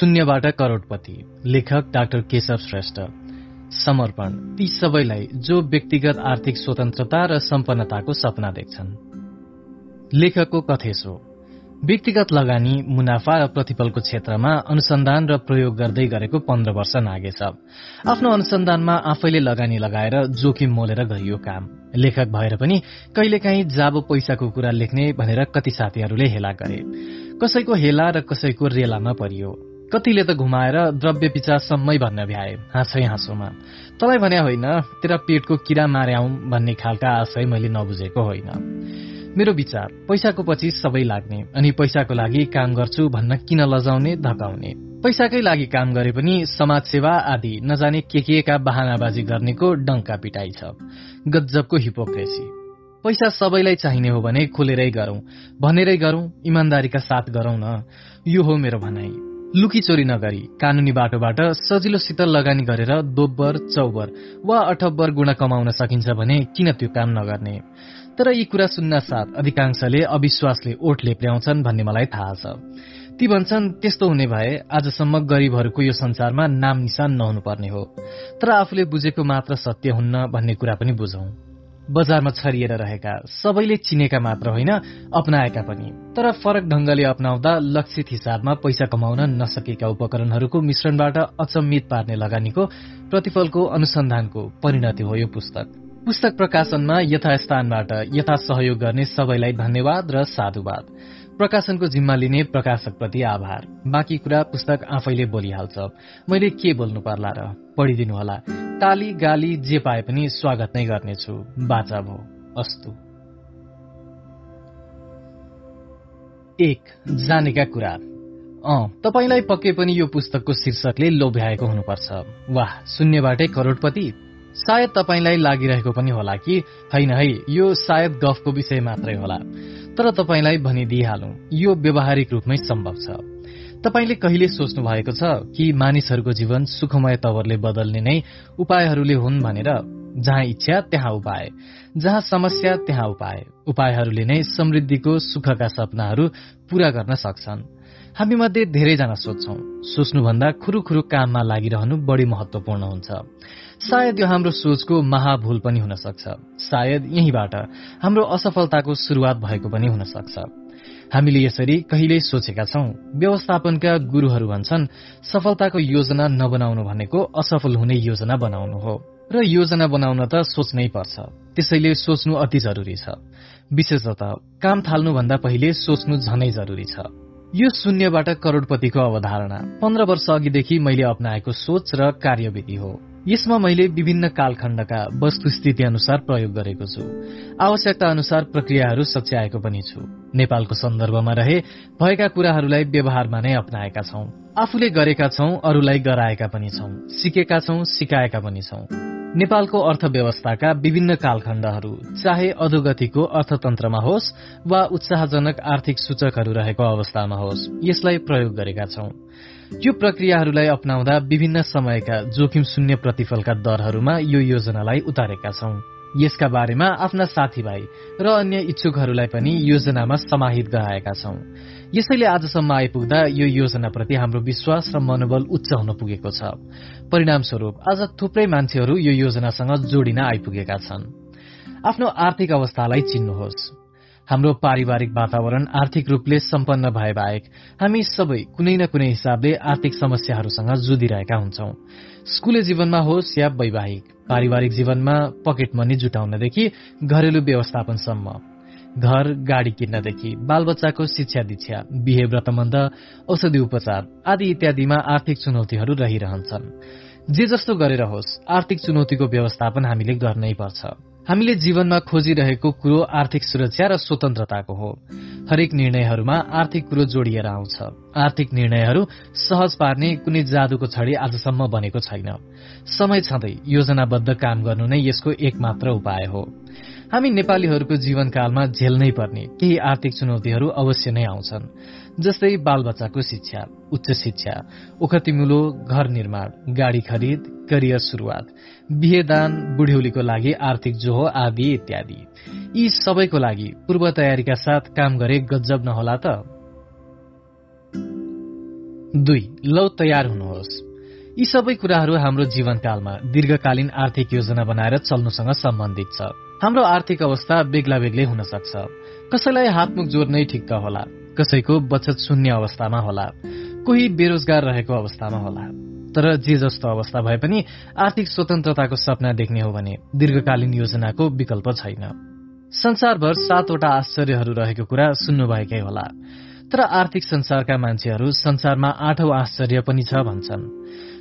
शून्यबाट करोडपति लेखक डाक्टर केशव श्रेष्ठ। समर्पण। ती सबैलाई जो व्यक्तिगत आर्थिक स्वतन्त्रता र सम्पन्नताको सपना देख्छन्। लेखकको कथेस व्यक्तिगत लगानी मुनाफा र प्रतिफलको क्षेत्रमा अनुसन्धान र प्रयोग गर्दै गरेको पन्ध्र वर्ष नागेछ आफ्नो अनुसन्धानमा आफैले लगानी लगाएर जोखिम मोलेर गरियो काम। लेखक भएर पनि कहिलेकाहीँ जाबो पैसाको कुरा लेख्ने भनेर कति साथीहरूले हेला गरे। कसैको हेला र कसैको रेलामा परियो। कतिले त घुमाएर द्रव्य पिचासम्मै भन्न भ्याए हाँसै हाँसोमा। तँलाई भने होइन तेरा पेटको किरा मार्याउ भन्ने खालका आशय मैले नबुझेको होइन। मेरो विचार पैसाको पछि सबै लाग्ने अनि पैसाको लागि काम गर्छु भन्न किन लजाउने धकाउने। पैसाकै लागि काम गरे पनि समाजसेवा आदि नजाने के के का बहानाबाजी गर्नेको डंका पिटाइ छ। गज्जबको हिपोक्रेसी। पैसा सबैलाई चाहिने हो भने खुलेरै गरौं भनेरै गरौं इमान्दारीका साथ गरौं न। यो हो मेरो भनाई लुकी चोरी नगरी कानूनी बाटोबाट सजिलोसित लगानी गरेर दोब्बर चौबर वा अठब्बर गुणा कमाउन सकिन्छ भने किन त्यो काम नगर्ने? तर यी कुरा सुन्न साथ अधिकांशले अविश्वासले ओठ लेप्र्याउँछन् भन्ने मलाई थाहा छ। ती भन्छन् त्यस्तो हुने भए आजसम्म गरीबहरूको यो संसारमा नाम निशान नहुनुपर्ने हो। तर आफूले बुझेको मात्र सत्य हुन्न भन्ने कुरा पनि बुझौं। बजारमा छरिएर रहेका सबैले चिनेका मात्र होइन अपनाएका पनि। तर फरक ढंगले अपनाउँदा लक्षित हिसाबमा पैसा कमाउन नसकेका उपकरणहरूको मिश्रणबाट अचम्मित पार्ने लगानीको प्रतिफलको अनुसन्धानको परिणति हो यो पुस्तक। पुस्तक प्रकाशनमा यथास्थानबाट यथा सहयोग गर्ने सबैलाई धन्यवाद र साधुवाद। प्रकाशनको जिम्मा लिने प्रकाशकप्रति आभार। बाँकी कुरा पुस्तक आफैले बोलिहाल्छ। मैले के बोल्नु पर्ला र? पढिदिनुहोला ताली गाली जे पाए पनि स्वागत नै गर्नेछु। बाचा भो। अस्तु। एक जानेका कुरा। अँ तपाईँलाई पक्कै पनि यो पुस्तकको शीर्षकले लोभ्याएको हुनुपर्छ। वाह शून्यबाटै करोडपति। सायद तपाईँलाई लागिरहेको पनि होला कि? होइन है यो सायद गफको विषय मात्रै होला। तर तपाईँलाई भनिदिइहालौं यो व्यवहारिक रूपमै सम्भव छ। तपाईँले कहिले सोच्नु भएको छ कि मानिसहरूको जीवन सुखमय तवरले बदल्ने नै उपायहरूले हुन् भनेर? जहाँ इच्छा त्यहाँ उपाय। जहाँ समस्या त्यहाँ उपाय। उपायहरूले नै समृद्धिको सुखका सपनाहरू पूरा गर्न सक्छन्। हामी मध्ये धेरैजना सोध्छौ सोच्नुभन्दा खुरुखुरु काममा लागिरहनु बढी महत्वपूर्ण हुन्छ। सायद यो हाम्रो सोचको महाभूल पनि हुन सक्छ सायद यहीबाट हाम्रो असफलताको शुरूआत भएको पनि हुन सक्छ हामीले यसरी कहिल्यै सोचेका छौं? व्यवस्थापनका गुरूहरू भन्छन् सफलताको योजना नबनाउनु भनेको असफल हुने योजना बनाउनु हो। र योजना बनाउन त सोच्नै पर्छ। त्यसैले सोच्नु अति जरुरी छ। विशेषतः काम थाल्नुभन्दा पहिले सोच्नु झनै जरुरी छ। यो शून्यबाट करोड़पतिको अवधारणा। पन्ध्र वर्ष अघिदेखि मैले अप्नाएको सोच र कार्यविधि हो। यसमा मैले विभिन्न कालखण्डका वस्तुस्थिति अनुसार प्रयोग गरेको छु। आवश्यकता अनुसार प्रक्रियाहरू सच्याएको पनि छु। नेपालको सन्दर्भमा रहे भएका कुराहरूलाई व्यवहारमा नै अप्नाएका छौं। आफूले गरेका छौं अरूलाई गराएका पनि छौं सिकेका छौं सिकाएका पनि छौं। नेपालको अर्थव्यवस्थाका विभिन्न कालखण्डहरू चाहे अधोगतिको अर्थतन्त्रमा होस् वा उत्साहजनक आर्थिक सूचकहरू रहेको अवस्थामा होस् यसलाई प्रयोग गरेका छौं। यो प्रक्रियाहरूलाई अप्नाउँदा विभिन्न समयका जोखिम शून्य प्रतिफलका दरहरूमा यो योजनालाई उतारेका छौं। यसका बारेमा आफ्ना साथीभाइ र अन्य इच्छुकहरूलाई पनि योजनामा समाहित गराएका छौं। यसैले आजसम्म आइपुग्दा यो योजनाप्रति हाम्रो विश्वास र मनोबल उच्च हुन पुगेको छ। परिणामस्वरूप आज थुप्रै मान्छेहरू यो योजनासँग जोडिन आइपुगेका छन्। आफ्नो आर्थिक अवस्थालाई चिन्नुहोस्। हाम्रो पारिवारिक वातावरण आर्थिक रूपले सम्पन्न भए बाहेक हामी सबै कुनै न कुनै हिसाबले आर्थिक समस्याहरूसँग जुधिरहेका हुन्छौं। स्कूले जीवनमा होस् या वैवाहिक पारिवारिक जीवनमा पकेट मनी जुटाउनदेखि घरेलु व्यवस्थापनसम्म घर गाडी किन्नदेखि बालबच्चाको शिक्षा दीक्षा बिहे व्रतबन्ध औषधि उपचार आदि इत्यादिमा आर्थिक चुनौतीहरू रहिरहन्छन्। जे जस्तो गरेर होस् आर्थिक चुनौतीको व्यवस्थापन हामीले गर्नै पर्छ। हामीले जीवनमा खोजिरहेको कुरो आर्थिक सुरक्षा र स्वतन्त्रताको हो। हरेक निर्णयहरूमा आर्थिक कुरो जोडिएर आउँछ। आर्थिक निर्णयहरू सहज पार्ने कुनै जादुको छडी आजसम्म बनेको छैन। समय छँदै योजनाबद्ध काम गर्नु नै यसको एकमात्र उपाय हो। हामी नेपालीहरूको जीवनकालमा झेल्नै पर्ने केही आर्थिक चुनौतीहरू अवश्य नै आउँछन्। जस्तै बालबच्चाको शिक्षा उच्च शिक्षा ओखतिमुलो घर निर्माण गाडी खरिद करियर शुरूआत बिहेदान बुढ्यौलीको लागि आर्थिक जोहो आदि इत्यादि। यी सबैको लागि पूर्व तयारीका साथ काम गरे गजब नहोला त। दुई लौ तयार हुनुहोस्। यी सबै कुराहरू हाम्रो जीवनकालमा दीर्घकालीन आर्थिक योजना बनाएर चल्नुसँग सम्बन्धित छ। हाम्रो आर्थिक अवस्था बेग्ला बेग्लै हुन सक्छ कसैलाई हातमुख जोड्नै ठिक्क होला। कसैको बचत शून्य अवस्थामा होला कोही बेरोजगार रहेको अवस्थामा होला। तर जे जस्तो अवस्था भए पनि आर्थिक स्वतन्त्रताको सपना देख्ने हो भने दीर्घकालीन योजनाको विकल्प छैन। संसारभर सातवटा आश्चर्यहरू रहेको कुरा सुन्नुभएकै होला। तर आर्थिक संसारका मान्छेहरू संसारमा आठौं आश्चर्य पनि छ भन्छन्।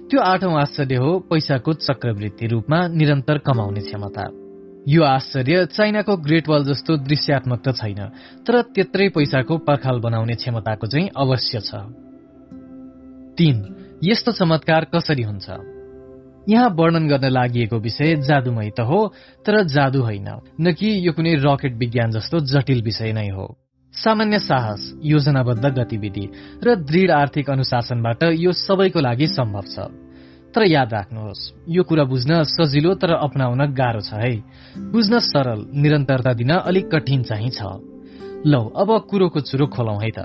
त्यो आठौं आश्चर्य हो पैसाको चक्रवृत्ति रूपमा निरन्तर कमाउने क्षमता। यो आश्चर्य चाइनाको ग्रेट वाल जस्तो दृश्यात्मक त छैन तर त्यत्रै पैसाको पर्खाल बनाउने क्षमताको चाहिँ अवश्य छ। तीन यस्तो चमत्कार कसरी हुन्छ? यहाँ वर्णन गर्न लागि विषय जादुमय त हो तर जादु होइन न कि यो कुनै रकेट विज्ञान जस्तो जटिल विषय नै हो। सामान्य साहस योजनाबद्ध गतिविधि र दृढ आर्थिक अनुशासनबाट यो सबैको लागि सम्भव छ। तर याद राख्नुहोस्। यो कुरा बुझ्न सजिलो तर अपनाउन गाह्रो छ है। बुझ्न सरल निरन्तरता दिन अलिक कठिन चाहिँ छ। लौ अब कुरोको चुरो खोलौं है त।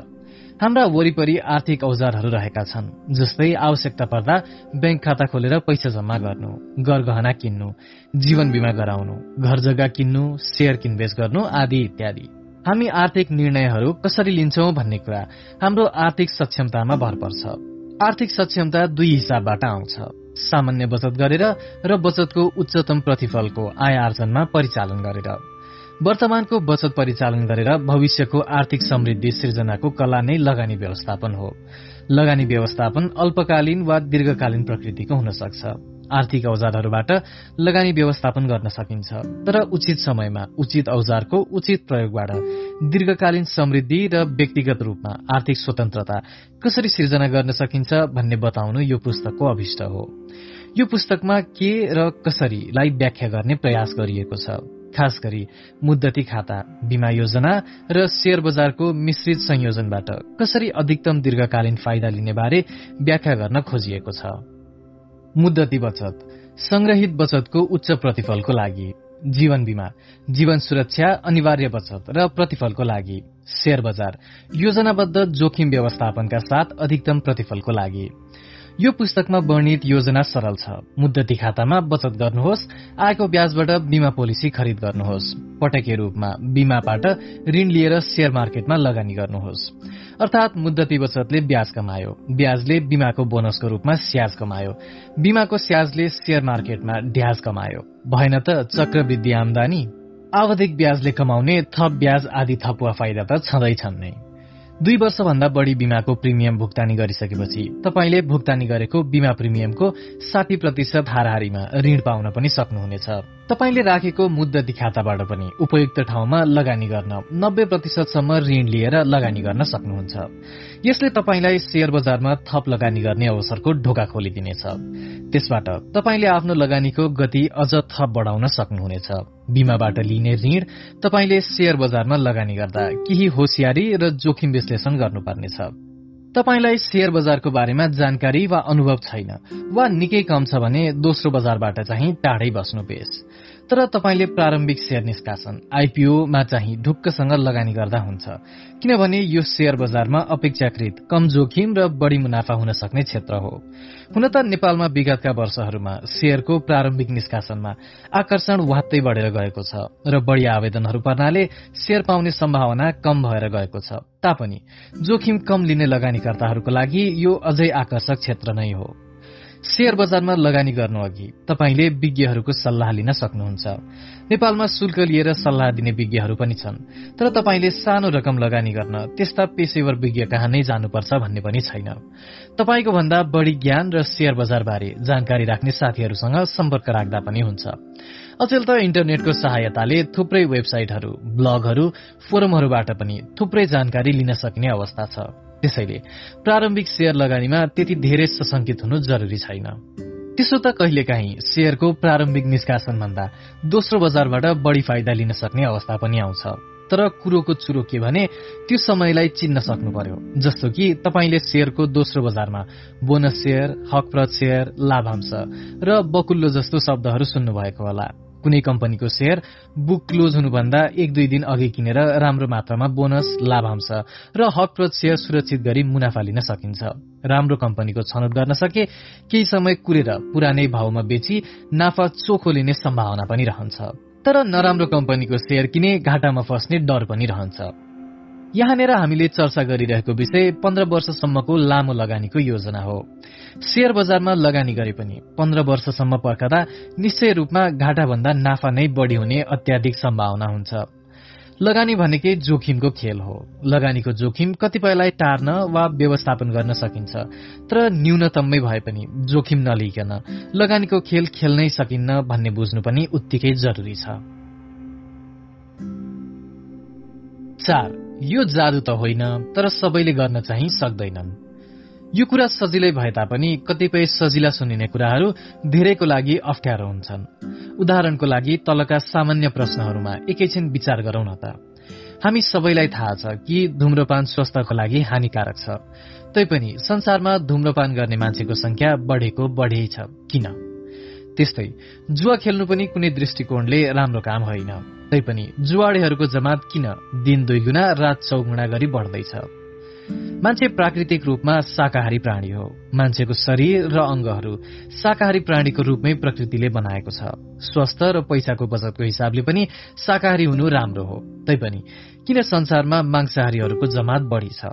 हाम्रा वरिपरि आर्थिक औजारहरू रहेका छन् जस्तै आवश्यकता पर्दा ब्याङ्क खाता खोलेर पैसा जम्मा गर्नु गरगहना किन्नु जीवन बिमा गराउनु घर जग्गा किन्नु सेयर किनबेच गर्नु आदि इत्यादि। हामी आर्थिक निर्णयहरू कसरी लिन्छौं भन्ने कुरा हाम्रो आर्थिक सक्षमतामा भर पर्छ। आर्थिक सक्षमता दुई हिसाबबाट आउँछ। सामान्य बचत गरेर र बचतको उच्चतम प्रतिफलको आय आर्जनमा परिचालन गरेर। वर्तमानको बचत परिचालन गरेर भविष्यको आर्थिक समृद्धि सृजनाको कला नै लगानी व्यवस्थापन हो। लगानी व्यवस्थापन अल्पकालीन वा दीर्घकालीन प्रकृतिको हुन सक्छ आर्थिक औजारहरूबाट लगानी व्यवस्थापन गर्न सकिन्छ। तर उचित समयमा उचित औजारको उचित प्रयोगबाट दीर्घकालीन समृद्धि र व्यक्तिगत रूपमा आर्थिक स्वतन्त्रता कसरी सिर्जना गर्न सकिन्छ भन्ने बताउनु यो पुस्तकको अभिष्ट हो। यो पुस्तकमा के र कसरीलाई व्याख्या गर्ने प्रयास गरिएको छ। खास गरी मुद्दती खाता बीमा योजना र शेयर बजारको मिश्रित संयोजनबाट कसरी अधिकतम दीर्घकालीन फाइदा लिने बारे व्याख्या गर्न खोजिएको छ। मुद्दती बचत संग्रहित बचतको उच्च प्रतिफलको लागि। जीवन बीमा जीवन सुरक्षा अनिवार्य बचत र प्रतिफलको लागि। शेयर बजार योजनाबद्ध जोखिम व्यवस्थापनका साथ अधिकतम प्रतिफलको लागि। यो पुस्तकमा वर्णित योजना सरल छ। मुद्दती खातामा बचत गर्नुहोस् आएको ब्याजबाट बीमा पोलिसी खरिद गर्नुहोस्। पटके रूपमा बीमाबाट ऋण लिएर शेयर मार्केटमा लगानी गर्नुहोस्। अर्थात मुद्दती बचतले ब्याज कमायो। ब्याजले बीमाको बोनसको रूपमा स्याज कमायो। बीमाको स्याजले शेयर मार्केटमा ढ्याज कमायो। भएन त चक्रवृद्धि आमदानी आवधिक ब्याजले कमाउने थप ब्याज आदि थपुवा फाइदा त छँदैछन् नै। दुई वर्षभन्दा बढी बिमाको प्रिमियम भुक्तानी गरिसकेपछि तपाईँले भुक्तानी गरेको बिमा प्रिमियमको साठी प्रतिशत हाराहारीमा ऋण पाउन पनि सक्नुहुनेछ। तपाईँले राखेको मुद्दती खाताबाट पनि उपयुक्त ठाउँमा लगानी गर्न नब्बे प्रतिशतसम्म ऋण लिएर लगानी गर्न सक्नुहुन्छ। यसले तपाईँलाई शेयर बजारमा थप लगानी गर्ने अवसरको ढोका खोलिदिनेछ। त्यसबाट तपाईँले आफ्नो लगानीको गति अझ थप बढाउन सक्नुहुनेछ। बीमाबाट लिने ऋण तपाईँले शेयर बजारमा लगानी गर्दा केही होसियारी र जोखिम विश्लेषण गर्नुपर्नेछ। तपाईँलाई शेयर बजारको बारेमा जानकारी वा अनुभव छैन वा निकै कम छ भने दोस्रो बजारबाट चाहिँ टाढै बस्नु बेस। तर तपाईँले प्रारम्भिक शेयर निष्कासन आइपिओमा चाहिँ ढुक्कसँग लगानी गर्दा हुन्छ। किनभने यो शेयर बजारमा अपेक्षाकृत कम जोखिम र बढ़ी मुनाफा हुन सक्ने क्षेत्र हो। हुन त नेपालमा विगतका वर्षहरूमा शेयरको प्रारम्भिक निष्कासनमा आकर्षण वात्तै बढेर गएको छ र बढ़ी आवेदनहरू पर्नाले शेयर पाउने सम्भावना कम भएर गएको छ। तापनि जोखिम कम लिने लगानीकर्ताहरूको लागि यो अझै आकर्षक क्षेत्र नै हो। शेयर बजारमा लगानी गर्नु अघि तपाईँले विज्ञहरूको सल्लाह लिन सक्नुहुन्छ। नेपालमा शुल्क लिएर सल्लाह दिने विज्ञहरू पनि छन्। तर तपाईँले सानो रकम लगानी गर्न त्यस्ता पेशेवर विज्ञ कहाँ नै जानुपर्छ भन्ने पनि छैन। तपाईँको भन्दा बढ़ी ज्ञान र शेयर बजारबारे जानकारी राख्ने साथीहरूसँग सम्पर्क राख्दा पनि हुन्छ। अचेल त इन्टरनेटको सहायताले थुप्रै वेबसाइटहरू ब्लगहरू फोरमहरूबाट पनि थुप्रै जानकारी लिन सकिने अवस्था छ। त्यसैले प्रारम्भिक शेयर लगानीमा त्यति धेरै सशंकित हुनु जरुरी छैन। त्यसो त कहिलेकाहीँ शेयरको प्रारम्भिक निष्कासन भन्दा दोस्रो बजारबाट बढ़ी फाइदा लिन सक्ने अवस्था पनि आउँछ। तर कुरोको चुरो के भने त्यो समयलाई चिन्न सक्नु पर्यो जस्तो कि तपाईँले शेयरको दोस्रो बजारमा बोनस शेयर हकप्रत शेयर लाभांश र बकुल्लो जस्तो शब्दहरू सुन्नुभएको होला। कुनै कम्पनीको सेयर बुक क्लोज हुनुभन्दा एक दुई दिन अघि किनेर राम्रो मात्रामा बोनस लाभांश र हकप्रद सेयर सुरक्षित गरी मुनाफा लिन सकिन्छ। राम्रो कम्पनीको छनौट गर्न सके केही समय कुरेर पुरानै भावमा बेची नाफा चोखो लिने सम्भावना पनि रहन्छ। तर नराम्रो कम्पनीको सेयर किने घाटामा फस्ने डर पनि रहन्छ। यहाँनिर हामीले चर्चा गरिरहेको विषय पन्ध्र वर्षसम्मको लामो लगानीको योजना हो। शेयर बजारमा लगानी गरे पनि पन्ध्र वर्षसम्म पर्खदा निश्चय रूपमा घाटाभन्दा नाफा नै बढ़ी हुने अत्याधिक सम्भावना हुन्छ। लगानी भनेकै जोखिमको खेल हो। लगानीको जोखिम कतिपयलाई टार्न वा व्यवस्थापन गर्न सकिन्छ तर न्यूनतममै भए पनि जोखिम नलिकन लगानीको खेल खेल्नै सकिन्न भन्ने बुझ्नु पनि उत्तिकै जरुरी छ। यो जादु त होइन तर सबैले गर्न चाहिँ सक्दैनन्। यो कुरा सजिलै भए तापनि कतिपय सजिला सुनिने कुराहरू धेरैको लागि अप्ठ्यारो हुन्छन्। उदाहरणको लागि तलका सामान्य प्रश्नहरूमा एकैछिन विचार गरौं न त। हामी सबैलाई थाहा छ कि धुम्रपान स्वास्थ्यको लागि हानिकारक छ। तैपनि संसारमा धुम्रपान गर्ने मान्छेको संख्या बढ़ेको बढ़ै छ। किन? त्यस्तै। जुवा खेल्नु पनि कुनै दृष्टिकोणले राम्रो काम होइन। तैपनि जुवाडेहरूको जमात किन दिन दुई गुणा रात चौगुणा गरी बढ्दैछ? मान्छे प्राकृतिक रूपमा शाकाहारी प्राणी हो। मान्छेको शरीर र अंगहरू शाकाहारी प्राणीको रूपमै प्रकृतिले बनाएको छ। स्वस्थ र पैसाको बचतको हिसाबले पनि शाकाहारी हुनु राम्रो हो। तैपनि किन संसारमा मांसाहारीहरूको जमात बढ़ी छ?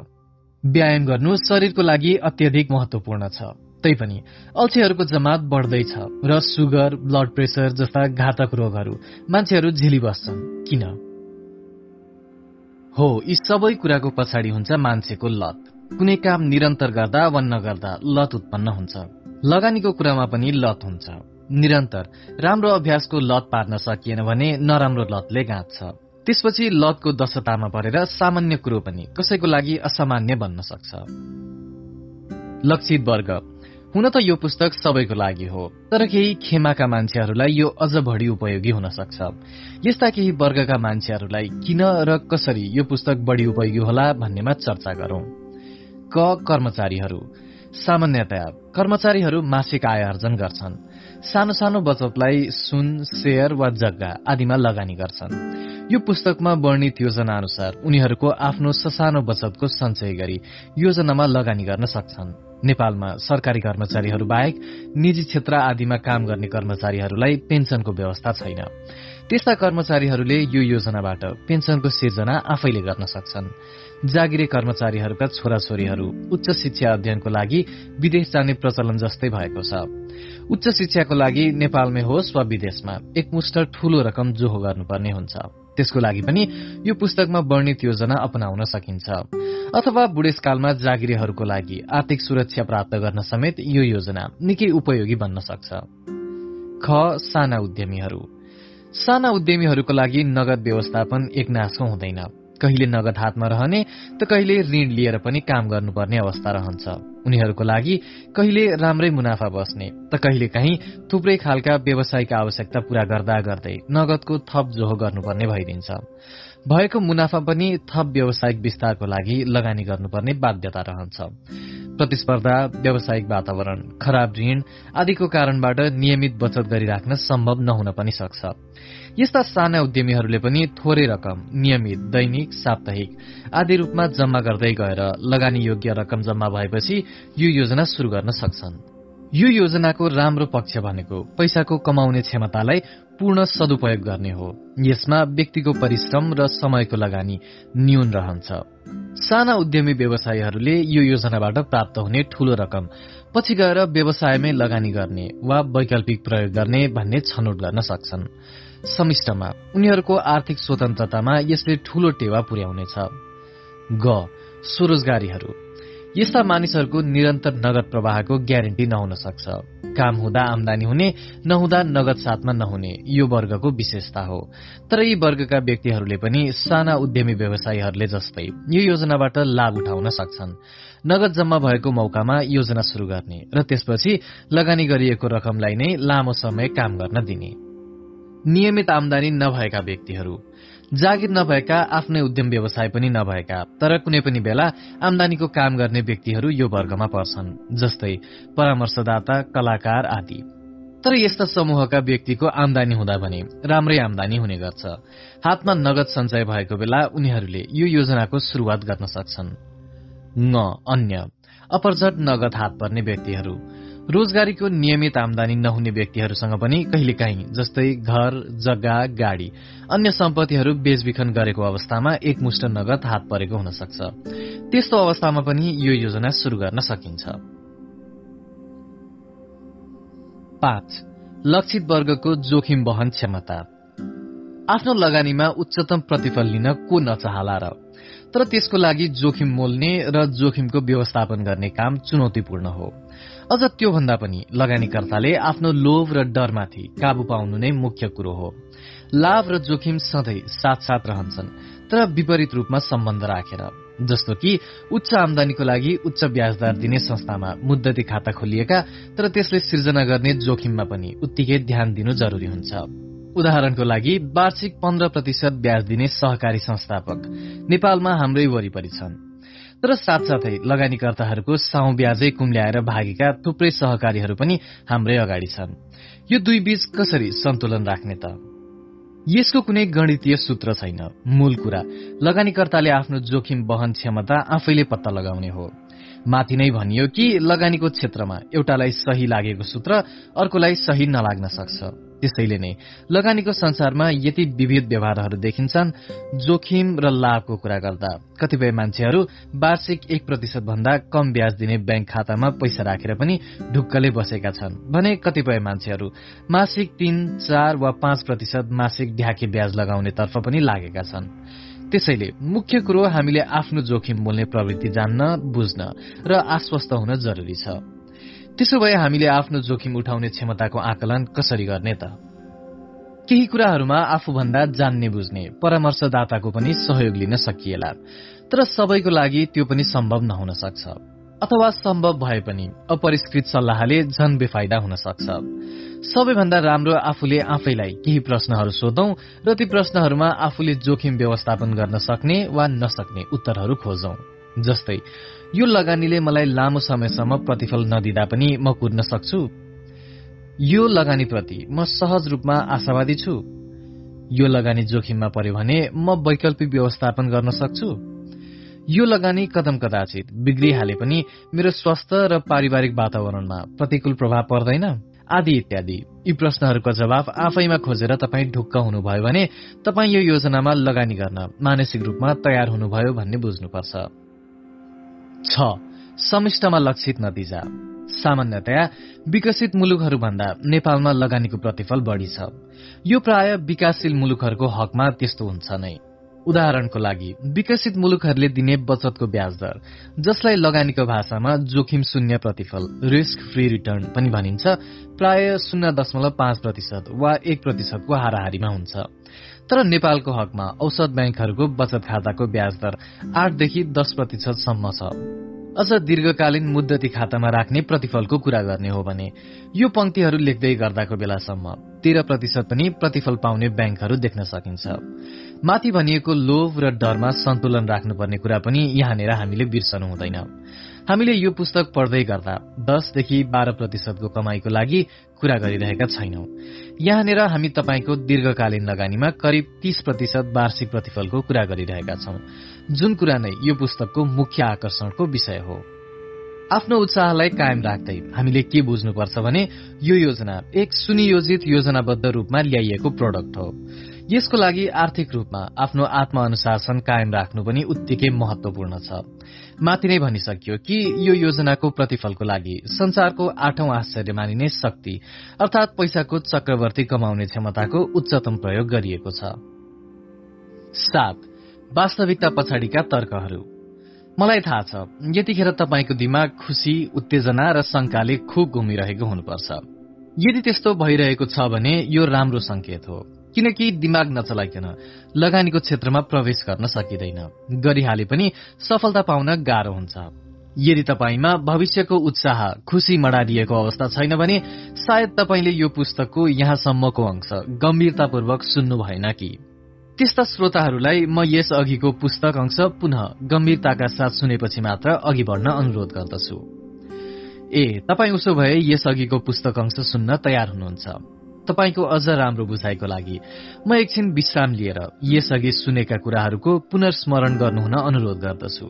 व्यायाम गर्नु शरीरको लागि अत्यधिक महत्वपूर्ण छ। तैपनि अल्छीहरूको जमात बढ़दैछ र सुगर ब्लड प्रेसर जस्ता घातक रोगहरू मान्छेहरू झिली बस्छन्। किन? हो यी सबै कुराको पछाडि हुन्छ मान्छेको लत। कुनै काम निरन्तर गर्दा वा नगर्दा लत उत्पन्न हुन्छ। लगानीको कुरामा पनि लत हुन्छ। निरन्तर राम्रो अभ्यासको लत पार्न सकिएन भने नराम्रो लतले गाँच्छ। त्यसपछि लतको दशतामा परेर सामान्य कुरो पनि कसैको लागि असामान्य बन्न सक्छ। लक्षित वर्ग। हुन त यो पुस्तक सबैको लागि हो तर केही खेमाका मान्छेहरूलाई यो अझ बढी उपयोगी हुन सक्छ। यस्ता केही वर्गका मान्छेहरूलाई किन र कसरी यो पुस्तक बढी उपयोगी होला भन्नेमा चर्चा गरौं। क कर्मचारीहरू सामान्यतया कर्मचारीहरू मासिक आय आर्जन गर्छन्। सानो सानो बचतलाई सुन शेयर वा जग्गा आदिमा लगानी गर्छन्। यो पुस्तकमा वर्णित योजना अनुसार उनीहरूको आफ्नो ससानो बचतको सञ्चय गरी योजनामा लगानी गर्न सक्छन्। नेपालमा सरकारी कर्मचारीहरू बाहेक निजी क्षेत्र आदिमा काम गर्ने कर्मचारीहरूलाई पेन्सनको व्यवस्था छैन। त्यस्ता कर्मचारीहरूले यो योजनाबाट पेन्सनको सिर्जना आफैले गर्न सक्छन्। जागिरे कर्मचारीहरूका छोराछोरीहरू उच्च शिक्षा अध्ययनको लागि विदेश जाने प्रचलन जस्तै भएको छ। उच्च शिक्षाको लागि नेपालमै होस् वा विदेशमा एकमुष्ट ठूलो रकम जोहो गर्नुपर्ने हुन्छ। त्यसको लागि पनि यो पुस्तकमा वर्णित योजना अपनाउन सकिन्छ। अथवा बुढेसकालमा जागिरेहरूको लागि आर्थिक सुरक्षा प्राप्त गर्न समेत यो योजना निकै उपयोगी बन्न सक्छ। ख साना उद्यमीहरू। साना उद्यमीहरूको लागि नगद व्यवस्थापन एक नासको हुँदैन। कहिले नगद हातमा रहने त कहिले ऋण लिएर पनि काम गर्नुपर्ने अवस्था रहन्छ। उनीहरूको लागि कहिले राम्रै मुनाफा बस्ने त कहिले काहीँ थुप्रै खालका व्यवसायिक आवश्यकता पूरा गर्दा गर्दै नगदको थप जोहो गर्नुपर्ने भइदिन्छ। भएको मुनाफा पनि थप व्यावसायिक विस्तारको लागि लगानी गर्नुपर्ने बाध्यता रहन्छ। प्रतिस्पर्धा व्यावसायिक वातावरण खराब ऋण आदिको कारणबाट नियमित बचत गरिराख्न सम्भव नहुन पनि सक्छ। यस्ता साना उद्यमीहरूले पनि थोरै रकम नियमित दैनिक साप्ताहिक आदि रूपमा जम्मा गर्दै गएर लगानी योग्य रकम जम्मा भएपछि यो योजना शुरू गर्न सक्छन्। यो योजनाको राम्रो पक्ष भनेको पैसाको कमाउने क्षमतालाई पूर्ण सदुपयोग गर्ने हो। यसमा व्यक्तिको परिश्रम र समयको लगानी न्यून रहन्छ। साना उद्यमी व्यवसायीहरूले यो योजनाबाट प्राप्त हुने ठूलो रकम पछि गएर व्यवसायमै लगानी गर्ने वा वैकल्पिक प्रयोग गर्ने भन्ने छनौट गर्न सक्छन्। समिष्टमा उनीहरूको आर्थिक स्वतन्त्रतामा यसले ठूलो टेवा पुर्याउनेछ। ग. स्वरोजगारीहरू। यस्ता मानिसहरूको निरन्तर नगद प्रवाहको ग्यारेन्टी नहुन सक्छ। काम हुँदा आमदानी हुने नहुँदा नगद साथमा नहुने यो वर्गको विशेषता हो। तर यी वर्गका व्यक्तिहरूले पनि साना उद्यमी व्यवसायीहरूले जस्तै यो योजनाबाट लाभ उठाउन सक्छन्। नगद जम्मा भएको मौकामा योजना शुरू गर्ने र त्यसपछि लगानी गरिएको रकमलाई नै लामो समय काम गर्न दिने। नियमित आमदानी नभएका व्यक्तिहरू जागिर नभएका आफ्नै उद्यम व्यवसाय पनि नभएका तर कुनै पनि बेला आमदानीको काम गर्ने व्यक्तिहरू यो वर्गमा पर्छन् जस्तै परामर्शदाता कलाकार आदि। तर यस्ता समूहका व्यक्तिको आमदानी हुँदा भने राम्रै आमदानी हुने गर्छ। हातमा नगद सञ्चय भएको बेला उनीहरूले यो योजनाको शुरूआत गर्न सक्छन्। अपरझट नगद हात पर्ने व्यक्तिहरू। रोजगारीको नियमित आमदानी नहुने व्यक्तिहरूसँग पनि कहिलेकाहीँ जस्तै घर जग्गा गाड़ी अन्य सम्पत्तिहरू बेचबिखन गरेको अवस्थामा एकमुष्ट नगद हात परेको हुन सक्छ। त्यस्तो अवस्थामा पनि यो योजना शुरू गर्न सकिन्छ। लक्षित वर्गको जोखिम वहन क्षमता। आफ्नो लगानीमा उच्चतम प्रतिफल लिन को नचाहला र? तर त्यसको लागि जोखिम मोल्ने र जोखिमको व्यवस्थापन गर्ने काम चुनौतीपूर्ण हो। अझ त्योभन्दा पनि लगानीकर्ताले आफ्नो लोभ र डरमाथि काबू पाउनु नै मुख्य कुरो हो। लाभ र जोखिम सधैँ साथ साथ रहन्छन् तर विपरीत रूपमा सम्बन्ध राखेर। जस्तो कि उच्च आमदानीको लागि उच्च ब्याजदार दिने संस्थामा मुद्दती खाता खोलिएका तर त्यसले सिर्जना गर्ने जोखिममा पनि उत्तिकै ध्यान दिनु जरुरी हुन्छ। उदाहरणको लागि वार्षिक पन्ध्र प्रतिशत ब्याज दिने सहकारी संस्थापक नेपालमा हाम्रै वरिपरि छन्। तर साथसाथै लगानीकर्ताहरूको साउ ब्याजै कुम्ल्याएर भागेका थुप्रै सहकारीहरू पनि हाम्रै अगाडि छन्। यो दुई बीच कसरी सन्तुलन राख्ने त? यसको कुनै गणितीय सूत्र छैन। मूल कुरा लगानीकर्ताले आफ्नो जोखिम वहन क्षमता आफैले पत्ता लगाउने हो। माथि नै भनियो कि लगानीको क्षेत्रमा एउटालाई सही लागेको सूत्र अर्कोलाई सही नलाग्न सक्छ। त्यसैले नै लगानीको संसारमा यति विविध व्यवहारहरू देखिन्छन् जोखिम र लाभको कुरा गर्दा। कतिपय मान्छेहरू वार्षिक एक प्रतिशत भन्दा कम ब्याज दिने ब्याङ्क खातामा पैसा राखेर पनि ढुक्कले बसेका छन् भने कतिपय मान्छेहरू मासिक तीन चार वा पाँच प्रतिशत मासिक ढ्याके ब्याज लगाउने तर्फ पनि लागेका छन्। त्यसैले मुख्य कुरो हामीले आफ्नो जोखिम मोल्ने प्रवृत्ति जान्न बुझ्न र आश्वस्त हुन जरुरी छ। त्यसो भए हामीले आफ्नो जोखिम उठाउने क्षमताको आकलन कसरी गर्ने त? केही कुराहरूमा आफूभन्दा जान्ने बुझ्ने परामर्शदाताको पनि सहयोग लिन सकिएला तर सबैको लागि त्यो पनि सम्भव नहुन सक्छ। अथवा सम्भव भए पनि अपरिष्कृत सल्लाहले झन बेफाइदा हुन सक्छ। सबैभन्दा राम्रो आफूले आफैलाई केही प्रश्नहरू सोधौं र ती प्रश्नहरूमा आफूले जोखिम व्यवस्थापन गर्न सक्ने वा नसक्ने उत्तरहरू खोजौं जस्तै यो लगानीले मलाई लामो समयसम्म प्रतिफल नदिँदा पनि म कुर्न सक्छु। यो लगानीप्रति म सहज रूपमा आशावादी छु। यो लगानी जोखिममा पर्यो भने म वैकल्पिक व्यवस्थापन गर्न सक्छु। यो लगानी कदम कदाचित बिग्रिहाले पनि मेरो स्वास्थ्य र पारिवारिक वातावरणमा प्रतिकूल प्रभाव पर्दैन। आदि इत्यादि। यी प्रश्नहरूको जवाब आफैमा खोजेर तपाईँ ढुक्क हुनुभयो भने तपाईँ यो योजनामा लगानी गर्न मानसिक रूपमा तयार हुनुभयो भन्ने बुझ्नुपर्छ। छ। समिष्टमा लक्षित नतिजा। सामान्यतया विकसित मुलुकहरूभन्दा नेपालमा लगानीको प्रतिफल बढ़ी छ। यो प्राय विकासशील मुलुकहरूको हकमा त्यस्तो हुन्छ नै। उदाहरणको लागि विकसित मुलुकहरूले दिने बचतको ब्याज दर जसलाई लगानीको भाषामा जोखिम शून्य प्रतिफल रिस्क फ्री रिटर्न पनि भनिन्छ प्राय शून्य दशमलव पाँच प्रतिशत वा एक प्रतिशतको हाराहारीमा हुन्छ। तर नेपालको हकमा औसत ब्याङ्कहरूको बचत खाताको ब्याज दर आठदेखि दस प्रतिशतसम्म छ। अझ दीर्घकालीन मुद्दती खातामा राख्ने प्रतिफलको कुरा गर्ने हो भने यो पंक्तिहरू लेख्दै गर्दाको बेलासम्म तेह्र प्रतिशत पनि प्रतिफल पाउने ब्याङ्कहरू देख्न सकिन्छ। माथि भनिएको लोभ र डरमा सन्तुलन राख्नुपर्ने कुरा पनि यहाँनिर हामीले बिर्सनु हुँदैन। हामीले यो पुस्तक पढ्दै गर्दा दसदेखि बाह्र प्रतिशतको कमाईको लागि कुरा गरिरहेका छैनौं। यहाँनिर हामी तपाईँको दीर्घकालीन लगानीमा करिब तीस प्रतिशत वार्षिक प्रतिफलको कुरा गरिरहेका छौं। जुन कुरा नै यो पुस्तकको मुख्य आकर्षणको विषय हो। आफ्नो उत्साहलाई कायम राख्दै हामीले के बुझ्नुपर्छ भने यो योजना एक सुनियोजित योजनाबद्ध रूपमा ल्याइएको प्रोडक्ट हो। यसको लागि आर्थिक रूपमा आफ्नो आत्मअनुशासन कायम राख्नु पनि उत्तिकै महत्वपूर्ण छ। माथि नै भनिसकियो कि यो योजनाको प्रतिफलको लागि संसारको आठौं आश्चर्य मानिने शक्ति अर्थात पैसाको चक्रवर्ती कमाउने क्षमताको उच्चतम प्रयोग गरिएको छ। सात वास्तविकता पछाडिका तर्कहरू। मलाई थाहा छ यतिखेर तपाईँको दिमाग खुशी उत्तेजना र शंकाले खुब घुमिरहेको हुनुपर्छ। यदि त्यस्तो भइरहेको छ भने यो राम्रो संकेत हो। किनकि दिमाग नचलाइकन लगानीको क्षेत्रमा प्रवेश गर्न सकिँदैन। गरिहाले पनि सफलता पाउन गाह्रो हुन्छ। यदि तपाईँमा भविष्यको उत्साह खुशी मडारिएको अवस्था छैन भने सायद तपाईँले यो पुस्तकको यहाँसम्मको अंश गम्भीरतापूर्वक सुन्नु भएन कि। त्यस्ता श्रोताहरूलाई म यस अघिको पुस्तक अंश पुनः गम्भीरताका साथ सुनेपछि मात्र अघि बढ्न अनुरोध गर्दछु। ए तपाईँ उसो भए यसअघिको पुस्तक अंश सुन्न तयार हुनुहुन्छ। तपाईँको अझ राम्रो बुझाइको लागि म एकछिन विश्राम लिएर यसअघि सुनेका कुराहरूको पुनर्स्मरण गर्नुहुन अनुरोध गर्दछु।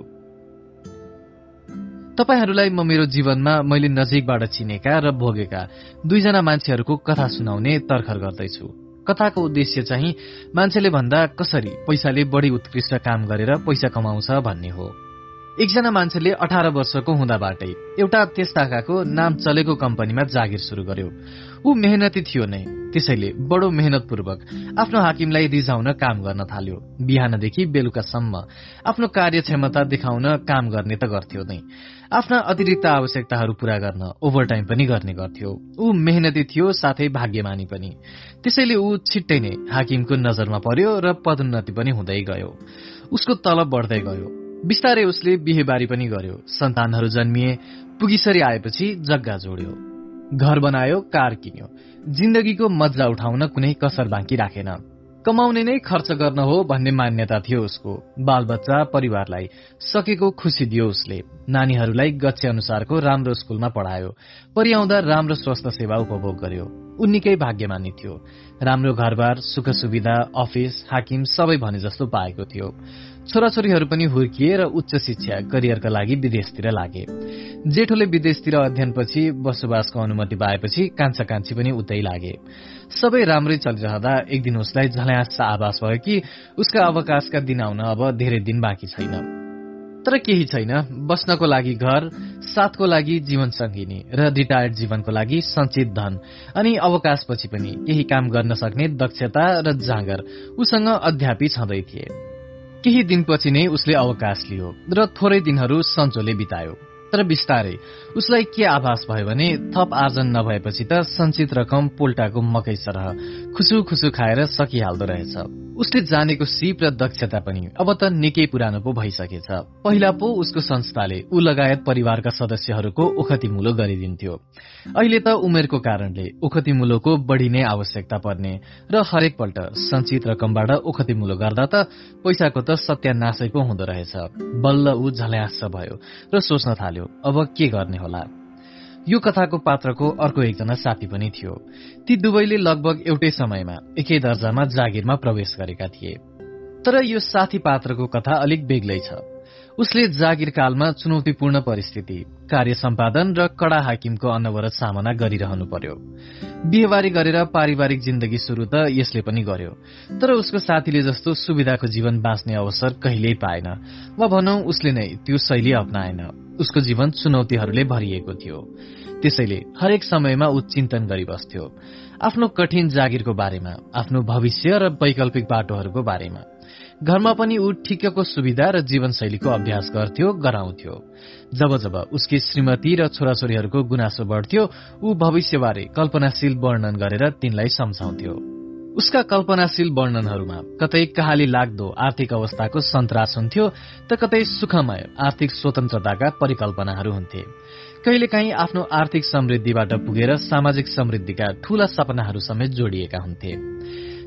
तपाईँहरूलाई म मेरो जीवनमा मैले नजिकबाट चिनेका र भोगेका दुईजना मान्छेहरूको कथा सुनाउने तर्खर गर्दैछु। कथाको उद्देश्य चाहिँ मान्छेले भन्दा कसरी पैसाले बढी उत्कृष्ट काम गरेर पैसा कमाउँछ भन्ने हो। एकजना मान्छेले अठार वर्षको हुँदाबाटै एउटा त्यस ताकाको नाम चलेको कम्पनीमा जागिर शुरू गर्यो। ऊ मेहनती थियो नै त्यसैले बडो मेहनतपूर्वक आफ्नो हाकिमलाई रिझाउन काम गर्न थाल्यो। बिहानदेखि बेलुकासम्म आफ्नो कार्यक्षमता देखाउन काम गर्ने त गर्थ्यो नै। आफ्ना अतिरिक्त आवश्यकताहरू पूरा गर्न ओभरटाइम पनि गर्ने गर्थ्यो। ऊ मेहनती थियो साथै भाग्यमानी पनि। त्यसैले ऊ छिट्टै नै हाकिमको नजरमा पर्यो र पदोन्नति पनि हुँदै गयो। उसको तलब बढ्दै गयो। बिस्तारै उसले बिहेबारी पनि गर्यो। सन्तानहरू जन्मिए पुगिसरी आएपछि जग्गा जोड्यो। घर बनायो कार किन्यो। जिन्दगीको मजा उठाउन कुनै कसर बाँकी राखेन। कमाउने नै खर्च गर्न हो भन्ने मान्यता थियो उसको। बालबच्चा परिवारलाई सकेको खुसी दियो उसले। नानीहरूलाई गच्छे अनुसारको राम्रो स्कूलमा पढायो। परिआउँदा राम्रो स्वास्थ्य सेवा उपभोग गर्यो। उन्निकै भाग्यमानी थियो। राम्रो घरबार सुख सुविधा अफिस हाकिम सबै भने जस्तो पाएको थियो। छोराछोरीहरू पनि हुर्किए र उच्च शिक्षा करियरका लागि विदेशतिर लागे। जेठोले विदेशतिर अध्ययनपछि बसोबासको अनुमति पाएपछि कान्छा कान्छी पनि उतै लागे। सबै राम्रै चलिरहँदा एक दिन उसलाई झल्यास आभास भयो कि उसका अवकाशका दिन आउन अब धेरै दिन बाँकी छैन। तर केही छैन बस्नको लागि घर साथको लागि जीवन सङ्गिनी र रिटायर्ड जीवनको लागि सञ्चित धन अनि अवकाशपछि पनि केही काम गर्न सक्ने दक्षता र जाँगर उसँग अध्यापी छँदै थिए। केही दिनपछि नै उसले अवकाश लियो र थोरै दिनहरू सन्चोले बितायो। तर बिस्तारै उसलाई के आभास भयो भने थप आर्जन नभएपछि त सञ्चित रकम पोल्टाको मकै सरह खुसु खुसु खाएर सकिहाल्दो रहेछ। उसले जानेको सिप र दक्षता पनि अब त निकै पुरानो पो भइसकेछ। पहिला पो उसको संस्थाले ऊ लगायत परिवारका सदस्यहरूको मुलो गरिदिन्थ्यो। अहिले त उमेरको कारणले मुलोको बढ़ी नै आवश्यकता पर्ने र हरेकपल्ट संचित रकमबाट मुलो गर्दा त पैसाको त सत्यानाशै पो हुँदो रहेछ। बल्ल ऊ झल्यास भयो र सोच्न थाल्यो अब के गर्ने होला। यो कथाको पात्रको अर्को एकजना साथी पनि थियो। ती दुवैले लगभग एउटै समयमा एकै दर्जामा जागिरमा प्रवेश गरेका थिए। तर यो साथी पात्रको कथा अलिक बेग्लै छ। उसले जागिरकालमा चुनौतीपूर्ण परिस्थिति कार्य सम्पादन र कड़ा हाकिमको अनवरत सामना गरिरहनु पर्यो। बिहेबारी गरेर पारिवारिक जिन्दगी शुरू त यसले पनि गर्यो। तर उसको साथीले जस्तो सुविधाको जीवन बाँच्ने अवसर कहिल्यै पाएन। वा भनौं उसले नै त्यो शैली अप्नाएन। उसको जीवन चुनौतीहरूले भरिएको थियो। त्यसैले हरेक समयमा ऊ चिन्तन गरिबस्थ्यो। आफ्नो कठिन जागिरको बारेमा आफ्नो भविष्य र वैकल्पिक बाटोहरूको बारेमा। घरमा पनि ऊ ठिक्कको सुविधा र जीवनशैलीको अभ्यास गर्थ्यो गराउँथ्यो। जब जब उसकी श्रीमती र छोराछोरीहरूको गुनासो बढ्थ्यो ऊ भविष्यबारे कल्पनाशील वर्णन गरेर तिनलाई सम्झाउँथ्यो। उसका कल्पनाशील वर्णनहरूमा कतै कहाली लाग्दो आर्थिक अवस्थाको सन्तास हुन्थ्यो त कतै सुखमय आर्थिक स्वतन्त्रताका परिकल्पनाहरू हुन्थे। कहिलेकाहीँ आफ्नो आर्थिक समृद्धिबाट पुगेर सामाजिक समृद्धिका ठूला सपनाहरू समेत जोडिएका हुन्थे।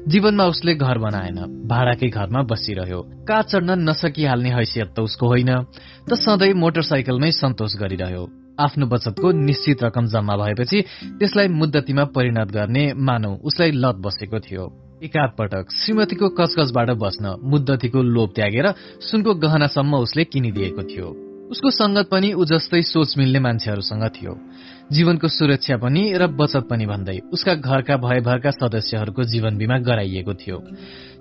जीवनमा उसले घर बनाएन भाडाकै घरमा बसिरह्यो। काठ चढ्न नसकिहाल्ने हैसियत त उसको होइन त सधैँ मोटरसाइकलमै सन्तोष गरिरह्यो। आफ्नो बचतको निश्चित रकम जम्मा भएपछि त्यसलाई मुद्दतीमा परिणत गर्ने मानौ उसलाई लत बसेको थियो। एकाध पटक श्रीमतीको कचकचबाट बस्न मुद्दतीको लोभ त्यागेर सुनको गहनासम्म उसले किनिदिएको थियो। उसको संगत पनि ऊ जस्तै सोच मिल्ने मान्छेहरूसँग थियो। जीवनको सुरक्षा पनि र बचत पनि भन्दै उसका घरका भयभरका सदस्यहरूको जीवन बिमा गराइएको थियो।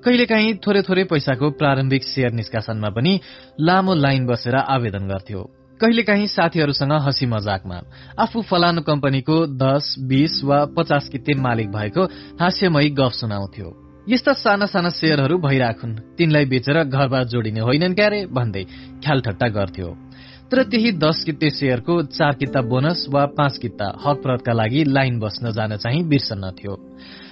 कहिलेकाहीँ थोरै थोरै पैसाको प्रारम्भिक शेयर निष्कासनमा पनि लामो लाइन बसेर आवेदन गर्थ्यो। कहिलेकाहीँ साथीहरूसँग हँसी मजाकमा। आफू फलानु कम्पनीको दस बीस वा पचास किते मालिक भएको हास्यमयी गफ सुनाउँथ्यो। यस्ता साना साना शेयरहरू भइराखुन्। तिनलाई बेचेर घरबार जोडिने होइनन् क्यारे भन्दै ख्यालठट्टा गर्थ्यो। तर त्यही दस कित्ते शेयरको चार किता बोनस वा पाँच किता हक प्रदका लागि लाइन बस्न जान चाहिँ बिर्सन्न थियो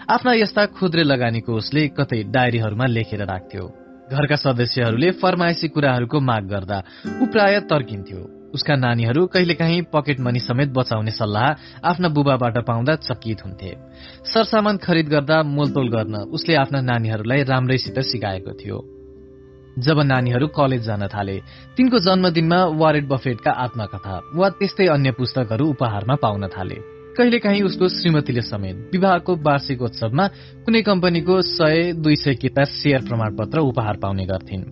आफ्ना यस्ता खुद्रे लगानीको उसले कतै डायरीहरूमा लेखेर राख्थ्यो। घरका सदस्यहरूले फरमाइसी कुराहरूको माग गर्दा ऊ प्राय तर्किन्थ्यो। उसका नानीहरू कहिलेकाहीँ पकेट मनी समेत बचाउने सल्लाह आफ्ना बुबाबाट पाउँदा चकित हुन्थे। सरसामान खरिद गर्दा मोलतोल गर्न उसले आफ्ना नानीहरूलाई राम्रैसित सिकाएको थियो। जब नानीहरू कलेज जान थाले तिनको जन्मदिनमा वारेड बफेटका आत्मकथा वा त्यस्तै अन्य पुस्तकहरू उपहारमा पाउन थाले। कहिलेकाहीँ उसको श्रीमतीले समेत विवाहको वार्षिकोत्सवमा कुनै कम्पनीको सय दुई सय किता सेयर प्रमाणपत्र उपहार पाउने गर्थिन्।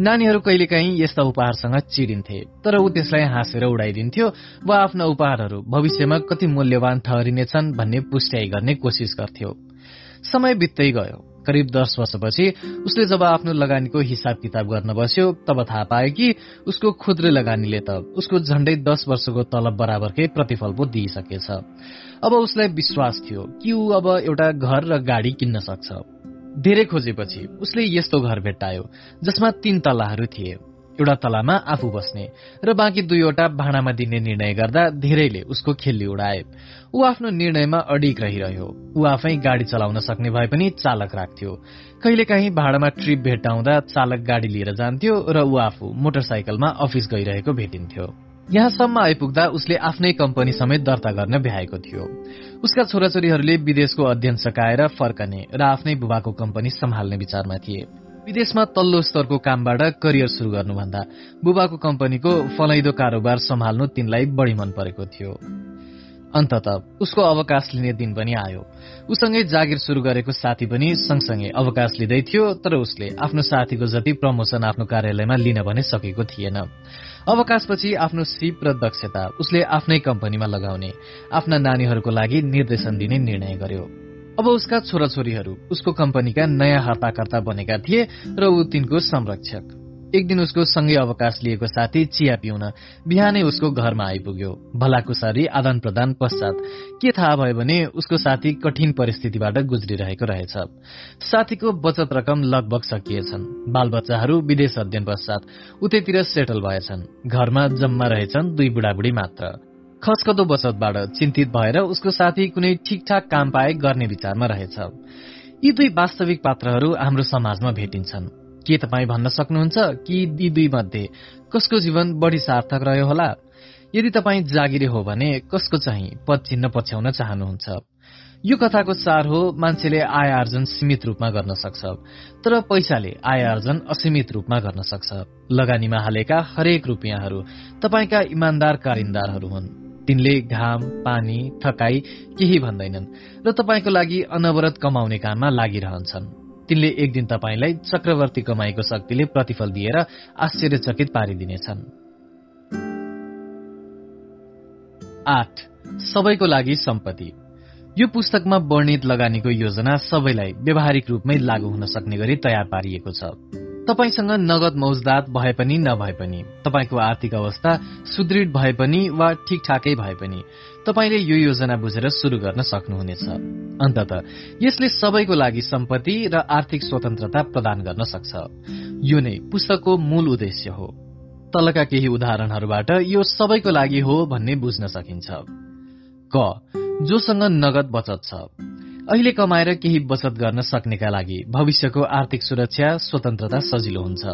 नानीहरू कहिलेकाहीँ यस्ता उपहारसँग चिडिन्थे तर ऊ त्यसलाई हाँसेर उडाइदिन्थ्यो वा आफ्ना उपहारहरू भविष्यमा कति मूल्यवान ठहरिनेछन् भन्ने पुष्ट्याइ गर्ने कोसिस गर्थ्यो। समय बित्दै गयो। करिब दस वर्षपछि उसले जब आफ्नो लगानीको हिसाब किताब गर्न बस्यो तब थाहा पायो कि उसको खुद्रे लगानीले त उसको झण्डै दस वर्षको तलब बराबरकै प्रतिफल पो दिइसकेछ। अब उसलाई विश्वास थियो कि ऊ अब एउटा घर र गाडी किन्न सक्छ। धेरै खोजेपछि उसले यस्तो घर भेट्टायो जसमा तीन तलाहरू थिए। एउटा तलामा आफू बस्ने र बाँकी दुईवटा भाँडामा दिने निर्णय गर्दा धेरैले उसको खेल्ली उडाए। ऊ आफ्नो निर्णयमा अडिक रहिरह्यो। ऊ आफै गाडी चलाउन सक्ने भए पनि चालक राख्थ्यो। कहिलेकाहीँ भाडामा ट्रिप भेट्टाउँदा चालक गाडी लिएर जान्थ्यो र ऊ आफू मोटरसाइकलमा अफिस गइरहेको भेटिन्थ्यो। यहाँसम्म आइपुग्दा उसले आफ्नै कम्पनी समेत दर्ता गर्न भ्याएको थियो। उसका छोराछोरीहरूले विदेशको अध्ययन सकाएर फर्कने र आफ्नै बुबाको कम्पनी सम्हाल्ने विचारमा थिए। विदेशमा तल्लो स्तरको कामबाट करियर शुरू गर्नुभन्दा बुबाको कम्पनीको फलाइदो कारोबार सम्हाल्नु तिनलाई बढी मन परेको थियो। अन्तत उसको अवकाश लिने दिन पनि आयो। उसँगै जागिर शुरू गरेको साथी पनि सँगसँगै अवकाश लिँदै थियो तर उसले आफ्नो साथीको जति प्रमोसन आफ्नो कार्यालयमा लिन भने सकेको थिएन। अवकाशपछि आफ्नो सिप र दक्षता उसले आफ्नै कम्पनीमा लगाउने आफ्ना नानीहरूको लागि निर्देशन दिने निर्णय गर्यो। अब उसका छोराछोरीहरू उसको कम्पनीका नयाँ हर्ताकर्ता बनेका थिए र ऊ तिनको संरक्षक। एक दिन उसको सँगै अवकाश लिएको साथी चिया पिउन बिहानै उसको घरमा आइपुग्यो। भलाकुसारी आदान प्रदान पश्चात के थाहा भयो भने उसको साथी कठिन परिस्थितिबाट गुज्रिरहेको रहेछ। साथीको बचत रकम लगभग सकिएछन्। बालबच्चाहरू विदेश अध्ययन पश्चात उतैतिर सेटल भएछन्। घरमा जम्मा रहेछन् दुई बुढाबुढी मात्र। खसकदो बचतबाट चिन्तित भएर उसको साथी कुनै ठिकठाक काम पाए गर्ने विचारमा रहेछ। यी दुई वास्तविक पात्रहरू हाम्रो समाजमा भेटिन्छन्। के तपाईँ भन्न सक्नुहुन्छ कि यी दुई मध्ये कसको जीवन बढ़ी सार्थक रह्यो होला? यदि तपाईँ जागिरे हो भने कसको चाहिँ पद चिन्ह पछ्याउन चाहनुहुन्छ? यो कथाको सार हो मान्छेले आय आर्जन सीमित रूपमा गर्न सक्छ तर पैसाले आय आर्जन असीमित रूपमा गर्न सक्छ। लगानीमा हालेका हरेक रुपियाँहरू तपाईँका इमान्दार कारिन्दारहरू हुन्। तिनले घाम पानी थकाई केही भन्दैनन् र तपाईँको लागि अनवरत कमाउने काममा लागिरहन्छन्। तिनले एक दिन तपाईँलाई चक्रवर्ती कमाईको शक्तिले प्रतिफल दिएर आश्चर्यचकित पारिदिनेछन्। आठ सबैको लागि सम्पत्ति। यो पुस्तकमा वर्णित लगानीको योजना सबैलाई व्यावहारिक रूपमै लागू हुन सक्ने गरी तयार पारिएको छ। तपाईँसँग नगद मौजदात भए पनि नभए पनि तपाईँको आर्थिक अवस्था सुदृढ भए पनि वा ठिकठाकै भए पनि तपाईँले यो योजना बुझेर शुरू गर्न सक्नुहुनेछ। अन्तत यसले सबैको लागि सम्पत्ति र आर्थिक स्वतन्त्रता प्रदान गर्न सक्छ। यो नै पुस्तकको मूल उद्देश्य हो। तलका केही उदाहरणहरूबाट यो सबैको लागि हो भन्ने बुझ्न सकिन्छ। क जोसँग नगद बचत छ। अहिले कमाएर केही बचत गर्न सक्नेका लागि भविष्यको आर्थिक सुरक्षा स्वतन्त्रता सजिलो हुन्छ।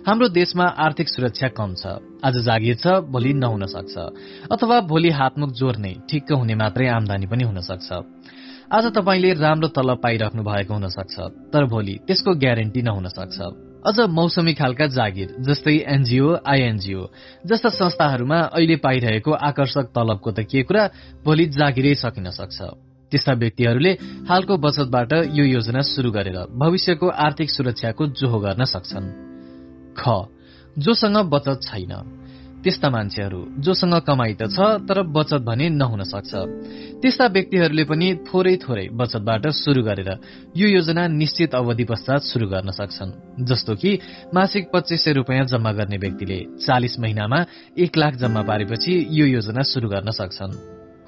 हाम्रो देशमा आर्थिक सुरक्षा कम छ। आज जागिर छ भोलि नहुन सक्छ। अथवा भोलि हातमुख जोर्ने ठिक्क हुने मात्रै आमदानी पनि हुन सक्छ। आज तपाईँले राम्रो तलब पाइराख्नु भएको हुन सक्छ तर भोलि त्यसको ग्यारेन्टी नहुन सक्छ। अझ मौसमी खालका जागिर जस्तै एनजिओ आइएनजिओ जस्ता संस्थाहरूमा अहिले पाइरहेको आकर्षक तलबको त के कुरा भोलि जागिरै सकिन सक्छ। त्यस्ता व्यक्तिहरूले हालको बचतबाट यो योजना शुरू गरेर भविष्यको आर्थिक सुरक्षाको जोहो गर्न सक्छन्। ख जोसँग बचत छैन। त्यस्ता मान्छेहरू जोसँग कमाई त छ तर बचत भने नहुन सक्छ। त्यस्ता व्यक्तिहरूले पनि थोरै थोरै बचतबाट शुरू गरेर यो योजना निश्चित अवधि पश्चात शुरू गर्न सक्छन्। जस्तो कि मासिक पच्चिस सय रुपियाँ जम्मा गर्ने व्यक्तिले चालिस महिनामा एक लाख जम्मा पारेपछि यो योजना शुरू गर्न सक्छन्।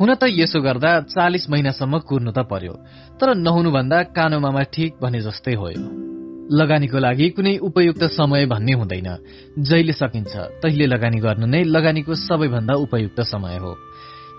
हुन त यसो गर्दा चालिस महिनासम्म कुर्नु त पर्यो तर नहुनुभन्दा कानोमामा ठिक भने जस्तै हो लगानीको लागि कुनै उपयुक्त समय भन्ने हुँदैन। जहिले सकिन्छ तहिले लगानी गर्नु नै लगानीको सबैभन्दा उपयुक्त समय हो।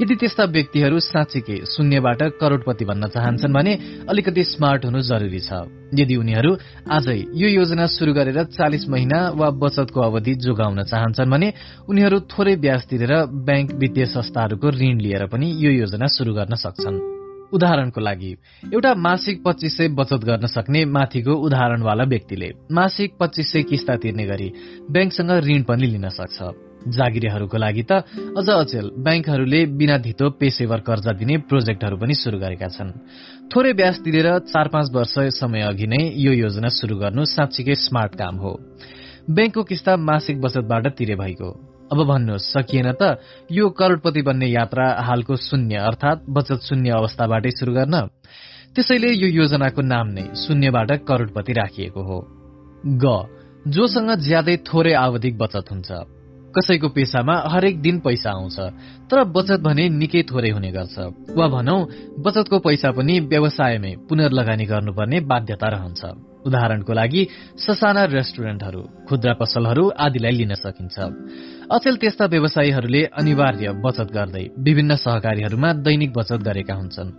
यदि त्यस्ता व्यक्तिहरू साँच्चीकै शून्यबाट करोड़पति भन्न चाहन्छन् भने अलिकति स्मार्ट हुनु जरुरी छ। यदि उनीहरू आजै यो योजना शुरू गरेर चालिस महिना वा बचतको अवधि जोगाउन चाहन्छन् भने उनीहरू थोरै ब्याज तिरेर ब्याङ्क वित्तीय संस्थाहरूको ऋण लिएर पनि यो योजना शुरू गर्न सक्छन्। उदाहरणको लागि एउटा मासिक पच्चिस सय बचत गर्न सक्ने माथिको उदाहरणवाला व्यक्तिले मासिक पच्चिस सय किस्ता तिर्ने गरी ब्याङ्कसँग ऋण पनि लिन सक्छ। जागिरेहरूको लागि त अझ अचेल ब्याङ्कहरूले बिना धितो पेसेवर कर्जा दिने प्रोजेक्टहरू पनि शुरू गरेका छन्। थोरै ब्याज तिरेर चार पाँच वर्ष समय अघि नै यो योजना शुरू गर्नु साँच्चीकै स्मार्ट काम हो। ब्याङ्कको किस्ता मासिक बचतबाट तिरे भएको अब भन्नुहोस् सकिएन त यो करोड़पति बन्ने यात्रा हालको शून्य अर्थात बचत शून्य अवस्थाबाटै शुरू गर्न। त्यसैले यो योजनाको नाम नै शून्यबाट करोड़पति राखिएको हो। ग जोसँग ज्यादै थोरै आवधिक बचत हुन्छ। कसैको पेसामा हरेक दिन पैसा आउँछ तर बचत भने निकै थोरै हुने गर्छ। वा भनौ बचतको पैसा पनि व्यवसायमै पुनर्लगानी गर्नुपर्ने बाध्यता रहन्छ। उदाहरणको लागि ससाना रेस्टुरेन्टहरू खुद्रा पसलहरू आदिलाई लिन सकिन्छ। अचेल त्यस्ता व्यवसायीहरूले अनिवार्य बचत गर्दै विभिन्न सहकारीहरूमा दैनिक बचत गरेका हुन्छन्।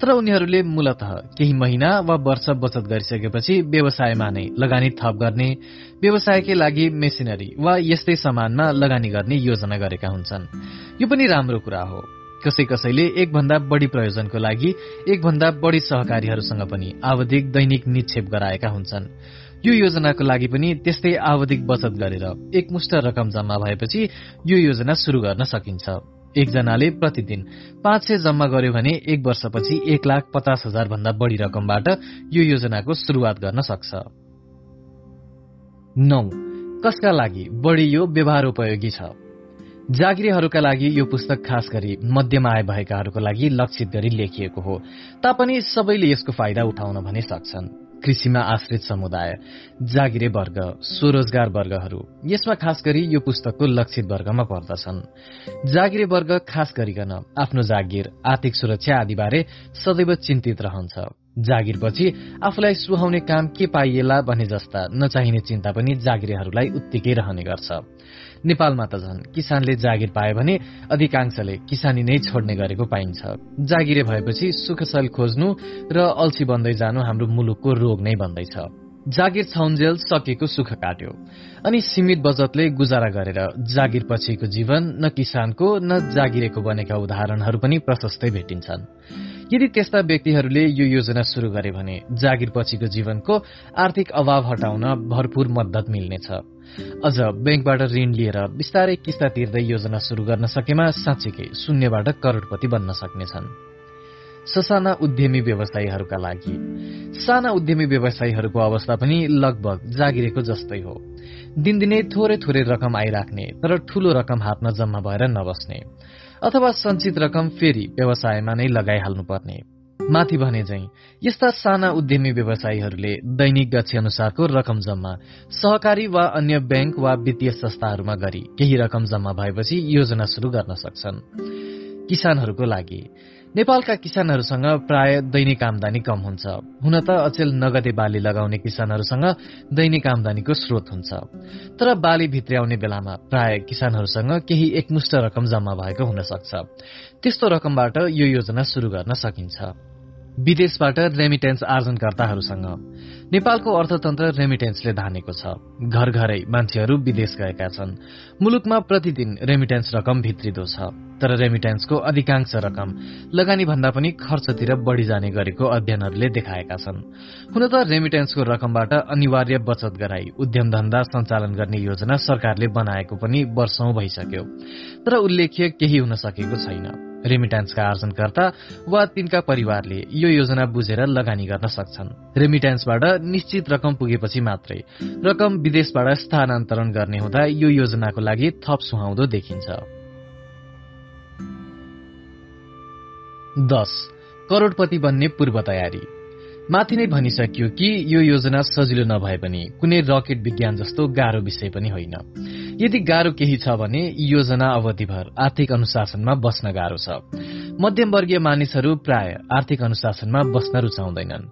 तर उनीहरूले मूलत केही महिना वा वर्ष बचत गरिसकेपछि व्यवसायमा नै लगानी थप गर्ने व्यवसायकै लागि मेसिनरी वा यस्तै सामानमा लगानी गर्ने योजना गरेका हुन्छन्। यो पनि राम्रो कुरा हो। कसै कसैले एकभन्दा बढ़ी प्रयोजनको लागि एकभन्दा बढ़ी सहकारीहरूसँग पनि आवधिक दैनिक निक्षेप गराएका हुन्छन्। यो योजनाको लागि पनि त्यस्तै आवधिक बचत गरेर एकमुष्ट रकम जम्मा भएपछि यो योजना शुरू गर्न सकिन्छ। एकजनाले प्रतिदिन पाँच सय जम्मा गर्यो भने एक वर्षपछि एक लाख पचास हजार भन्दा बढ़ी रकमबाट यो योजनाको शुरूआत गर्न सक्छ। नौ। कसका लागि बढ़ी यो व्यवहार उपयोगी छ? जागिरीहरूका लागि यो पुस्तक खास गरी मध्यम आय भएकाहरूको लागि लक्षित गरी लेखिएको हो तापनि सबैले यसको फाइदा उठाउन भने सक्छन्। कृषिमा आश्रित समुदाय जागिरे वर्ग स्वरोजगार वर्गहरू यसमा खास गरी यो पुस्तकको लक्षित वर्गमा पर्दछन्। जागिरे वर्ग खास गरिकन आफ्नो जागिर आर्थिक सुरक्षा आदिबारे सदैव चिन्तित रहन्छ। जागिरपछि आफूलाई सुहाउने काम के पाइएला भने जस्ता नचाहिने चिन्ता पनि जागिरेहरूलाई उत्तिकै रहने गर्छ। नेपालमा त झन् किसानले जागिर पाए भने अधिकांशले किसानी नै छोड्ने गरेको पाइन्छ। जागिरे भएपछि सुखसल खोज्नु र अल्छी बन्दै जानु हाम्रो मुलुकको रोग नै बन्दैछ। जागिर छाउन्जेल सकेको सुख काट्यो। अनि सीमित बचतले गुजारा गरेर जागिर पछिको जीवन न किसानको न जागिरेको बनेका उदाहरणहरू पनि प्रशस्तै भेटिन्छन्। यदि त्यस्ता व्यक्तिहरूले यो योजना शुरू गरे भने जागिर पछिको जीवनको आर्थिक अभाव हटाउन भरपूर मद्दत मिल्नेछ। अझ ब्याङ्कबाट ऋण लिएर बिस्तारै किस्ता तिर्दै योजना शुरू गर्न सकेमा साँच्चीकै शून्यबाट करोड़पति बन्न सक्नेछन्। ससाना उद्यमी व्यवसायीहरूका लागि। साना उद्यमी व्यवसायीहरूको अवस्था पनि लगभग जागिरेको जस्तै हो। दिनदिनै थोरै थोरै रकम आइराख्ने तर ठूलो रकम हातमा जम्मा भएर नबस्ने। अथवा सञ्चित रकम फेरि व्यवसायमा नै लगाइहाल्नुपर्ने। माथि भने झै यस्ता साना उद्यमी व्यवसायीहरूले दैनिक गछि अनुसारको रकम जम्मा सहकारी वा अन्य ब्याङ्क वा वित्तीय संस्थाहरूमा गरी केही रकम जम्मा भएपछि योजना शुरू गर्न सक्छन्। किसानहरूको लागि नेपालका किसानहरूसँग प्राय दैनिक आमदानी कम हुन्छ। हुन त अचेल नगदे बाली लगाउने किसानहरूसँग दैनिक आमदानीको स्रोत हुन्छ। तर बाली भित्र्याउने बेलामा प्राय किसानहरूसँग केही एकमुष्ट रकम जम्मा भएको हुन सक्छ। त्यस्तो रकमबाट यो योजना शुरू गर्न सकिन्छ। विदेशबाट रेमिटेन्स आर्जनकर्ताहरूसँग। नेपालको अर्थतन्त्र रेमिटेन्सले धानेको छ। घर घरै मान्छेहरू विदेश गएका छन्। मुलुकमा प्रतिदिन रेमिटेन्स रकम भित्रिदो छ। तर रेमिटेन्सको अधिकांश रकम लगानी भन्दा पनि खर्चतिर बढ़ी जाने गरेको अध्ययनहरूले देखाएका छन्। हुन त रेमिटेन्सको रकमबाट अनिवार्य बचत गराई उद्यम धन्दा सञ्चालन गर्ने योजना सरकारले बनाएको पनि वर्षौं भइसक्यो। तर उल्लेख्य केही हुन सकेको छैन। रेमिट्यान्सका आर्जनकर्ता वा तिनका परिवारले यो योजना बुझेर लगानी गर्न सक्छन्। रेमिट्यान्सबाट निश्चित रकम पुगेपछि मात्रै रकम विदेशबाट स्थानान्तरण गर्ने हुँदा यो योजनाको लागि थप सुहाउँदो देखिन्छ। दश करोड़पति बन्ने पूर्व तयारी माथि नै भनिसकियो कि यो योजना सजिलो नभए पनि कुनै रकेट विज्ञान जस्तो गाह्रो विषय पनि होइन। यदि गाह्रो केही छ भने योजना अवधिभर आर्थिक अनुशासनमा बस्न गाह्रो छ। मध्यमवर्गीय मानिसहरू प्राय आर्थिक अनुशासनमा बस्न रुचाउँदैनन्।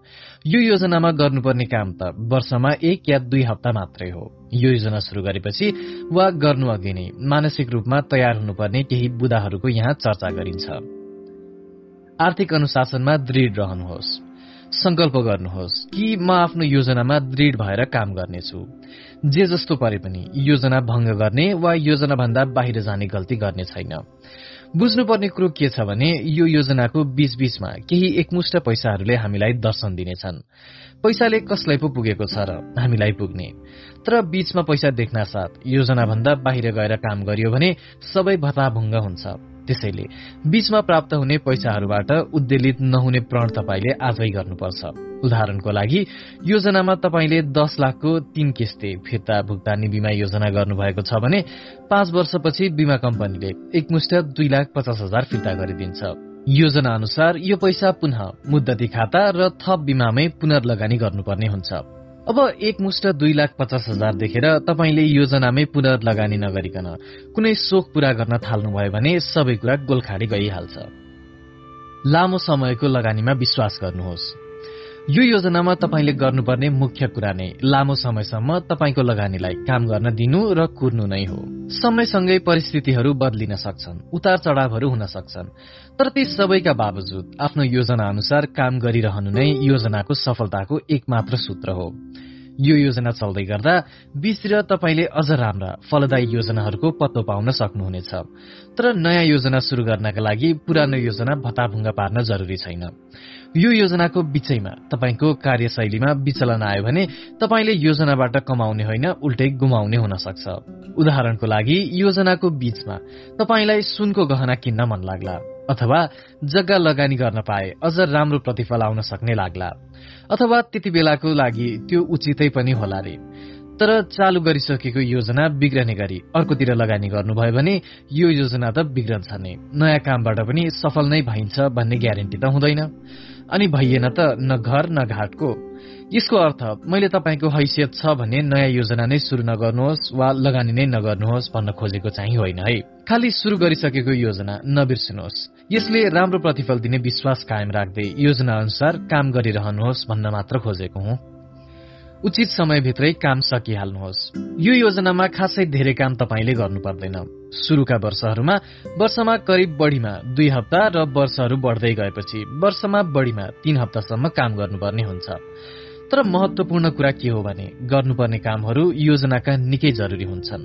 यो योजनामा गर्नुपर्ने काम त वर्षमा एक या दुई हप्ता मात्रै हो। यो योजना शुरू गरेपछि वा गर्नु अघि नै मानसिक रूपमा तयार हुनुपर्ने केही बुदाहरूको यहाँ चर्चा गरिन्छ। आर्थिक अनुशासनमा दृढ रहनुहोस्। संकल्प गर्नुहोस् कि म आफ्नो योजनामा दृढ भएर काम गर्नेछु। जे जस्तो परे पनि योजना भंग गर्ने वा योजना भन्दा बाहिर जाने गल्ती गर्ने छैन। बुझ्नुपर्ने कुरो के छ भने यो योजनाको बीचबीचमा केही एकमुष्ट पैसाहरूले हामीलाई दर्शन दिनेछन्। पैसाले कसलाई पो पुगेको छ र हामीलाई पुग्ने। तर बीचमा पैसा देख्न साथ योजनाभन्दा बाहिर गएर काम गरियो भने सबै भताभुङ्ग हुन्छ। त्यसैले बीचमा प्राप्त हुने पैसाहरूबाट उद्वेलित नहुने प्रण तपाईँले आजै गर्नुपर्छ। उदाहरणको लागि योजनामा तपाईँले दस लाखको तीन किस्ते फिर्ता भुक्तानी बिमा योजना गर्नुभएको छ भने पाँच वर्षपछि बिमा कम्पनीले एकमुष्ट दुई लाख पचास हजार फिर्ता गरिदिन्छ। योजना अनुसार यो पैसा पुनः मुद्दती खाता र थप बिमामै पुनर्लगानी गर्नुपर्ने हुन्छ। अब एक मुष्ट दुई लाख पचास हजार देखेर तपाईँले योजनामै पुनर्लगानी नगरिकन कुनै सोख पूरा गर्न थाल्नुभयो भने सबै कुरा गोलखाडी गइहाल्छ। लामो समयको लगानीमा विश्वास गर्नुहोस्। यो योजनामा तपाईँले गर्नुपर्ने मुख्य कुरा नै लामो समयसम्म तपाईँको लगानीलाई काम गर्न दिनु र कुर्नु नै हो। समयसँगै परिस्थितिहरू बदलिन सक्छन् उतार चढ़ावहरू हुन सक्छन्। तर ती सबैका बावजुद आफ्नो योजना अनुसार काम गरिरहनु नै योजनाको सफलताको एकमात्र सूत्र हो। यो योजना चल्दै गर्दा बीचतिर तपाईँले अझ राम्रा फलदायी योजनाहरूको पत्तो पाउन सक्नुहुनेछ। तर नयाँ योजना शुरू गर्नका लागि पुरानो योजना भताभुङ्ग पार्न जरुरी छैन। यो योजनाको बीचैमा तपाईँको कार्यशैलीमा विचलन आयो भने तपाईँले योजनाबाट कमाउने होइन उल्टै गुमाउने हुन सक्छ। उदाहरणको लागि योजनाको बीचमा तपाईँलाई सुनको गहना किन्न मन लाग्ला अथवा जग्गा लगानी गर्न पाए अझ राम्रो प्रतिफल आउन सक्ने लाग्ला अथवा त्यति बेलाको लागि त्यो उचितै पनि होला रे। तर चालु गरिसकेको योजना बिग्रने गरी अर्कोतिर लगानी गर्नुभयो भने यो योजना त बिग्रन्छ नै। नयाँ कामबाट पनि सफल नै भइन्छ भन्ने ग्यारेन्टी त हुँदैन। अनि भइएन त न घर न घाटको। यसको अर्थ मैले तपाईँको हैसियत छ भने नयाँ योजना नै शुरू नगर्नुहोस् वा लगानी नै नगर्नुहोस् भन्न खोजेको चाहिँ होइन है। खालि शुरू गरिसकेको योजना नबिर्सिनुहोस्। यसले राम्रो प्रतिफल दिने विश्वास कायम राख्दै योजना अनुसार काम गरिरहनुहोस् भन्न मात्र खोजेको हुँ। उचित समयभित्रै काम सकिहाल्नुहोस्। यो योजनामा खासै धेरै काम तपाईँले गर्नु पर्दैन। शुरूका वर्षहरूमा वर्षमा करिब बढ़ीमा दुई हप्ता र वर्षहरू बढ्दै गएपछि वर्षमा बढ़ीमा तीन हप्तासम्म काम गर्नुपर्ने हुन्छ। तर महत्वपूर्ण कुरा के हो भने गर्नुपर्ने कामहरू योजनाका निकै जरुरी हुन्छन्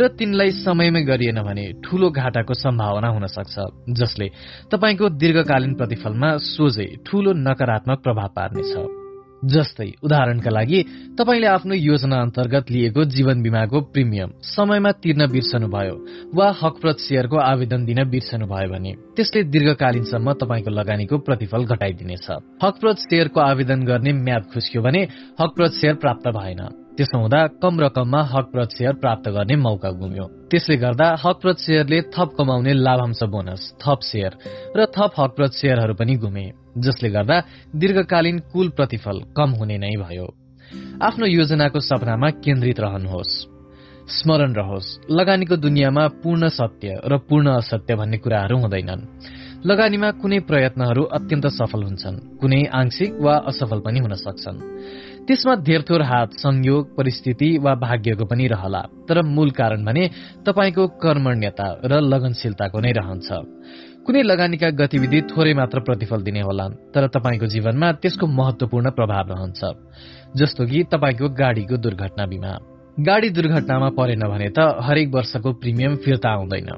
र तिनलाई समयमै गरिएन भने ठूलो घाटाको सम्भावना हुन सक्छ जसले तपाईँको दीर्घकालीन प्रतिफलमा सोझै ठूलो नकारात्मक प्रभाव पार्नेछ। जस्तै उदाहरणका लागि तपाईँले आफ्नो योजना अन्तर्गत लिएको जीवन बिमाको प्रिमियम समयमा तिर्न बिर्सनुभयो वा हकप्रत सेयरको आवेदन दिन बिर्सनुभयो भने त्यसले दीर्घकालीनसम्म तपाईँको लगानीको प्रतिफल घटाइदिनेछ। हकप्रत सेयरको आवेदन गर्ने म्याद खुस्क्यो भने हकप्रत सेयर प्राप्त भएन। त्यसो हुँदा कम रकममा हकप्रत सेयर प्राप्त गर्ने मौका गुम्यो। त्यसले गर्दा हकप्रत सेयरले थप कमाउने लाभांश बोनस थप सेयर र थप हकप्रत सेयरहरू पनि गुमे जसले गर्दा दीर्घकालीन कुल प्रतिफल कम हुने नै भयो। आफ्नो योजनाको सपनामा केन्द्रित रहनुहोस्। स्मरण रहोस् लगानीको दुनियाँमा पूर्ण सत्य र पूर्ण असत्य भन्ने कुराहरू हुँदैनन्। लगानीमा कुनै प्रयत्नहरू अत्यन्त सफल हुन्छन् कुनै आंशिक वा असफल पनि हुन सक्छन्। त्यसमा धेरथोर हात संयोग परिस्थिति वा भाग्यको पनि रहला। तर मूल कारण भने तपाईँको कर्मण्यता र लगनशीलताको नै रहन्छ। कुनै लगानीका गतिविधि थोरै मात्र प्रतिफल दिने होला तर तपाईँको जीवनमा त्यसको महत्वपूर्ण प्रभाव रहन्छ। जस्तो कि तपाईँको गाडीको दुर्घटना बिमा। गाडी दुर्घटनामा परेन भने त हरेक वर्षको प्रिमियम फिर्ता आउँदैन।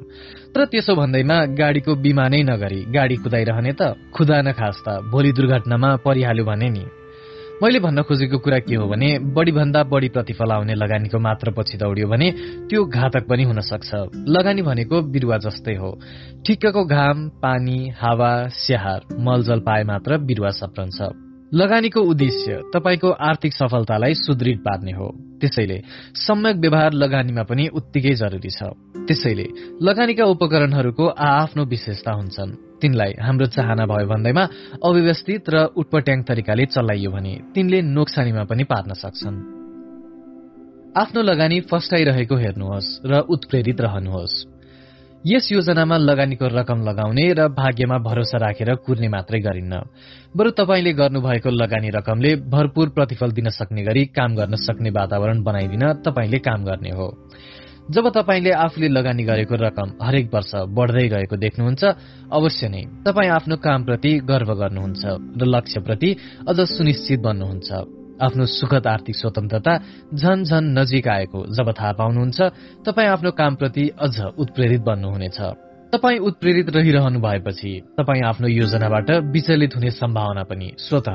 तर त्यसो भन्दैमा गाडीको बिमा नै नगरी गाडी कुदाइरहने त खुदा नखास त भोलि दुर्घटनामा परिहाल्यो भने नि। मैले भन्न खोजेको कुरा के हो भने बढ़ी भन्दा बढ़ी प्रतिफल आउने लगानीको मात्र पछि दौडियो भने त्यो घातक पनि हुन सक्छ। लगानी भनेको बिरुवा जस्तै हो। ठिक्कको घाम पानी हावा स्याहार मलजल पाए मात्र बिरुवा सप्रन्छ लगानीको उद्देश्य तपाईँको आर्थिक सफलतालाई सुदृढ पार्ने हो। त्यसैले सम्यक व्यवहार लगानीमा पनि उत्तिकै जरुरी छ। त्यसैले लगानीका उपकरणहरूको आआफ्नो विशेषता हुन्छन्। तिनलाई हाम्रो चाहना भयो भन्दैमा अव्यवस्थित र उटपट्याङ तरिकाले चलाइयो भने तिनले नोक्सानीमा पनि पार्न सक्छन्। आफ्नो लगानी फस्टाइरहेको हेर्नुहोस् र उत्प्रेरित रहनुहोस्। यस योजनामा लगानीको रकम लगाउने र भाग्यमा भरोसा राखेर कुर्ने मात्रै गरिन्न। बरु तपाईँले गर्नुभएको लगानी रकमले भरपूर प्रतिफल दिन सक्ने गरी काम गर्न सक्ने वातावरण बनाइदिन तपाईँले काम गर्ने हो। जब तपाईँले आफूले लगानी गरेको रकम हरेक वर्ष बढ्दै गएको देख्नुहुन्छ अवश्य नै तपाईँ आफ्नो कामप्रति गर्व गर्नुहुन्छ र लक्ष्यप्रति अझ सुनिश्चित बन्नुहुन्छ। आफ्नो सुखद आर्थिक स्वतन्त्रता झन झन नजिक आएको जब थाहा पाउनुहुन्छ तपाईँ आफ्नो कामप्रति अझ उत्प्रेरित बन्नुहुनेछ। तपाईँ उत्प्रेरित रहिरहनु भएपछि तपाईँ आफ्नो योजनाबाट विचलित हुने सम्भावना पनि स्वत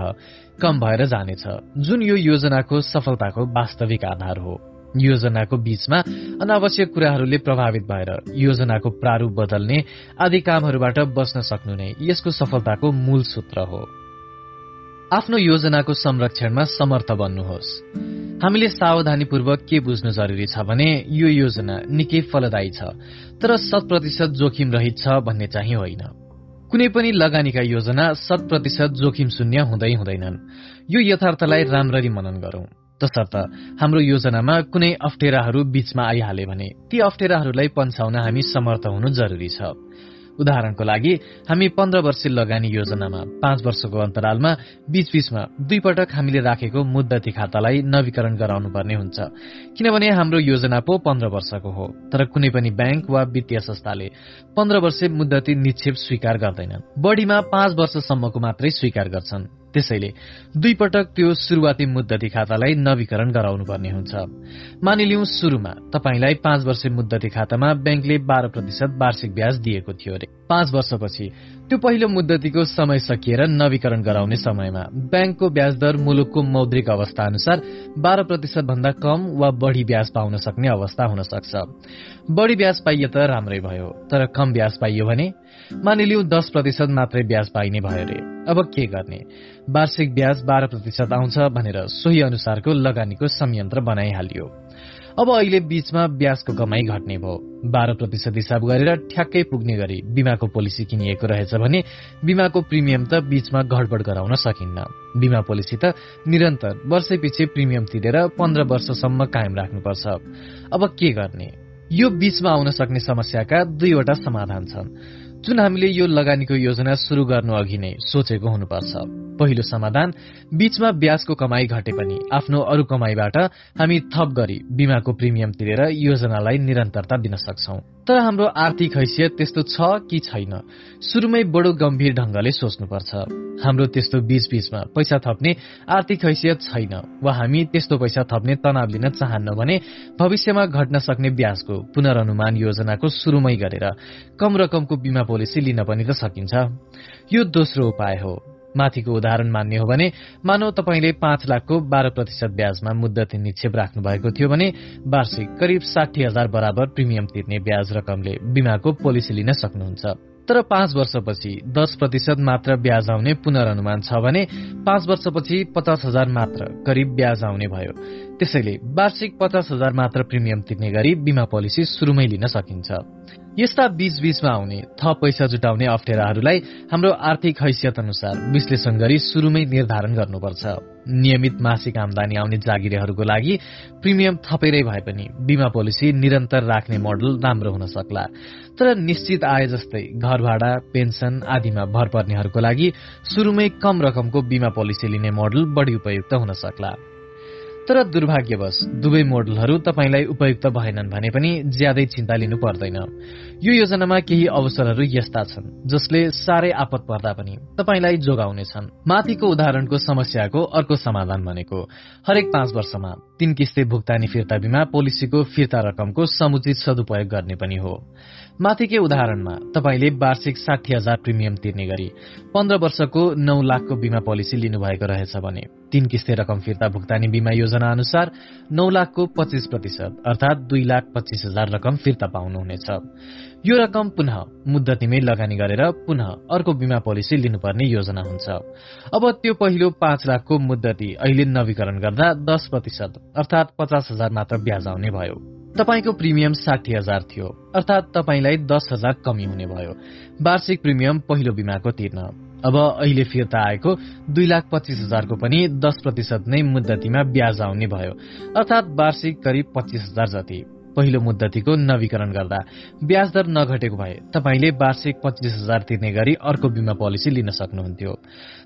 कम भएर जानेछ। जुन यो योजनाको सफलताको वास्तविक आधार हो। योजनाको बीचमा अनावश्यक कुराहरूले प्रभावित भएर योजनाको प्रारूप बदल्ने आदि कामहरूबाट बस्न सक्नु नै यसको सफलताको मूल सूत्र हो। आफ्नो योजनाको संरक्षणमा समर्थ बन्नुहोस्। हामीले सावधानीपूर्वक के बुझ्नु जरुरी छ भने यो योजना निकै फलदायी छ तर शत प्रतिशत जोखिम रहित छ भन्ने चाहिँ होइन। कुनै पनि लगानीका योजना शत प्रतिशत जोखिम शून्य हुँदै हुँदैनन्। यो यथार्थलाई राम्ररी मनन गरौं। तसर्थ हाम्रो योजनामा कुनै अप्ठ्याराहरू बीचमा आइहाले भने ती अप्ठ्याराहरूलाई पन्छाउन हामी समर्थ हुनु जरुरी छ। उदाहरणको लागि हामी पन्ध्र वर्ष लगानी योजनामा पाँच वर्षको अन्तरालमा बीचबीचमा दुई पटक हामीले राखेको मुद्दती खातालाई नवीकरण गराउनु पर्ने हुन्छ। किनभने हाम्रो योजना पो पन्ध्र वर्षको हो तर कुनै पनि ब्याङ्क वा वित्तीय संस्थाले पन्ध्र वर्ष मुद्दती निक्षेप स्वीकार गर्दैनन्। बढ़ीमा पाँच वर्षसम्मको मात्रै स्वीकार गर्छन्। त्यसैले दुई पटक त्यो शुरूआती मुद्दती खातालाई नवीकरण गराउनु पर्ने हुन्छ। मानिलिउ शुरूमा तपाईँलाई पाँच वर्ष मुद्दती खातामा ब्याङ्कले बाह्र प्रतिशत वार्षिक ब्याज दिएको थियो अरे। पाँच वर्षपछि त्यो पहिलो मुद्दतीको समय सकिएर नवीकरण गराउने समयमा ब्याङ्कको ब्याज दर मुलुकको मौद्रिक अवस्था अनुसार बाह्र प्रतिशत भन्दा कम वा बढ़ी ब्याज पाउन सक्ने अवस्था हुन सक्छ। बढ़ी ब्याज पाइए त राम्रै भयो तर कम ब्याज पाइयो भने मानिलिउ दस प्रतिशत मात्रै ब्याज पाइने भयो रे। अब के गर्ने? वार्षिक ब्याज बाह्र प्रतिशत आउँछ भनेर सोही अनुसारको लगानीको संयन्त्र बनाइहालियो। अब अहिले बीचमा ब्याजको कमाई घट्ने भयो। बाह्र प्रतिशत हिसाब गरेर ठ्याक्कै पुग्ने गरी बिमाको पोलिसी किनिएको रहेछ भने बिमाको प्रिमियम त बीचमा घटबड गराउन सकिन्न। बिमा पोलिसी त निरन्तर वर्षैपछि प्रिमियम तिरेर पन्ध्र वर्षसम्म कायम राख्नुपर्छ। अब के गर्ने? यो बीचमा आउन सक्ने समस्याका दुईवटा समाधान छन्। जुन हामीले यो लगानीको योजना शुरू गर्नु अघि नै सोचेको हुनुपर्छ। पहिलो समाधान बीचमा ब्याजको कमाई घटे पनि। आफ्नो अरू कमाईबाट हामी थप गरी बिमाको प्रिमियम तिरेर योजनालाई निरन्तरता दिन सक्छौ। तर हाम्रो आर्थिक हैसियत त्यस्तो छ कि छैन? सुरुमै बडो गम्भीर ढंगले सोच्नुपर्छ। हाम्रो त्यस्तो बीच बीचमा पैसा थप्ने आर्थिक हैसियत छैन वा हामी त्यस्तो पैसा थप्ने तनाव लिन चाहन्न भने भविष्यमा घट्न सक्ने ब्याजको पुनर्नुमान योजनाको शुरूमै गरेर कम रकमको बिमा पोलिसी लिन पनि त सकिन्छ। यो दोस्रो उपाय हो। माथिको उदाहरण मान्ने हो भने मानव तपाईँले पाँच लाखको बाह्र प्रतिशत ब्याजमा मुद्दती निक्षेप राख्नु भएको थियो भने वार्षिक करिब साठी हजार बराबर प्रिमियम तिर्ने ब्याज रकमले बिमाको पोलिसी लिन सक्नुहुन्छ। तर पाँच वर्षपछि दस प्रतिशत मात्र ब्याज आउने पुनर्नुमान छ भने पाँच वर्षपछि पचास हजार मात्र करिब ब्याज आउने भयो। त्यसैले वार्षिक पचास हजार मात्र प्रिमियम तिर्ने गरी बिमा पोलिसी शुरूमै लिन सकिन्छ। यस्ता बीचबीचमा आउने थप पैसा जुटाउने अप्ठ्याराहरूलाई हाम्रो आर्थिक हैसियत अनुसार विश्लेषण गरी शुरूमै निर्धारण गर्नुपर्छ। नियमित मासिक आमदानी आउने जागिरेहरूको लागि प्रिमियम थपेरै भए पनि बिमा पोलिसी निरन्तर राख्ने मोडल राम्रो हुन सक्ला। तर निश्चित आय जस्तै घर भाडा पेन्सन आदिमा भर पर्नेहरूको लागि शुरूमै कम रकमको बिमा पोलिसी लिने मोडल बढ़ी उपयुक्त हुन सक्ला। तर दुर्भाग्यवश दुवै मोडलहरू तपाईँलाई उपयुक्त भएनन् भने पनि ज्यादै चिन्ता लिनु पर्दैन। यो योजनामा केही अवसरहरू यस्ता छन् जसले साह्रै आपत पर्दा पनि तपाईँलाई जोगाउनेछन्। माथिको उदाहरणको समस्याको अर्को समाधान भनेको हरेक पाँच वर्षमा तीन किस्ते भुक्तानी फिर्ता बिमा पोलिसीको फिर्ता रकमको समुचित सदुपयोग गर्ने पनि हो। माथिकै उदाहरणमा तपाईँले वार्षिक साठी हजार प्रिमियम तिर्ने गरी पन्ध्र वर्षको नौ लाखको बिमा पोलिसी लिनुभएको रहेछ भने तीन किस्ते रकम फिर्ता भुक्तानी बिमा योजना अनुसार नौ लाखको पच्चीस प्रतिशत अर्थात दुई लाख पच्चीस हजार रकम फिर्ता पाउनुहुनेछ। यो रकम पुनः मुद्दतीमै लगानी गरेर पुनः अर्को बिमा पोलिसी लिनुपर्ने योजना हुन्छ। अब त्यो पहिलो पाँच लाखको मुद्दती अहिले नवीकरण गर्दा दस प्रतिशत अर्थात पचास हजार मात्र ब्याज आउने भयो। तपाईँको प्रिमियम साठी हजार थियो अर्थात तपाईँलाई दस हजार कमी हुने भयो। वार्षिक प्रिमियम पहिलो बिमाको तिर्न। अब अहिले फिर्ता आएको दुई लाख पच्चिस हजारको पनि दस प्रतिशत नै मुद्दतीमा ब्याज आउने भयो अर्थात वार्षिक करिब पच्चिस हजार जति। पहिलो मुद्दतीको नवीकरण गर्दा ब्याज दर नघटेको भए तपाईँले वार्षिक पच्चिस हजार तिर्ने गरी अर्को बिमा पोलिसी लिन सक्नुहुन्थ्यो।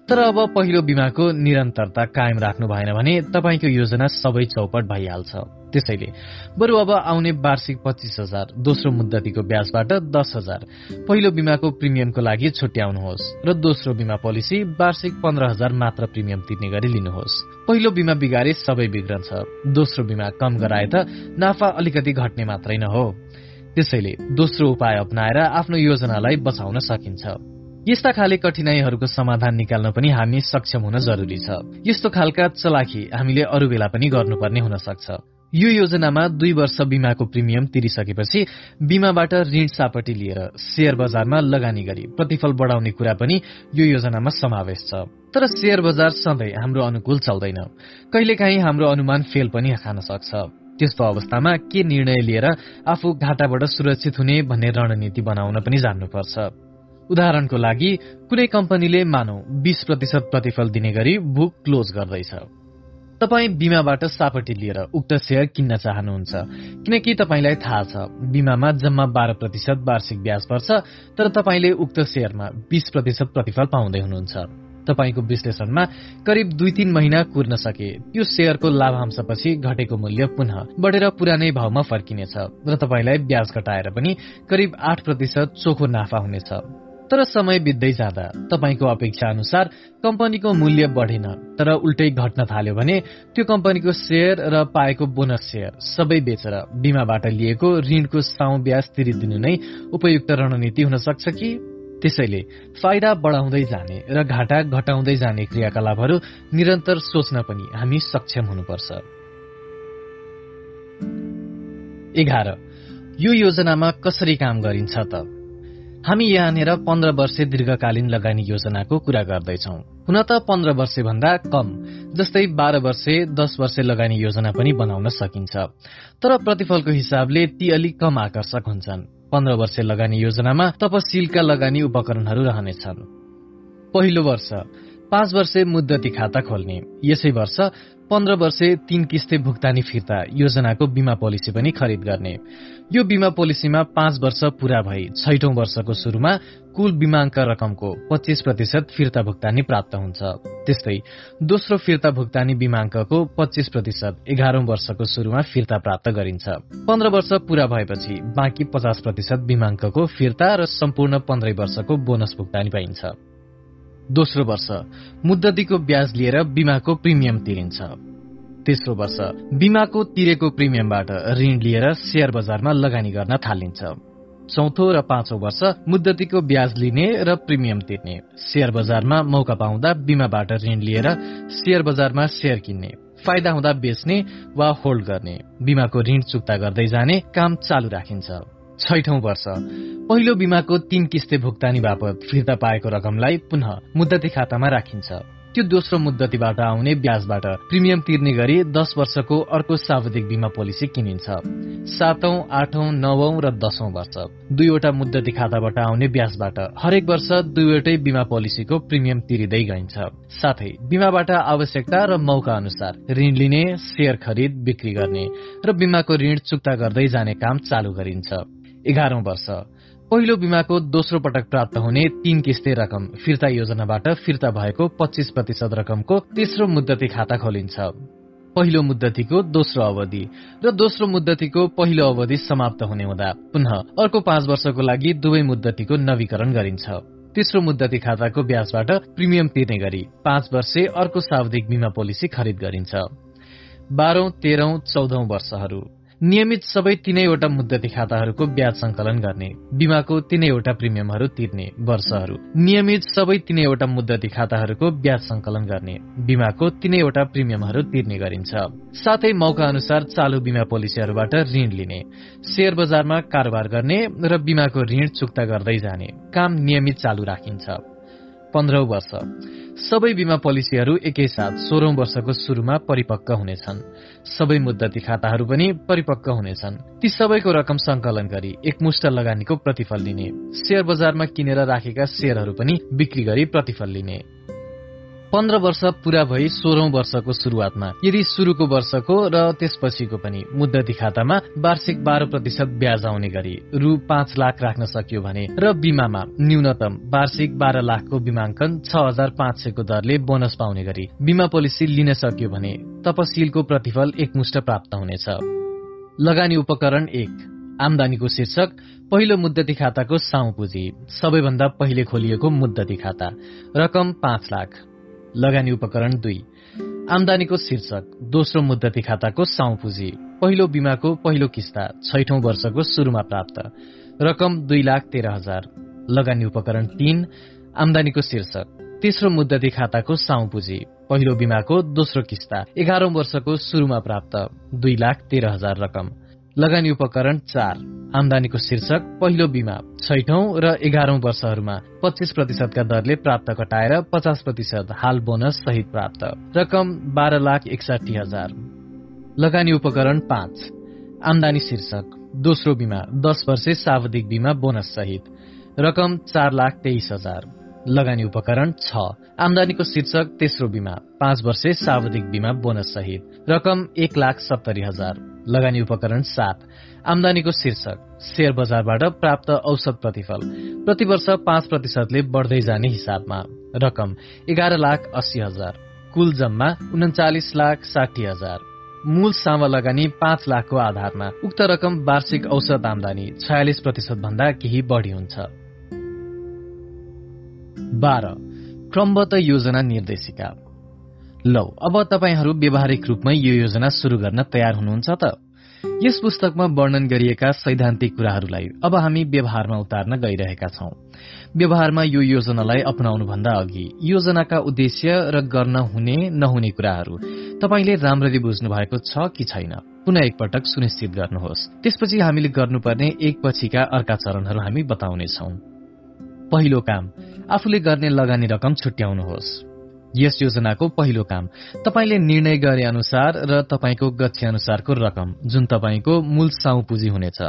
तर अब पहिलो बिमाको निरन्तरता कायम राख्नु भएन भने तपाईँको योजना सबै चौपट भइहाल्छ। त्यसैले बरु अब आउने वार्षिक पच्चिस हजार दोस्रो मुद्दतीको ब्याजबाट दस हजार। पहिलो बिमाको प्रिमियमको लागि छुट्याउनुहोस् र दोस्रो बिमा पोलिसी वार्षिक पन्ध्र हजार मात्र प्रिमियम तिर्ने गरी लिनुहोस्। पहिलो बिमा बिगारे सबै बिग्रन्छ दोस्रो बिमा कम गराए त नाफा अलिकति घट्ने मात्रै न त्यसैले दोस्रो उपाय अप्नाएर आफ्नो योजनालाई बचाउन सकिन्छ। यस्ता खाले कठिनाईहरूको समाधान निकाल्न पनि हामी सक्षम हुन जरुरी छ। यस्तो खालका चलाखी हामीले अरू बेला पनि गर्नुपर्ने हुन सक्छ यो योजनामा दुई वर्ष बिमाको प्रिमियम तिरिसकेपछि बिमाबाट ऋण सापटी लिएर शेयर बजारमा लगानी गरी प्रतिफल बढाउने कुरा पनि यो योजनामा समावेश छ। तर शेयर बजार सधैँ हाम्रो अनुकूल चल्दैन। कहिलेकाहीँ हाम्रो अनुमान फेल पनि खान सक्छ। त्यस्तो अवस्थामा के निर्णय लिएर आफू घाटाबाट सुरक्षित हुने भन्ने रणनीति बनाउन पनि जान्नुपर्छ। उदाहरणको लागि कुनै कम्पनीले मानौ बीस प्रतिशत प्रतिफल दिने गरी बुक क्लोज गर्दैछ। तपाईँ बिमाबाट सापटी लिएर उक्त सेयर किन्न चाहनुहुन्छ। किनकि तपाईँलाई थाहा छ बिमामा जम्मा बाह्र प्रतिशत वार्षिक ब्याज पर्छ तर तपाईँले उक्त सेयरमा बीस प्रतिशत प्रतिफल पाउँदै हुनुहुन्छ। तपाईँको विश्लेषणमा करिब दुई तीन महिना कुर्न सके त्यो सेयरको लाभांशपछि घटेको मूल्य पुनः बढेर पुरानै भावमा फर्किनेछ र तपाईँलाई ब्याज घटाएर पनि करिब आठ प्रतिशत चोखो नाफा हुनेछ। तर समय बित्दै जाँदा तपाईँको अपेक्षा अनुसार कम्पनीको मूल्य बढेन तर उल्टै घट्न थाल्यो भने त्यो कम्पनीको सेयर र पाएको बोनस सेयर सबै बेचेर बिमाबाट लिएको ऋणको साउ ब्याज तिरिदिनु नै उपयुक्त रणनीति हुन सक्छ कि? त्यसैले फाइदा बढाउँदै जाने र घाटा घटाउँदै जाने क्रियाकलापहरू निरन्तर सोच्न पनि हामी सक्षम हुनुपर्छ। एघार यो योजनामा कसरी काम गरिन्छ त? हामी यहाँनिर पन्ध्र वर्षे दीर्घकालीन लगानी योजनाको कुरा गर्दैछौ। हुन त पन्ध्र वर्षे भन्दा कम जस्तै बाह्र वर्षे दस वर्षे लगानी योजना पनि बनाउन सकिन्छ। तर प्रतिफलको हिसाबले ती अलिक कम आकर्षक हुन्छन्। पन्ध्र वर्षे लगानी योजनामा तपसिलका लगानी उपकरणहरू रहनेछन्। पहिलो वर्ष पाँच वर्षे मुद्दती खाता खोल्ने यसै वर्ष पन्ध्र वर्षे तीन किस्ते भुक्तानी फिर्ता योजनाको बिमा पोलिसी पनि खरिद गर्ने। यो बिमा पोलिसीमा पाँच वर्ष पूरा भई छैटौं वर्षको शुरूमा कुल बिमाङ्क रकमको पच्चीस प्रतिशत फिर्ता भुक्तानी प्राप्त हुन्छ। त्यस्तै दोस्रो फिर्ता भुक्तानी बिमाङ्कको पच्चीस प्रतिशत एघारौं वर्षको शुरूमा फिर्ता प्राप्त गरिन्छ। पन्ध्र वर्ष पूरा भएपछि बाँकी पचास प्रतिशत बिमाङ्कको फिर्ता र सम्पूर्ण पन्ध्रै वर्षको बोनस भुक्तानी पाइन्छ। दोस्रो वर्ष मुद्दतीको ब्याज लिएर बिमाको प्रिमियम तिरिन्छ। तेस्रो वर्ष बिमाको तिरेको प्रिमियमबाट ऋण लिएर शेयर बजारमा लगानी गर्न थालिन्छ। चौथो र पाँचौं वर्ष मुद्दतीको ब्याज लिने र प्रिमियम तिर्ने। शेयर बजारमा मौका पाउँदा बिमाबाट ऋण लिएर शेयर बजारमा शेयर किन्ने। फाइदा हुँदा बेच्ने वा होल्ड गर्ने। बिमाको ऋण चुक्ता गर्दै जाने काम चालू राखिन्छ। छैठौं वर्ष पहिलो बिमाको तीन किस्ते भुक्तानी बापत फिर्ता पाएको रकमलाई पुनः मुद्दती खातामा राखिन्छ। त्यो दोस्रो मुद्दतीबाट आउने ब्याजबाट प्रिमियम तिर्ने गरी दस वर्षको अर्को सावधिक बिमा पोलिसी किनिन्छ। सातौं आठौं नवौं र दशौं वर्ष। दुईवटा मुद्दती खाताबाट आउने ब्याजबाट हरेक वर्ष दुईवटै बिमा पोलिसीको प्रिमियम तिरिँदै गइन्छ। साथै बिमाबाट आवश्यकता र मौका अनुसार ऋण लिने शेयर खरिद बिक्री गर्ने र बिमाको ऋण चुक्ता गर्दै जाने काम चालू गरिन्छ। एघारौं वर्ष। पहिलो बिमाको दोस्रो पटक प्राप्त हुने तीन किस्ते रकम फिर्ता योजनाबाट फिर्ता भएको पच्चीस प्रतिशत रकमको तेस्रो मुद्दती खाता खोलिन्छ। पहिलो मुद्दतीको दोस्रो अवधि र दोस्रो मुद्दतीको पहिलो अवधि समाप्त हुने हुँदा पुनः अर्को पाँच वर्षको लागि दुवै मुद्दतीको नवीकरण गरिन्छ। तेस्रो मुद्दती खाताको ब्याजबाट प्रिमियम तिर्ने गरी पाँच वर्षे अर्को सावधिक बिमा पोलिसी खरिद गरिन्छ। बाह्रौं तेह्रौं चौधौं वर्षहरू। नियमित सबै तीनैवटा मुद्दती खाताहरूको ब्याज संकलन गर्ने बिमाको तीनैवटा प्रिमियमहरू तिर्ने वर्षहरू नियमित सबै तीनैवटा मुद्दती खाताहरूको ब्याज संकलन गर्ने बिमाको तीनैवटा प्रिमियमहरू तिर्ने गरिन्छ। साथै मौका अनुसार चालू बिमा पोलिसीहरूबाट ऋण लिने शेयर बजारमा कारोबार गर्ने र बिमाको ऋण चुक्ता गर्दै जाने काम नियमित चालू राखिन्छ। पन्ध्रौं वर्ष। सबै बिमा पोलिसीहरू एकैसाथ सोह्रौं वर्षको शुरूमा परिपक्व हुनेछन्। सबै मुद्दती खाताहरू पनि परिपक्व हुनेछन्। ती सबैको रकम संकलन गरी एकमुष्ट लगानीको प्रतिफल लिने। शेयर बजारमा किनेर राखेका शेयरहरू पनि बिक्री गरी प्रतिफल लिने। पन्ध्र वर्ष पूरा भई सोह्रौं वर्षको शुरूआतमा यदि शुरूको वर्षको र त्यसपछिको पनि मुद्दती खातामा वार्षिक बाह्र प्रतिशत ब्याज आउने गरी रु पाँच लाख राख्न सकियो भने र बिमामा न्यूनतम वार्षिक बाह्र लाखको बिमाङ्कन छ हजार पाँच सयको दरले बोनस पाउने गरी बिमा पोलिसी लिन सकियो भने तपसिलको प्रतिफल एकमुष्ट प्राप्त हुनेछ। लगानी उपकरण एक आमदानीको शीर्षक पहिलो मुद्दती खाताको साउ पुँजी सबैभन्दा पहिले खोलिएको मुद्दती खाता रकम पाँच लाख। लगानी उपकरण दुई। आमदानीको शीर्षक दोस्रो मुद्दती खाताको साउ पुँजी। पहिलो बिमाको पहिलो किस्ता छैठौं वर्षको शुरूमा प्राप्त। रकम दुई लाख तेह्र हजार। लगानी उपकरण तीन आमदानीको शीर्षक तेस्रो मुद्दती खाताको साउ पुँजी। पहिलो बिमाको दोस्रो किस्ता एघारौं वर्षको शुरूमा प्राप्त। दुई लाख तेह्र हजार रकम। लगानी उपकरण चार। आमदानीको शीर्षक पहिलो बिमा। छैठौं र एघारौं वर्षहरूमा पच्चीस प्रतिशतका दरले प्राप्त घटाएर पचास प्रतिशत हाल बोनस सहित प्राप्त। रकम बाह्र लाख एकसाठी हजार। लगानी उपकरण पाँच। आमदानी शीर्षक दोस्रो बिमा दस वर्षे सावधिक बिमा बोनस सहित। रकम चार लाख तेइस हजार। लगानी उपकरण छ। आमदानीको शीर्षक तेस्रो बिमा। पाँच वर्षे सावधिक बिमा बोनस सहित। रकम एक लाख सत्तरी हजार। लगानी उपकरण सात। आमदानीको शीर्षक शेयर बजारबाट प्राप्त औसत प्रतिफल। प्रति वर्ष पाँच प्रतिशतले बढ्दै जाने हिसाबमा। रकम एघार लाख अस्सी हजार। कुल जम्मा उन्चालिस लाख साठी हजार। मूल सामा लगानी पाँच लाखको आधारमा। उक्त रकम वार्षिक औसत आमदानी छयालिस प्रतिशत भन्दा केही बढ़ी हुन्छ। बाह्र क्रमबद्ध योजना निर्देशिका। लौ अब तपाईँहरू व्यावहारिक रूपमै यो योजना शुरू गर्न तयार हुनुहुन्छ त? यस पुस्तकमा वर्णन गरिएका सैद्धान्तिक कुराहरूलाई अब हामी व्यवहारमा उतार्न गइरहेका छौं। व्यवहारमा यो योजनालाई अपनाउनुभन्दा अघि योजनाका उद्देश्य र गर्न हुने नहुने कुराहरू तपाईँले राम्ररी बुझ्नु भएको छ कि छैन? पुनः एकपटक सुनिश्चित गर्नुहोस्। त्यसपछि हामीले गर्नुपर्ने एक पछिका अर्का चरणहरू हामी बताउनेछौं। पहिलो काम आफूले गर्ने लगानी रकम छुट्याउनुहोस्। यस योजनाको पहिलो काम। तपाईँले निर्णय गरे अनुसार र तपाईँको गच्छे अनुसारको रकम जुन तपाईँको मूल साउ पुँजी हुनेछ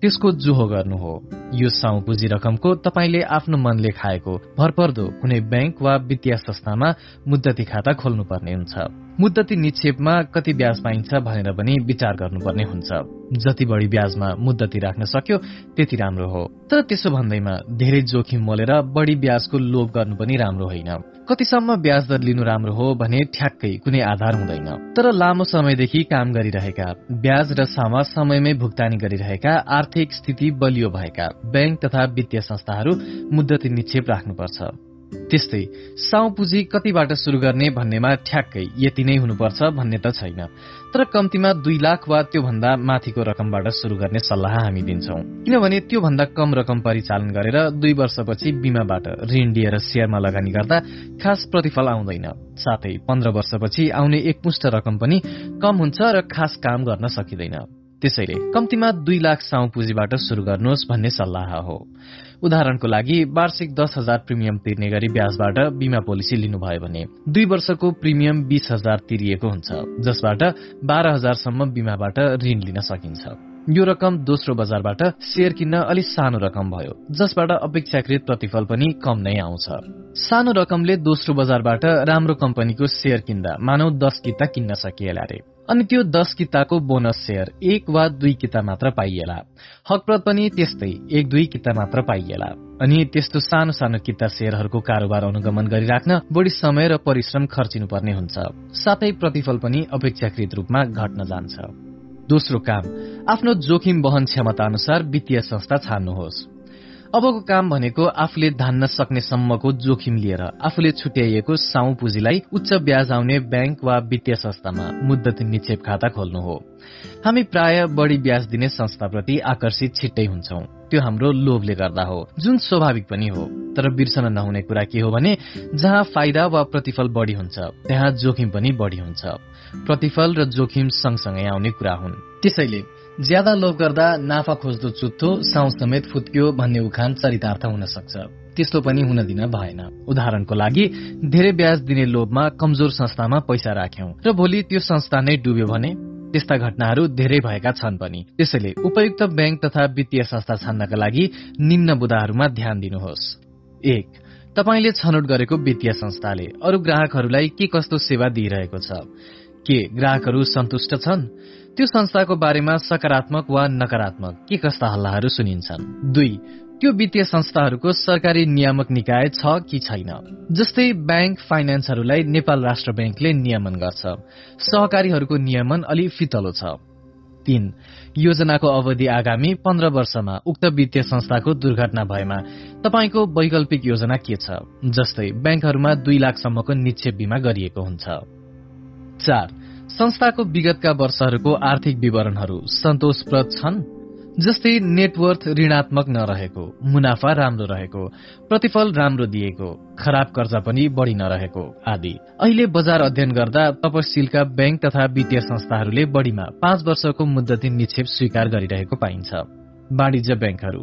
त्यसको जुहो गर्नु हो। यो साउ पुँजी रकमको तपाईँले आफ्नो मनले खाएको भरपर्दो कुनै ब्याङ्क वा वित्तीय संस्थामा मुद्दती खाता खोल्नुपर्ने हुन्छ। मुद्दती निक्षेपमा कति ब्याज पाइन्छ भनेर पनि विचार गर्नुपर्ने हुन्छ। जति बढी ब्याजमा मुद्दती राख्न सक्यो त्यति राम्रो हो। तर त्यसो भन्दैमा धेरै जोखिम मोलेर बढी ब्याजको लोभ गर्नु पनि राम्रो होइन। कतिसम्म ब्याज दर लिनु राम्रो हो भने ठ्याक्कै कुनै आधार हुँदैन। तर लामो समयदेखि काम गरिरहेका ब्याज र सामा समयमै भुक्तानी गरिरहेका आर्थिक स्थिति बलियो भएका ब्याङ्क तथा वित्तीय संस्थाहरू मुद्दती निक्षेप राख्नुपर्छ। त्यस्तै साउ पुँजी कतिबाट शुरू गर्ने भन्नेमा ठ्याक्कै यति नै हुनुपर्छ भन्ने त छैन। तर कम्तीमा दुई लाख वा त्योभन्दा माथिको रकमबाट शुरू गर्ने सल्लाह हामी दिन्छौ। किनभने त्योभन्दा कम रकम परिचालन गरेर दुई वर्षपछि बिमाबाट ऋण लिएर शेयरमा लगानी गर्दा खास प्रतिफल आउँदैन। साथै पन्ध्र वर्षपछि आउने एकमुष्ट रकम पनि कम हुन्छ र खास काम गर्न सकिँदैन। त्यसैले कम्तीमा दुई लाख साउ पुँजीबाट शुरू गर्नुहोस् भन्ने सल्लाह हो। उदाहरणको लागि वार्षिक दस हजार प्रिमियम तिर्ने गरी ब्याजबाट बीमा पोलिसी लिनुभयो भने दुई वर्षको प्रिमियम बीस हजार तिरिएको हुन्छ जसबाट बाह्र हजारसम्म बीमाबाट ऋण लिन सकिन्छ। यो रकम दोस्रो बजारबाट सेयर किन्न अलिक सानो रकम भयो जसबाट अपेक्षाकृत प्रतिफल पनि कम नै आउँछ। सानो रकमले दोस्रो बजारबाट राम्रो कम्पनीको सेयर किन्दा मानव दस किता किन्न सकिएला रे। अनि त्यो दस किताको बोनस सेयर एक वा दुई किता मात्र पाइएला। हकप्रत पनि त्यस्तै एक दुई किता मात्र पाइएला। अनि त्यस्तो सानो सानो किता सेयरहरूको कारोबार अनुगमन गरिराख्न बढी समय र परिश्रम खर्चिनुपर्ने हुन्छ। साथै प्रतिफल पनि अपेक्षाकृत रूपमा घट्न जान्छ। दोस्रो काम। आफ्नो जोखिम वहन क्षमता अनुसार वित्तीय संस्था छान्नुहोस्। अबको काम भनेको आफूले धान्न सक्ने सम्मको जोखिम लिएर आफूले छुट्याइएको साउ पुँजीलाई उच्च ब्याज आउने ब्याङ्क वा वित्तीय संस्थामा मुद्दत निक्षेप खाता खोल्नु हो। हामी प्राय बढ़ी ब्याज दिने संस्थाप्रति आकर्षित छिट्टै हुन्छौ। त्यो हाम्रो लोभले गर्दा हो। जुन स्वाभाविक पनि हो तर बिर्सन नहुने कुरा के हो भने जहाँ फाइदा वा प्रतिफल बढ़ी हुन्छ त्यहाँ जोखिम पनि बढ़ी हुन्छ। प्रतिफल र जोखिम सँगसँगै आउने कुरा हुन्। त्यसैले ज्यादा लोभ गर्दा नाफा खोज्दो चुत्थो साउ समेत फुत्क्यो भन्ने उखान चरितार्थ हुन सक्छ। त्यस्तो पनि हुन दिन भएन। उदाहरणको लागि धेरै ब्याज दिने लोभमा कमजोर संस्थामा पैसा राख्यौं र भोलि त्यो संस्था नै डुब्यो भने त्यस्ता घटनाहरू धेरै भएका छन् पनि। त्यसैले उपयुक्त ब्याङ्क तथा वित्तीय संस्था छान्नका लागि निम्न बुदाहरूमा ध्यान दिनुहोस्। एक तपाईँले छनौट गरेको वित्तीय संस्थाले अरू ग्राहकहरूलाई के कस्तो सेवा दिइरहेको छ? के ग्राहकहरू सन्तुष्ट छन्? त्यो संस्थाको बारेमा सकारात्मक वा नकारात्मक के कस्ता हल्लाहरू सुनिन्छन्? दुई त्यो वित्तीय संस्थाहरूको सरकारी नियामक निकाय छ कि छैन? जस्तै ब्याङ्क फाइनेन्सहरूलाई नेपाल राष्ट्र ब्याङ्कले नियमन गर्छ। सहकारीहरूको नियमन अलि फितलो छ। तीन योजनाको अवधि आगामी पन्ध्र वर्षमा उक्त वित्तीय संस्थाको दुर्घटना भएमा तपाईँको वैकल्पिक योजना के छ? जस्तै ब्याङ्कहरूमा दुई लाखसम्मको निक्षेप बिमा गरिएको हुन्छ। चार संस्थाको विगतका वर्षहरूको आर्थिक विवरणहरू सन्तोषप्रद छन् जस्तै नेटवर्थ ऋणात्मक नरहेको मुनाफा राम्रो रहेको प्रतिफल राम्रो दिएको खराब कर्जा पनि बढ़ी नरहेको आदि। अहिले बजार अध्ययन गर्दा तपशीलका बैंक तथा वित्तीय संस्थाहरूले बढ़ीमा पाँच वर्षको मुद्दती निक्षेप स्वीकार गरिरहेको पाइन्छ। वाणिज्य ब्याङ्कहरू।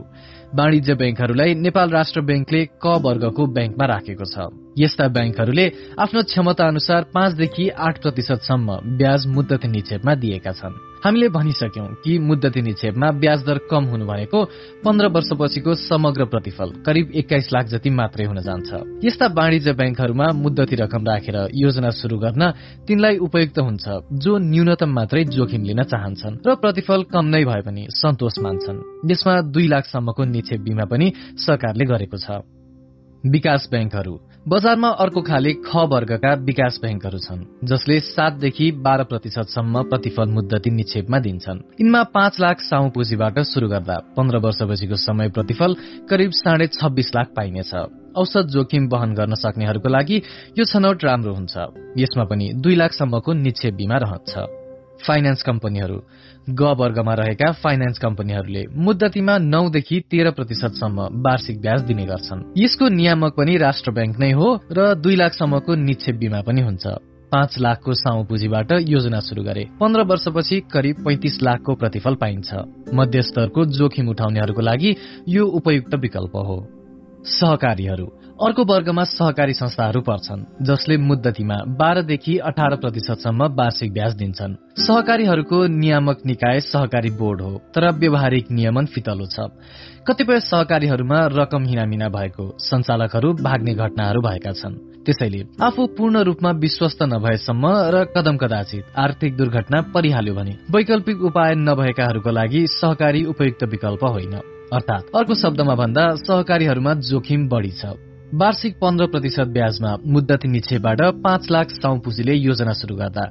वाणिज्य ब्याङ्कहरूलाई नेपाल राष्ट्र ब्याङ्कले क वर्गको ब्याङ्कमा राखेको छ। यस्ता ब्याङ्कहरूले आफ्नो क्षमता अनुसार पाँचदेखि आठ प्रतिशतसम्म ब्याज मुद्दती निक्षेपमा दिएका छन्। हामीले भनिसक्यौं कि मुद्दती निक्षेपमा ब्याज दर कम हुनु भनेको पन्ध्र वर्षपछिको समग्र प्रतिफल करिब एक्काइस लाख जति मात्रै हुन जान्छ। यस्ता वाणिज्य ब्याङ्कहरूमा मुद्दती रकम राखेर योजना शुरू गर्न तिनलाई उपयुक्त हुन्छ जो न्यूनतम मात्रै जोखिम लिन चाहन्छन् र प्रतिफल कम नै भए पनि सन्तोष मान्छन्। यसमा दुई लाखसम्मको निक्षेप बिमा पनि सरकारले गरेको छ। विकास ब्याङ्कहरू बजारमा अर्को खाले ख वर्गका विकास ब्याङ्कहरू छन् जसले सातदेखि बाह्र प्रतिशतसम्म प्रतिफल मुद्दती निक्षेपमा दिन्छन्। यिनमा पाँच लाख साउ पुँजीबाट शुरू गर्दा पन्ध्र वर्षपछिको समय प्रतिफल करिब साढे छब्बीस लाख पाइनेछ। औसत जोखिम वहन गर्न सक्नेहरूको लागि यो छनौट राम्रो हुन्छ। यसमा पनि दुई लाखसम्मको निक्षेप बिमा रहन्छ। फाइनेन्स कम्पनीहरू ग वर्गमा रहेका फाइनेन्स कम्पनीहरूले मुद्दतीमा नौदेखि तेह्र प्रतिशतसम्म वार्षिक ब्याज दिने गर्छन्। यसको नियामक पनि राष्ट्र ब्याङ्क नै हो र दुई लाखसम्मको निक्षेप बिमा पनि हुन्छ। पाँच लाखको साउ पुँजीबाट योजना शुरू गरे। पन्ध्र वर्षपछि करिब पैंतिस लाखको प्रतिफल पाइन्छ। मध्यस्तरको जोखिम उठाउनेहरूको लागि यो उपयुक्त विकल्प हो। सहकारीहरू अर्को वर्गमा सहकारी संस्थाहरू पर्छन् जसले मुद्दतीमा बाह्रदेखि अठार प्रतिशतसम्म वार्षिक ब्याज दिन्छन्। सहकारीहरूको नियामक निकाय सहकारी बोर्ड हो तर व्यावहारिक नियमन फितलो छ। कतिपय सहकारीहरूमा रकम हिनामिना भएको संचालकहरू भाग्ने घटनाहरू भएका छन्। त्यसैले आफू पूर्ण रूपमा विश्वस्त नभएसम्म र कदम कदाचित आर्थिक दुर्घटना परिहाल्यो भने वैकल्पिक उपाय नभएकाहरूको लागि सहकारी उपयुक्त विकल्प होइन। अर्थात अर्को शब्दमा भन्दा सहकारीहरूमा जोखिम बढ़ी छ। वार्षिक पन्ध्र प्रतिशत ब्याजमा मुद्दती निक्षेपबाट पाँच लाख साउपुजीले योजना शुरू गर्दा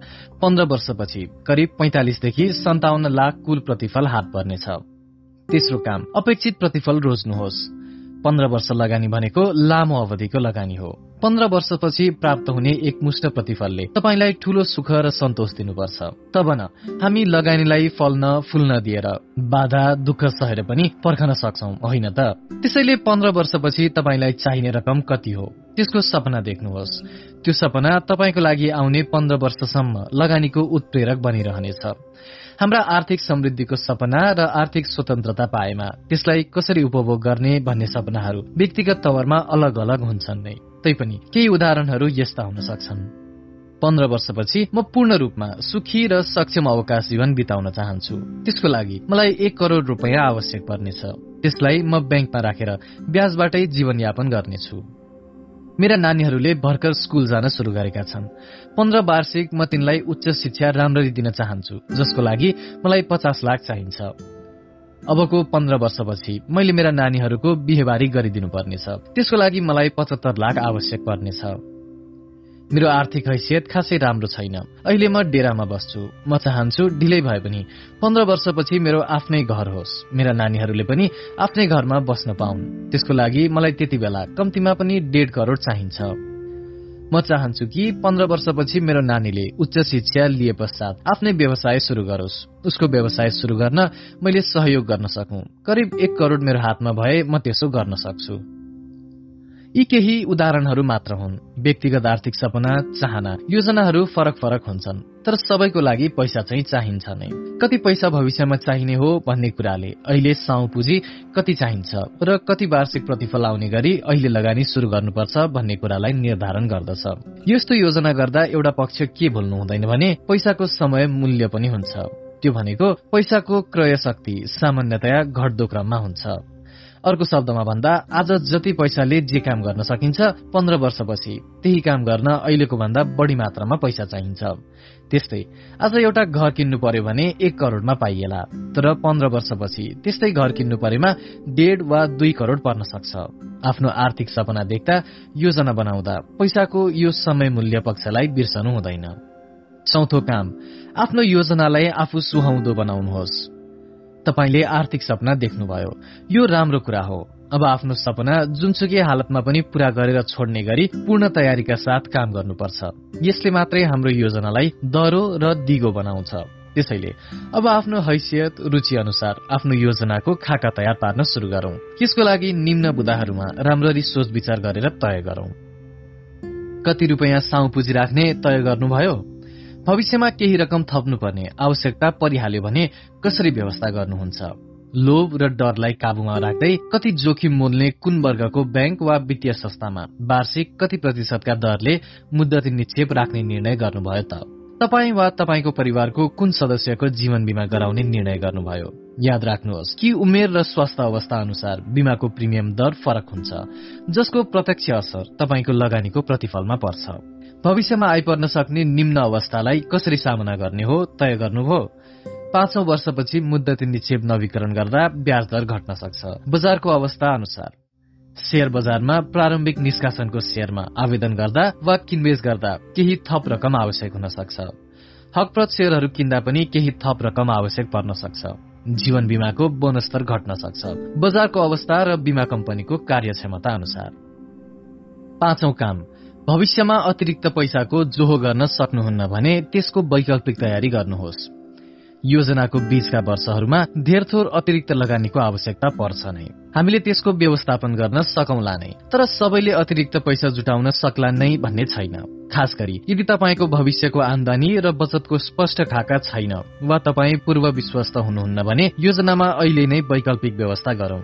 पन्ध्र वर्षपछि करिब पैंतालिसदेखि सन्ताउन्न लाख कुल प्रतिफल हात पर्नेछ। तेस्रो काम अपेक्षित प्रतिफल रोज्नुहोस्। पन्ध्र वर्ष लगानी भनेको लामो अवधिको लगानी हो। पन्ध्र वर्षपछि प्राप्त हुने एकमुष्ट प्रतिफलले तपाईँलाई ठूलो सुख र सन्तोष दिनुपर्छ। तब न हामी लगानीलाई फल्न फुल्न दिएर बाधा दुःख सहेर पनि पर्खन सक्छौ होइन त? त्यसैले पन्ध्र वर्षपछि तपाईँलाई चाहिने रकम कति हो? त्यसको सपना देख्नुहोस्। त्यो सपना तपाईँको लागि आउने पन्ध्र वर्षसम्म लगानीको उत्प्रेरक बनिरहनेछ। हाम्रा आर्थिक समृद्धिको सपना र आर्थिक स्वतन्त्रता पाएमा त्यसलाई कसरी उपभोग गर्ने भन्ने सपनाहरू व्यक्तिगत तवरमा अलग अलग हुन्छन् नै। तैपनि केही उदाहरणहरू यस्ता हुन सक्छन्। पन्ध्र वर्षपछि म पूर्ण रूपमा सुखी र सक्षम अवकाश जीवन बिताउन चाहन्छु। त्यसको लागि मलाई एक करोड़ रुपियाँ आवश्यक पर्नेछ। त्यसलाई म ब्याङ्कमा राखेर ब्याजबाटै जीवनयापन गर्नेछु। मेरा नानीहरूले भर्खर स्कूल जान शुरू गरेका छन्। पन्ध्र वार्षिक म तिनलाई उच्च शिक्षा राम्ररी दिन चाहन्छु जसको लागि मलाई पचास लाख चाहिन्छ। अबको पन्ध्र वर्षपछि मैले मेरा नानीहरूको बिहेबारी गरिदिनु पर्नेछ त्यसको लागि मलाई पचहत्तर लाख आवश्यक पर्नेछ। मेरो आर्थिक हैसियत खासै राम्रो छैन। अहिले म डेरामा बस्छु। म चाहन्छु ढिलै भए पनि पन्ध्र वर्षपछि मेरो आफ्नै घर होस्। मेरा नानीहरूले पनि आफ्नै घरमा बस्न पाउन्। त्यसको लागि मलाई त्यति बेला कम्तीमा पनि डेढ करोड़ चाहिन्छ। म चाहन्छु कि पन्ध्र वर्षपछि मेरो नानीले उच्च शिक्षा लिए पश्चात आफ्नै व्यवसाय शुरू गरोस्। उसको व्यवसाय शुरू गर्न मैले सहयोग गर्न सकौं। करिब एक करोड़ मेरो हातमा भए म त्यसो गर्न सक्छु। यी केही उदाहरणहरू मात्र हुन्। व्यक्तिगत आर्थिक सपना चाहना योजनाहरू फरक फरक हुन्छन् तर सबैको लागि पैसा चाहिँ चाहिन्छ नै। कति पैसा भविष्यमा चाहिने हो भन्ने कुराले अहिले साउ पुँजी कति चाहिन्छ र कति वार्षिक प्रतिफल आउने गरी अहिले लगानी शुरू गर्नुपर्छ भन्ने कुरालाई निर्धारण गर्दछ। यस्तो योजना गर्दा एउटा पक्ष के भुल्नु हुँदैन भने पैसाको समय मूल्य पनि हुन्छ। त्यो भनेको पैसाको क्रय शक्ति सामान्यतया घट्दो क्रममा हुन्छ। अर्को शब्दमा भन्दा आज जति पैसाले जे काम गर्न सकिन्छ पन्ध्र वर्षपछि त्यही काम गर्न अहिलेको भन्दा बढ़ी मात्रामा पैसा चाहिन्छ। त्यस्तै आज एउटा घर किन्नु पर्यो भने एक करोड़मा पाइएला तर पन्ध्र वर्षपछि त्यस्तै घर किन्नु परेमा डेढ वा दुई करोड़ पर्न सक्छ। आफ्नो आर्थिक सपना देख्दा योजना बनाउँदा पैसाको यो समय मूल्य पक्षलाई बिर्सनु हुँदैन। चौथो काम आफ्नो योजनालाई आफू सुहाउँदो बनाउनुहोस्। तपाईँले आर्थिक सपना देख्नुभयो। यो राम्रो कुरा हो। अब आफ्नो सपना जुनसुकै हालतमा पनि पूरा गरेर छोड्ने गरी पूर्ण तयारीका साथ काम गर्नुपर्छ। यसले मात्रै हाम्रो योजनालाई दह्रो र दिगो बनाउँछ। त्यसैले अब आफ्नो हैसियत रुचि अनुसार आफ्नो योजनाको खाका तयार पार्न शुरू गरौं। यसको लागि निम्न बुदाहरूमा राम्ररी सोच विचार गरेर तय गरौं। कति रुपियाँ साउ पुँजी राख्ने तय गर्नुभयो? भविष्यमा केही रकम थप्नुपर्ने आवश्यकता परिहाल्यो भने कसरी व्यवस्था गर्नुहुन्छ? लोभ र डरलाई काबुमा राख्दै कति जोखिम मोल्ने कुन वर्गको ब्याङ्क वा वित्तीय संस्थामा वार्षिक कति प्रतिशतका दरले मुद्दती निक्षेप राख्ने निर्णय गर्नुभयो त? तपाईँ वा तपाईँको परिवारको कुन सदस्यको जीवन बिमा गराउने निर्णय गर्नुभयो? याद राख्नुहोस् कि उमेर र स्वास्थ्य अवस्था अनुसार बिमाको प्रिमियम दर फरक हुन्छ जसको प्रत्यक्ष असर तपाईँको लगानीको प्रतिफलमा पर्छ। भविष्यमा आइपर्न सक्ने निम्न अवस्थालाई कसरी सामना गर्ने हो तय गर्नुभयो। पाँचौं वर्षपछि मुद्दती निक्षेप नवीकरण गर्दा ब्याज दर घट्न सक्छ। बजारको अवस्था अनुसार। शेयर बजारमा प्रारम्भिक निष्कासनको शेयरमा आवेदन गर्दा वा किनबेच गर्दा केही थप रकम आवश्यक हुन सक्छ। हकप्रत शेयरहरू किन्दा पनि केही थप रकम आवश्यक पर्न सक्छ। जीवन बिमाको बोनस्तर घट्न सक्छ। बजारको अवस्था र बिमा कम्पनीको कार्यक्षमता अनुसार। पाँचौं काम। भविष्यमा अतिरिक्त पैसाको जोहो गर्न सक्नुहुन्न भने त्यसको वैकल्पिक तयारी गर्नुहोस्। योजनाको बीचका वर्षहरूमा धेरथोर अतिरिक्त लगानीको आवश्यकता पर्छ नै। हामीले त्यसको व्यवस्थापन गर्न सकौंला नै। तर सबैले अतिरिक्त पैसा जुटाउन सक्ला नै भन्ने छैन। खास गरी यदि तपाईँको भविष्यको आमदानी र बचतको स्पष्ट खाका छैन वा तपाईँ पूर्व विश्वस्त हुनुहुन्न भने योजनामा अहिले नै वैकल्पिक व्यवस्था गरौं।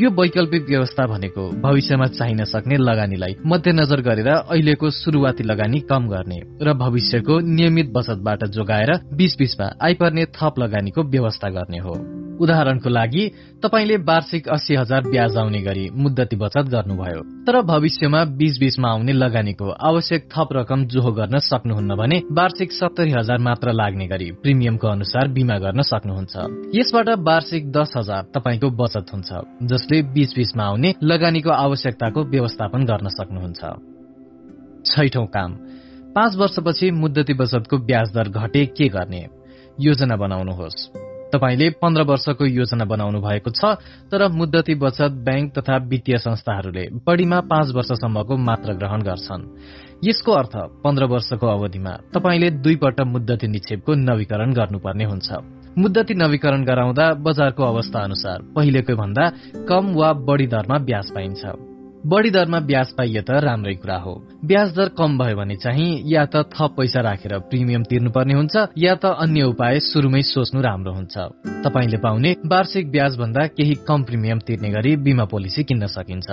यो वैकल्पिक व्यवस्था भनेको भविष्यमा चाहिन सक्ने लगानीलाई मध्यनजर गरेर अहिलेको शुरूआती लगानी कम गर्ने र भविष्यको नियमित बचतबाट जोगाएर बीच बीचमा आइपर्ने थप लगानीको व्यवस्था गर्ने हो। उदाहरणको लागि तपाईँले वार्षिक अस्सी हजार ब्याज आउने गरी मुद्दती बचत गर्नुभयो। तर भविष्यमा बीच बीचमा आउने लगानीको आवश्यक थप रकम जोहो गर्न सक्नुहुन्न भने वार्षिक सत्तरी हजार मात्र लाग्ने गरी प्रिमियमको अनुसार बिमा गर्न सक्नुहुन्छ। यसबाट वार्षिक दस हजार तपाईँको बचत हुन्छ जसले बीच बीचमा आउने लगानीको आवश्यकताको व्यवस्थापन गर्न सक्नुहुन्छ। छैठौं काम। पाँच वर्षपछि मुद्दती बचतको ब्याज दर घटे के गर्ने? योजना बनाउनुहोस्। तपाईँले पन्ध्र वर्षको योजना बनाउनु भएको छ तर मुद्दती बचत ब्याङ्क तथा वित्तीय संस्थाहरूले बढ़ीमा पाँच वर्षसम्मको मात्र ग्रहण गर्छन्। यसको अर्थ पन्ध्र वर्षको अवधिमा तपाईँले दुईपल्ट मुद्दती निक्षेपको नवीकरण गर्नुपर्ने हुन्छ। मुद्दती नवीकरण गराउँदा बजारको अवस्था अनुसार पहिलेको भन्दा कम वा बढ़ी दरमा ब्याज पाइन्छ। बढ़ी दरमा ब्याज पाइए त राम्रै कुरा हो। ब्याज दर कम भयो भने चाहिँ या त थप पैसा राखेर प्रिमियम तिर्नुपर्ने हुन्छ या त अन्य उपाय शुरूमै सोच्नु राम्रो हुन्छ। तपाईँले पाउने वार्षिक ब्याज भन्दा केही कम प्रिमियम तिर्ने गरी बिमा पोलिसी किन्न सकिन्छ।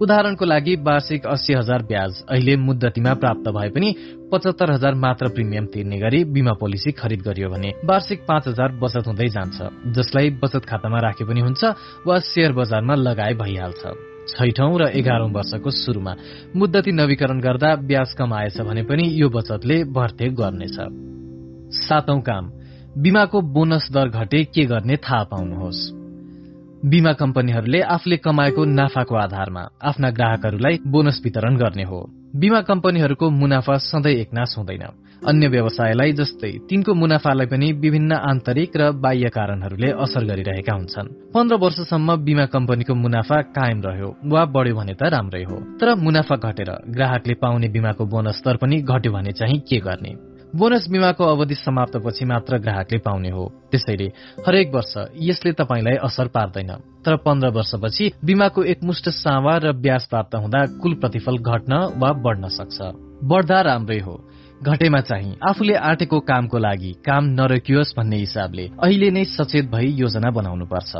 उदाहरणको लागि वार्षिक अस्सी हजार ब्याज अहिले मुद्दतीमा प्राप्त भए पनि पचहत्तर हजार मात्र प्रिमियम तिर्ने गरी बिमा पोलिसी खरिद गरियो भने वार्षिक पाँच हजार बचत हुँदै जान्छ जसलाई बचत खातामा राखे पनि हुन्छ वा शेयर बजारमा लगाए भइहाल्छ। छैठौं र एघारौं वर्षको शुरूमा मुद्दती नवीकरण गर्दा ब्याज कम आएछ भने पनि यो बचतले भर्ते गर्नेछ। सातौं काम बिमाको बोनस दर घटे के गर्ने थाहा पाउनुहोस्। बिमा कम्पनीहरूले आफूले कमाएको नाफाको आधारमा आफ्ना ग्राहकहरूलाई बोनस वितरण गर्ने हो। बिमा कम्पनीहरूको मुनाफा सधैँ एकनाश हुँदैन। अन्य व्यवसायलाई जस्तै तिनको मुनाफालाई पनि विभिन्न आन्तरिक र बाह्य कारणहरूले असर गरिरहेका हुन्छन्। पन्ध्र वर्षसम्म बिमा कम्पनीको मुनाफा कायम रह्यो वा बढ्यो भने त राम्रै हो। तर मुनाफा घटेर ग्राहकले पाउने बिमाको बोनस दर पनि घट्यो भने चाहिँ के गर्ने? बोनस बिमाको अवधि समाप्तपछि मात्र ग्राहकले पाउने हो। त्यसैले हरेक वर्ष यसले तपाईँलाई असर पार्दैन। तर पन्ध्र वर्षपछि बिमाको एकमुष्ट सावा र ब्याज प्राप्त हुँदा कुल प्रतिफल घट्न वा बढ्न सक्छ। बढ्दा राम्रै हो। घटेमा चाहिँ आफूले आँटेको कामको लागि काम नरोकियोस् भन्ने हिसाबले अहिले नै सचेत भई योजना बनाउनु पर्छ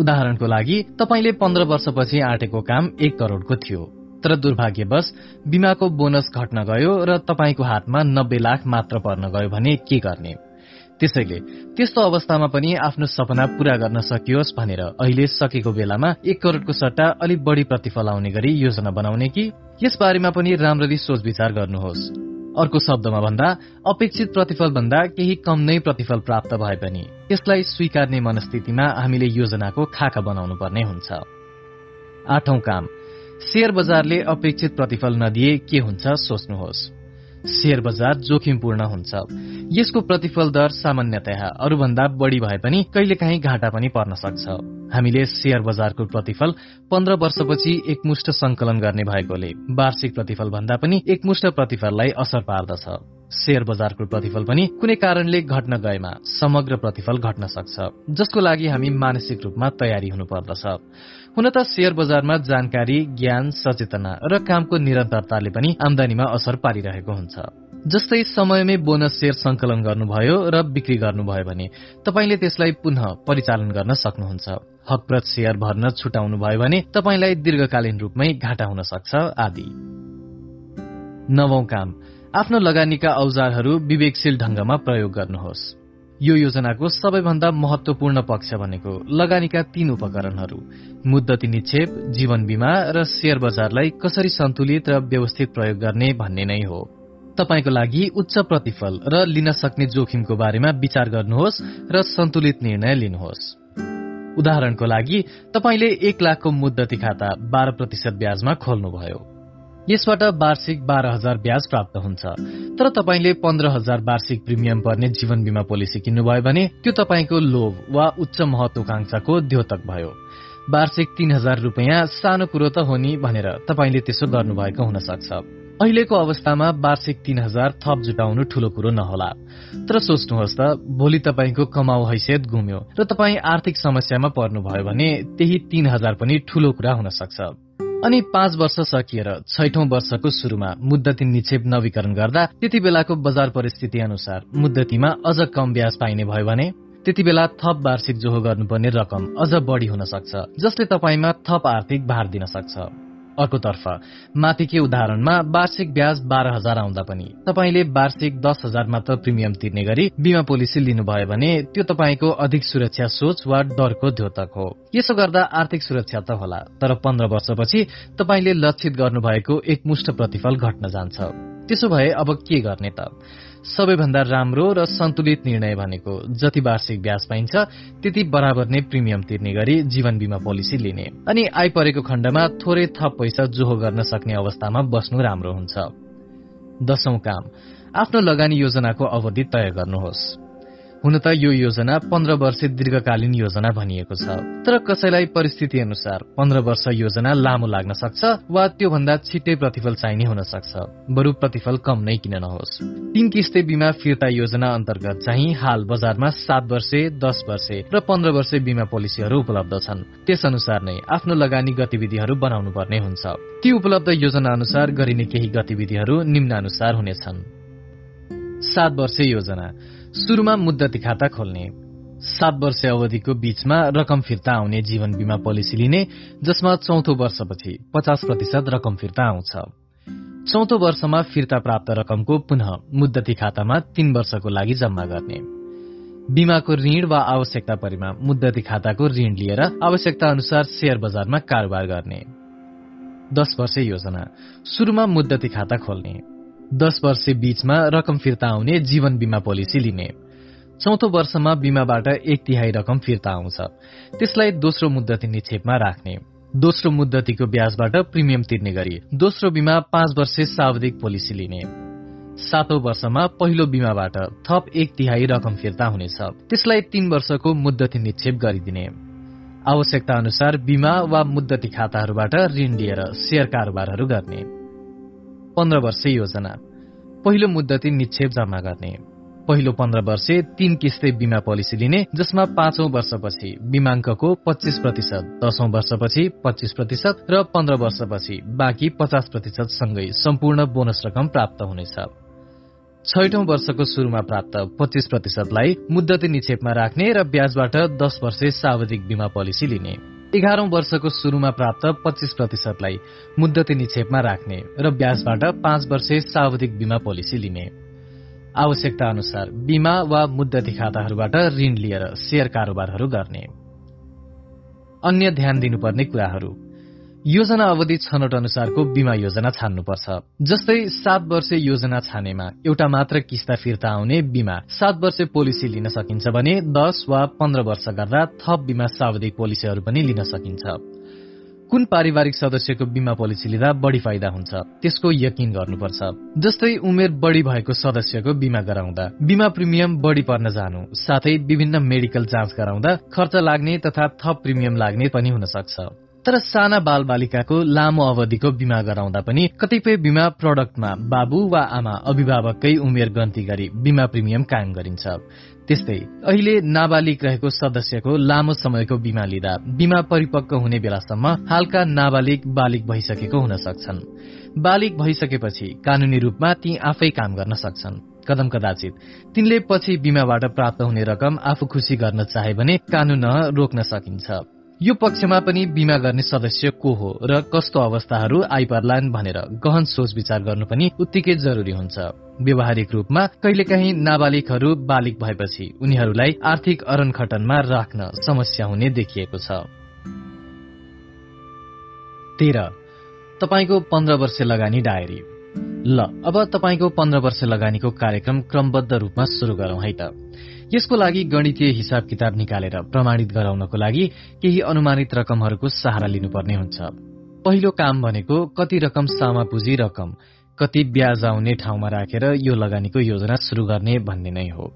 उदाहरणको लागि तपाईँले पन्ध्र वर्षपछि आँटेको काम एक करोड़को थियो तर दुर्भाग्यवश बिमाको बोनस घट्न गयो र तपाईँको हातमा नब्बे लाख मात्र पर्न गयो भने के गर्ने? त्यसैले त्यस्तो अवस्थामा पनि आफ्नो सपना पूरा गर्न सकियोस् भनेर अहिले सकेको बेलामा एक करोड़को सट्टा अलिक बढ़ी प्रतिफल आउने गरी योजना बनाउने कि? यस बारेमा पनि राम्ररी सोच विचार गर्नुहोस्। अर्को शब्दमा भन्दा अपेक्षित प्रतिफल भन्दा केही कम नै प्रतिफल प्राप्त भए पनि यसलाई स्वीकार्ने मनस्थितिमा हामीले योजनाको खाका बनाउनु पर्ने हुन्छ। आठौं काम। शेयर बजारले अपेक्षित प्रतिफल नदिए के हुन्छ सोच्नुहोस्। शेयर बजार जोखिमपूर्ण हुन्छ। यसको प्रतिफल दर सामान्यतया अरूभन्दा बढ़ी भए पनि कहिलेकाहीँ घाटा पनि पर्न सक्छ। हामीले शेयर बजारको प्रतिफल पन्ध्र वर्षपछि एकमुष्ट संकलन गर्ने भएकोले वार्षिक प्रतिफल भन्दा पनि एकमुष्ट प्रतिफललाई असर पार्दछ। शेयर बजारको प्रतिफल पनि कुनै कारणले घट्न गएमा समग्र प्रतिफल घट्न सक्छ। जसको लागि हामी मानसिक रूपमा तयारी हुनुपर्दछ। हुन त शेयर बजारमा जानकारी ज्ञान सचेतना र कामको निरन्तरताले पनि आमदानीमा असर पारिरहेको हुन्छ। जस्तै समयमै बोनस शेयर संकलन गर्नुभयो र बिक्री गर्नुभयो भने तपाईँले त्यसलाई पुनः परिचालन गर्न सक्नुहुन्छ। हकप्रत शेयर भर्न छुटाउनु भयो भने तपाईँलाई दीर्घकालीन रूपमै घाटा हुन सक्छ आदि। नवौं काम। आफ्नो लगानीका औजारहरू विवेकशील ढंगमा प्रयोग गर्नुहोस्। यो योजनाको सबैभन्दा महत्वपूर्ण पक्ष भनेको लगानीका तीन उपकरणहरू। मुद्दती निक्षेप जीवन बीमा र शेयर बजारलाई कसरी सन्तुलित र व्यवस्थित प्रयोग गर्ने भन्ने नै हो। तपाईँको लागि उच्च प्रतिफल र लिन सक्ने जोखिमको बारेमा विचार गर्नुहोस् र सन्तुलित निर्णय लिनुहोस्। उदाहरणको लागि तपाईँले एक लाखको मुद्दती खाता बाह्र प्रतिशत ब्याजमा खोल्नुभयो। यसबाट वार्षिक बाह्र हजार ब्याज प्राप्त हुन्छ। तर तपाईँले पन्ध्र हजार वार्षिक प्रिमियम पर्ने जीवन बीमा पोलिसी किन्नुभयो भने त्यो तपाईँको लोभ वा उच्च महत्वाकांक्षाको द्योतक भयो। वार्षिक तीन हजार रुपियाँ सानो कुरो त हो नि भनेर तपाईँले त्यसो गर्नुभएको हुन सक्छ अहिलेको अवस्थामा वार्षिक तीन हजार थप जुटाउनु ठूलो कुरो नहोला। तर सोच्नुहोस् त भोलि तपाईँको कमाउ हैसियत गुम्यो र तपाईँ आर्थिक समस्यामा पर्नुभयो भने त्यही तीन हजार पनि ठूलो कुरा हुन सक्छ अनि पाँच वर्ष सकिएर छैठौं वर्षको शुरूमा मुद्दती निक्षेप नवीकरण गर्दा त्यति बेलाको बजार परिस्थिति अनुसार मुद्दतीमा अझ कम ब्याज पाइने भयो भने त्यति बेला थप वार्षिक जोहो गर्नुपर्ने रकम अझ बढ़ी हुन सक्छ जसले तपाईँमा थप आर्थिक भार दिन सक्छ। अर्कोतर्फ माथिकै उदाहरणमा वार्षिक ब्याज बाह्र हजार आउँदा पनि। तपाईँले वार्षिक दस हजार मात्र प्रिमियम तिर्ने गरी बीमा पोलिसी लिनुभयो भने त्यो तपाईँको अधिक सुरक्षा सोच वा डरको द्योतक हो। यसो गर्दा आर्थिक सुरक्षा त होला तर पन्ध्र वर्षपछि तपाईँले लक्षित गर्नुभएको एकमुष्ट प्रतिफल घट्न जान्छ। त्यसो भए अब के गर्ने त? सबैभन्दा राम्रो र सन्तुलित निर्णय भनेको जति वार्षिक ब्याज पाइन्छ त्यति बराबर नै प्रिमियम तिर्ने गरी जीवन बीमा पोलिसी लिने। अनि आइपरेको खण्डमा थोरै थप पैसा जोहो गर्न सक्ने अवस्थामा बस्नु राम्रो हुन्छ। दशौं काम। आफ्नो लगानी योजनाको अवधि तय गर्नुहोस्। हुन त यो योजना पन्ध्र वर्ष दीर्घकालीन योजना भनिएको छ। तर कसैलाई परिस्थिति अनुसार पन्ध्र वर्ष योजना लामो लाग्न सक्छ वा त्योभन्दा छिट्टै प्रतिफल चाहिने हुन सक्छ। बरु प्रतिफल कम नै किन नहोस्। तीन किस्ते बिमा फिर्ता योजना अन्तर्गत चाहिँ हाल बजारमा सात वर्षे दस वर्षे र पन्ध्र वर्षे बिमा पोलिसीहरू उपलब्ध छन्। त्यस अनुसार नै आफ्नो लगानी गतिविधिहरू बनाउनु पर्ने हुन्छ। ती उपलब्ध योजना अनुसार गरिने केही गतिविधिहरू निम्नानुसार हुनेछन्। सात वर्षे योजना। सुरुमा मुद्दती खाता खोल्ने सात वर्ष अवधिको बीचमा रकम फिर्ता आउने जीवन बीमा पोलिसी लिने जसमा चौथो वर्षपछि पचास प्रतिशत रकम फिर्ता आउँछ। चौथो वर्षमा फिर्ता प्राप्त रकमको पुनः मुद्दती खातामा तीन वर्षको लागि जम्मा गर्ने। बीमाको ऋण वा आवश्यकता परेमा मुद्दती खाताको ऋण लिएर आवश्यकता अनुसार शेयर बजारमा कारोबार गर्ने। दश वर्ष योजना। सुरुमा मुद्दती खाता खोल्ने। दश वर्ष बीचमा रकम फिर्ता आउने जीवन बीमा पोलिसी लिने। चौथो वर्षमा बीमाबाट एक तिहाई रकम फिर्ता आउँछ। त्यसलाई दोस्रो मुद्दती निक्षेपमा राख्ने। दोस्रो मुद्दतीको ब्याजबाट प्रिमियम तिर्ने गरी दोस्रो बीमा पाँच वर्ष सावधिक पोलिसी लिने। सातौं वर्षमा पहिलो बीमाबाट थप एक तिहाई रकम फिर्ता हुनेछ। त्यसलाई तीन वर्षको मुद्दती निक्षेप गरिदिने। आवश्यकता अनुसार बीमा वा मुद्दती खाताहरूबाट ऋण लिएर शेयर कारोबारहरू गर्ने। पन्ध्र वर्ष योजना। पहिलो मुद्दती निक्षेप जम्मा गर्ने। पहिलो पन्ध्र वर्षे तीन किस्ते बिमा पोलिसी लिने जसमा पाँचौं वर्षपछि बिमाङ्कको पच्चिस प्रतिशत दशौं वर्षपछि पच्चिस प्रतिशत र पन्ध्र वर्षपछि बाँकी पचास प्रतिशत सँगै सम्पूर्ण बोनस रकम प्राप्त हुनेछ। छैठौं वर्षको शुरूमा प्राप्त पच्चिस प्रतिशतलाई मुद्दती निक्षेपमा राख्ने र ब्याजबाट दश वर्षे सावधिक बिमा पोलिसी लिने। एघारौं वर्षको शुरूमा प्राप्त पच्चिस प्रतिशतलाई मुद्दती निक्षेपमा राख्ने र ब्याजबाट पाँच वर्षे सावधिक बीमा पोलिसी लिने। आवश्यकता अनुसार बीमा वा मुद्दती खाताहरूबाट ऋण लिएर शेयर कारोबारहरू गर्ने। अन्य ध्यान दिनुपर्ने कुराहरू। योजना अवधि छनौट अनुसारको बीमा योजना छान्नुपर्छ। जस्तै सात वर्ष योजना छानेमा एउटा मात्र किस्ता फिर्ता आउने बीमा सात वर्ष पोलिसी लिन सकिन्छ भने दस वा पन्ध्र वर्ष गर्दा थप बीमा सावधिक पोलिसीहरू पनि लिन सकिन्छ। कुन पारिवारिक सदस्यको बिमा पोलिसी लिँदा बढी फाइदा हुन्छ त्यसको यकिन गर्नुपर्छ। जस्तै उमेर बढी भएको सदस्यको बिमा गराउँदा बिमा प्रिमियम बढी पर्न जानु साथै विभिन्न मेडिकल जाँच गराउँदा खर्च लाग्ने तथा थप प्रिमियम लाग्ने पनि हुन सक्छ तर साना बाल बालिकाको लामो अवधिको बिमा गराउँदा पनि कतिपय बिमा प्रडक्टमा बाबु वा आमा अभिभावककै उमेर गन्ती गरी बिमा प्रिमियम कायम गरिन्छ। त्यस्तै अहिले नाबालिग रहेको सदस्यको लामो समयको बिमा लिँदा बिमा परिपक्व हुने बेलासम्म हालका नाबालिग बालिग भइसकेको हुन सक्छन्। बालिग भइसकेपछि कानूनी रूपमा ती आफै काम गर्न सक्छन्। कदम कदाचित तिनले पछि बिमाबाट प्राप्त हुने रकम आफू खुसी गर्न चाहे भने कानून रोक्न सकिन्छ। यो पक्षमा पनि बिमा गर्ने सदस्य को हो र कस्तो अवस्थाहरू आइपर्लान् भनेर गहन सोच विचार गर्नु पनि उत्तिकै जरुरी हुन्छ। व्यवहारिक रूपमा कहिलेकाहीँ नाबालिगहरू बालिक भएपछि उनीहरूलाई आर्थिक अरनखटनमा राख्न समस्या हुने देखिएको छ। तेह्र तपाईँको पन्ध्र वर्ष लगानी डायरी। ल अब तपाईँको पन्ध्र वर्ष लगानीको कार्यक्रम क्रमबद्ध रूपमा शुरू गरौं है त। यसको लागि गणितीय हिसाब किताब निकालेर प्रमाणित गराउनको लागि केही अनुमानित रकमहरूको सहारा लिनुपर्ने हुन्छ। पहिलो काम भनेको कति रकम सामा पुँजी रकम कति ब्याज आउने ठाउँमा राखेर यो लगानीको योजना शुरू गर्ने भन्ने नै हो।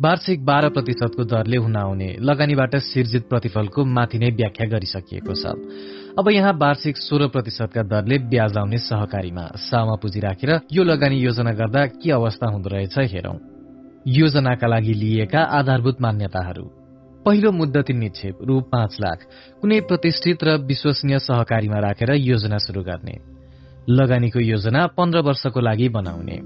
वार्षिक बाह्र प्रतिशतको दरले हुन आउने लगानीबाट सिर्जित प्रतिफलको माथि नै व्याख्या गरिसकिएको छ। अब यहाँ वार्षिक सोह्र प्रतिशतका दरले ब्याज आउने सहकारीमा सामा पुँजी राखेर यो लगानी योजना गर्दा के अवस्था हुँदो रहेछ हेरौं। योजनाका लागि लिएका आधारभूत मान्यताहरू। पहिलो मुद्दती निक्षेप रु पाँच लाख कुनै प्रतिष्ठित र विश्वसनीय सहकारीमा राखेर योजना शुरू गर्ने। लगानीको योजना पन्ध्र वर्षको लागि बनाउने।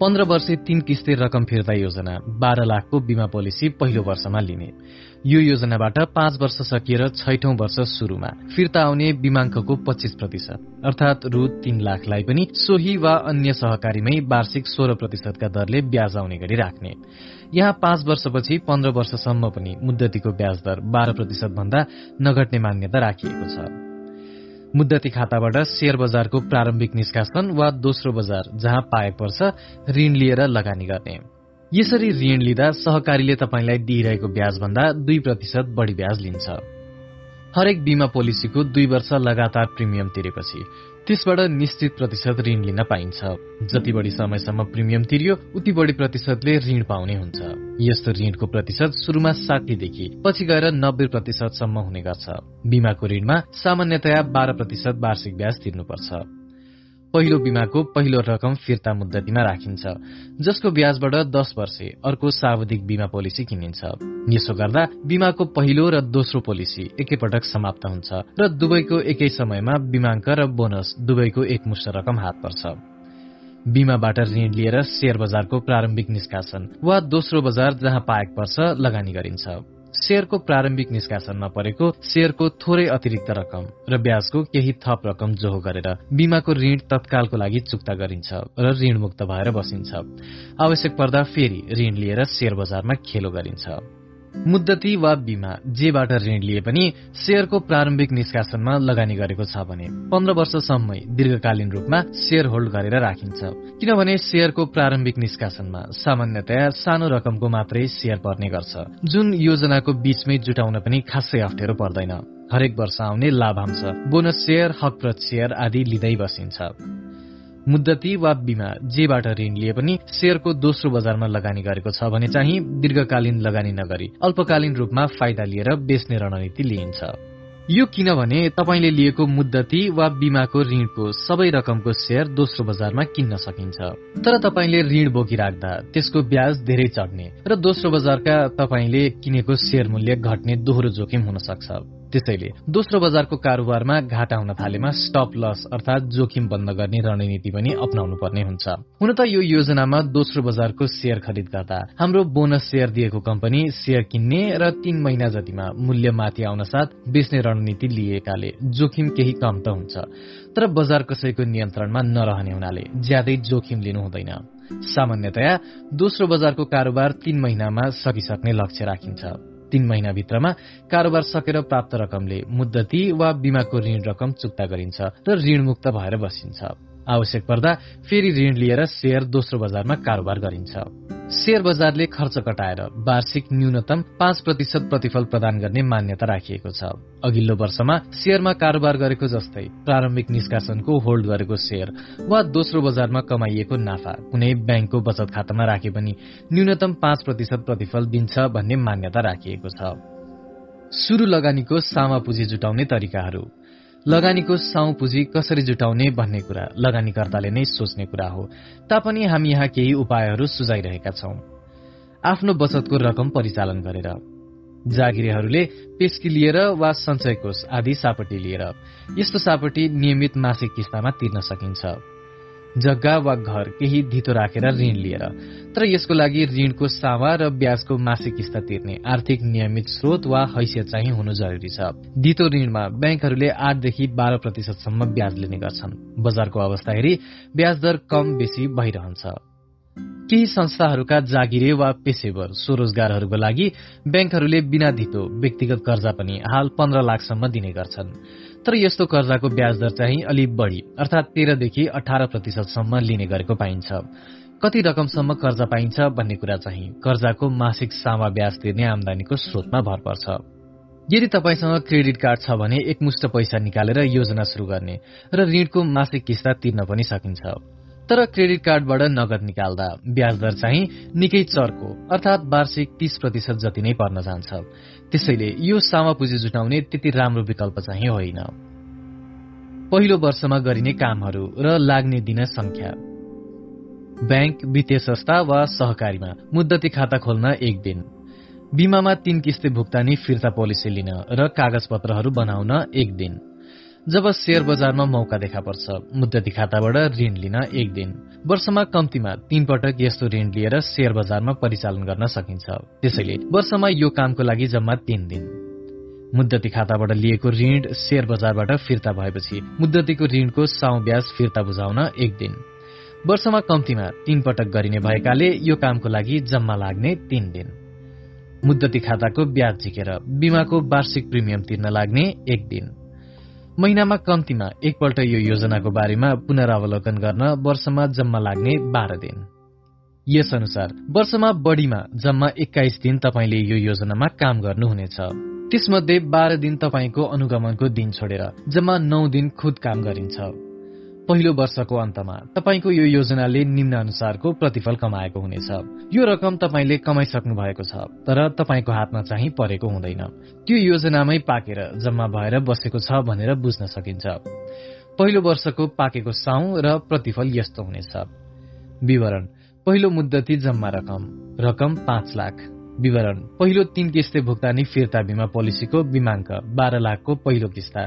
पन्ध्र वर्षे तीन किस्ते रकम फिर्ता योजना बाह्र लाखको बिमा पोलिसी पहिलो वर्षमा लिने। यो योजनाबाट पाँच वर्ष सकिएर छैठौं वर्ष शुरूमा फिर्ता आउने बिमाङ्कको पच्चीस प्रतिशत अर्थात रु तीन लाखलाई पनि सोही वा अन्य सहकारीमै वार्षिक सोह्र प्रतिशतका दरले ब्याज आउने गरी राख्ने। यहाँ पाँच वर्षपछि पन्ध्र वर्षसम्म पनि मुद्दतीको ब्याज दर बाह्र प्रतिशत भन्दा नघट्ने मान्यता राखिएको छ। मुद्दती खाताबाट शेयर बजारको प्रारम्भिक निष्कासन वा दोस्रो बजार जहाँ पाए पर्छ ऋण लिएर लगानी गर्ने। यसरी ऋण लिँदा सहकारीले तपाईँलाई दिइरहेको ब्याज भन्दा दुई प्रतिशत बढ़ी ब्याज लिन्छ। हरेक बीमा पोलिसीको दुई वर्ष लगातार प्रिमियम तिरेपछि त्यसबाट निश्चित प्रतिशत ऋण लिन पाइन्छ। जति बढी समयसम्म प्रिमियम तिरियो उति बढी प्रतिशतले ऋण पाउने हुन्छ। यस्तो ऋणको प्रतिशत शुरूमा साठीदेखि पछि गएर नब्बे प्रतिशतसम्म हुने गर्छ। बीमाको ऋणमा सामान्यतया बाह्र प्रतिशत वार्षिक ब्याज तिर्नुपर्छ। पहिलो बिमाको पहिलो रकम फिर्ता मुद्दतीमा राखिन्छ जसको ब्याजबाट दस वर्षे अर्को सावधिक बिमा पोलिसी किनिन्छ। यसो गर्दा बिमाको पहिलो र दोस्रो पोलिसी एकैपटक समाप्त हुन्छ र दुवैको एकै समयमा बिमाङ्क र बोनस दुवैको एकमुष्ट रकम हात पर्छ। बिमाबाट ऋण लिएर शेयर बजारको प्रारम्भिक निष्कासन वा दोस्रो बजार जहाँ पाएक पर्छ लगानी गरिन्छ। शेयरको प्रारम्भिक निष्कासनमा परेको शेयरको थोरै अतिरिक्त रकम र ब्याजको केही थप रकम जोहो गरेर बिमाको ऋण तत्कालको लागि चुक्ता गरिन्छ र ऋणमुक्त भएर बसिन्छ। आवश्यक पर्दा फेरि ऋण लिएर शेयर बजारमा खेलो गरिन्छ। मुद्दती वा बिमा जेबाट ऋण लिए पनि शेयरको प्रारम्भिक निष्कासनमा लगानी गरेको छ भने पन्ध्र वर्षसम्मै दीर्घकालीन रूपमा शेयर होल्ड गरेर राखिन्छ। किनभने शेयरको प्रारम्भिक निष्कासनमा सामान्यतया सानो रकमको मात्रै शेयर पर्ने गर्छ। जुन योजनाको बीचमै जुटाउन पनि खासै अप्ठ्यारो पर्दैन। हरेक वर्ष आउने लाभांश बोनस शेयर हकप्रत शेयर आदि लिँदै बसिन्छ। मुद्दती वा बिमा जेबाट ऋण लिए पनि शेयरको दोस्रो बजारमा लगानी गरेको छ भने चाहिँ दीर्घकालीन लगानी नगरी अल्पकालीन रूपमा फाइदा लिएर बेच्ने रणनीति लिइन्छ। यो किनभने तपाईँले लिएको मुद्दती वा बिमाको ऋणको सबै रकमको शेयर दोस्रो बजारमा किन्न सकिन्छ। तर तपाईँले ऋण बोकिराख्दा त्यसको ब्याज धेरै चढ्ने र दोस्रो बजारका तपाईँले किनेको शेयर मूल्य घट्ने दोहोरो जोखिम हुन सक्छ त्यसैले दोस्रो बजारको कारोबारमा घाटा हुन थालेमा स्टप लस अर्थात जोखिम बन्द गर्ने रणनीति पनि अप्नाउनु पर्ने हुन्छ। हुन त यो योजनामा दोस्रो बजारको शेयर खरिद गर्दा हाम्रो बोनस शेयर दिएको कम्पनी शेयर किन्ने र तीन महिना जतिमा मूल्य माथि आउन साथ बेच्ने रणनीति लिएकाले जोखिम केही कम त हुन्छ तर बजार कसैको नियन्त्रणमा नरहने हुनाले ज्यादै जोखिम लिनु हुँदैन। सामान्यतया दोस्रो बजारको कारोबार तीन महिनामा सकिसक्ने लक्ष्य राखिन्छ। तीन महिनाभित्रमा कारोबार सकेर प्राप्त रकमले मुद्दती वा बिमाको ऋण रकम चुक्ता गरिन्छ र ऋणमुक्त भएर बसिन्छ। आवश्यक पर्दा फेरि ऋण लिएर शेयर दोस्रो बजारमा कारोबार गरिन्छ। शेयर बजारले खर्च घटाएर वार्षिक न्यूनतम पाँच प्रतिशत प्रतिफल प्रदान गर्ने मान्यता राखिएको छ। अघिल्लो वर्षमा शेयरमा कारोबार गरेको जस्तै प्रारम्भिक निष्कासनको होल्ड गरेको शेयर वा दोस्रो बजारमा कमाइएको नाफा कुनै ब्याङ्कको बचत खातामा राखे पनि न्यूनतम पाँच प्रतिशत प्रतिफल दिन्छ भन्ने मान्यता राखिएको छ। सुरु लगानीको सामा पुँजी जुटाउने तरिकाहरू। लगानीको साउ पुँजी कसरी जुटाउने भन्ने कुरा लगानीकर्ताले नै सोच्ने कुरा हो। तापनि हामी यहाँ केही उपायहरू सुझाइरहेका छौं। आफ्नो बचतको रकम परिचालन गरेर जागिरेहरूले पेस्की लिएर वा सञ्चय कोष आदि सापटी लिएर यस्तो सापटी नियमित मासिक किस्तामा तिर्न सकिन्छ। जग्गा वा घर केही धितो राखेर ऋण लिएर। तर यसको लागि ऋणको सावा र ब्याजको मासिक किस्ता तिर्ने आर्थिक नियमित स्रोत वा हैसियत चाहिँ हुनु जरुरी छ। धितो ऋणमा ब्याङ्कहरूले आठदेखि बाह्र प्रतिशतसम्म ब्याज लिने गर्छन्। बजारको अवस्था हेरी ब्याज दर कम बेसी भइरहन्छ। केही संस्थाहरूका जागिरे वा पेसेवर स्वरोजगारहरूको लागि ब्याङ्कहरूले बिना धितो व्यक्तिगत कर्जा पनि हाल पन्ध्र लाखसम्म दिने गर्छन्। तर यस्तो कर्जाको ब्याज दर चाहिँ अलि बढ़ी अर्थात तेह्रदेखि अठार प्रतिशतसम्म लिने गरेको पाइन्छ। कति रकमसम्म कर्जा पाइन्छ भन्ने कुरा चाहिँ कर्जाको मासिक सामा ब्याज तिर्ने आमदानीको स्रोतमा भर पर्छ। यदि तपाईँसँग क्रेडिट कार्ड छ भने एकमुष्ट पैसा निकालेर योजना शुरू गर्ने र ऋणको मासिक किस्ता तिर्न पनि सकिन्छ। तर क्रेडिट कार्डबाट नगद निकाल्दा ब्याज दर चाहिँ निकै चर्को अर्थात वार्षिक तीस प्रतिशत जति नै पर्न जान्छ। त्यसैले यो सामा पुँजी जुटाउने त्यति राम्रो विकल्प चाहिँ होइन। पहिलो वर्षमा गरिने कामहरू र लाग्ने दिन संख्या ब्याङ्क वित्तीय संस्था वा सहकारीमा मुद्दती खाता खोल्न एक दिन। बिमामा तीन किस्ते भुक्तानी फिर्ता पोलिसी लिन र कागज पत्रहरू बनाउन एक दिन। जब शेयर बजारमा मौका देखा पर्छ मुद्दती खाताबाट ऋण लिन एक दिन। वर्षमा कम्तीमा तीन पटक यस्तो ऋण लिएर शेयर बजारमा परिचालन गर्न सकिन्छ। त्यसैले वर्षमा यो कामको लागि जम्मा तीन दिन। मुद्दती खाताबाट लिएको ऋण शेयर बजारबाट फिर्ता भएपछि मुद्दतीको ऋणको साउ ब्याज फिर्ता बुझाउन एक दिन। वर्षमा कम्तीमा तीन पटक गरिने भएकाले यो कामको लागि जम्मा लाग्ने तीन दिन। मुद्दती खाताको ब्याज झिकेर बिमाको वार्षिक प्रिमियम तिर्न लाग्ने एक दिन। महिनामा कम्तीमा एकपल्ट यो योजनाको बारेमा पुनरावलोकन गर्न वर्षमा जम्मा लाग्ने बाह्र दिन। यस अनुसार वर्षमा बढ़ीमा जम्मा एक्काइस दिन तपाईँले यो योजनामा काम गर्नुहुनेछ। त्यसमध्ये बाह्र दिन तपाईँको अनुगमनको दिन छोडेर जम्मा नौ दिन खुद काम गरिन्छ। पहिलो वर्षको अन्तमा तपाईँको यो योजनाले निम्न अनुसारको प्रतिफल कमाएको हुनेछ। यो रकम तपाईँले कमाइसक्नु भएको छ तर तपाईँको हातमा चाहिँ परेको हुँदैन। त्यो योजनामै पाकेर जम्मा भएर बसेको छ भनेर बुझ्न सकिन्छ। पहिलो वर्षको पाकेको साउ र प्रतिफल यस्तो हुनेछ। विवरण पहिलो मुद्दती जम्मा रकम रकम पाँच लाख। विवरण पहिलो तीन किस्ते भुक्तानी फिर्ता बिमा पोलिसीको बिमाङ्क बाह्र लाखको पहिलो किस्ता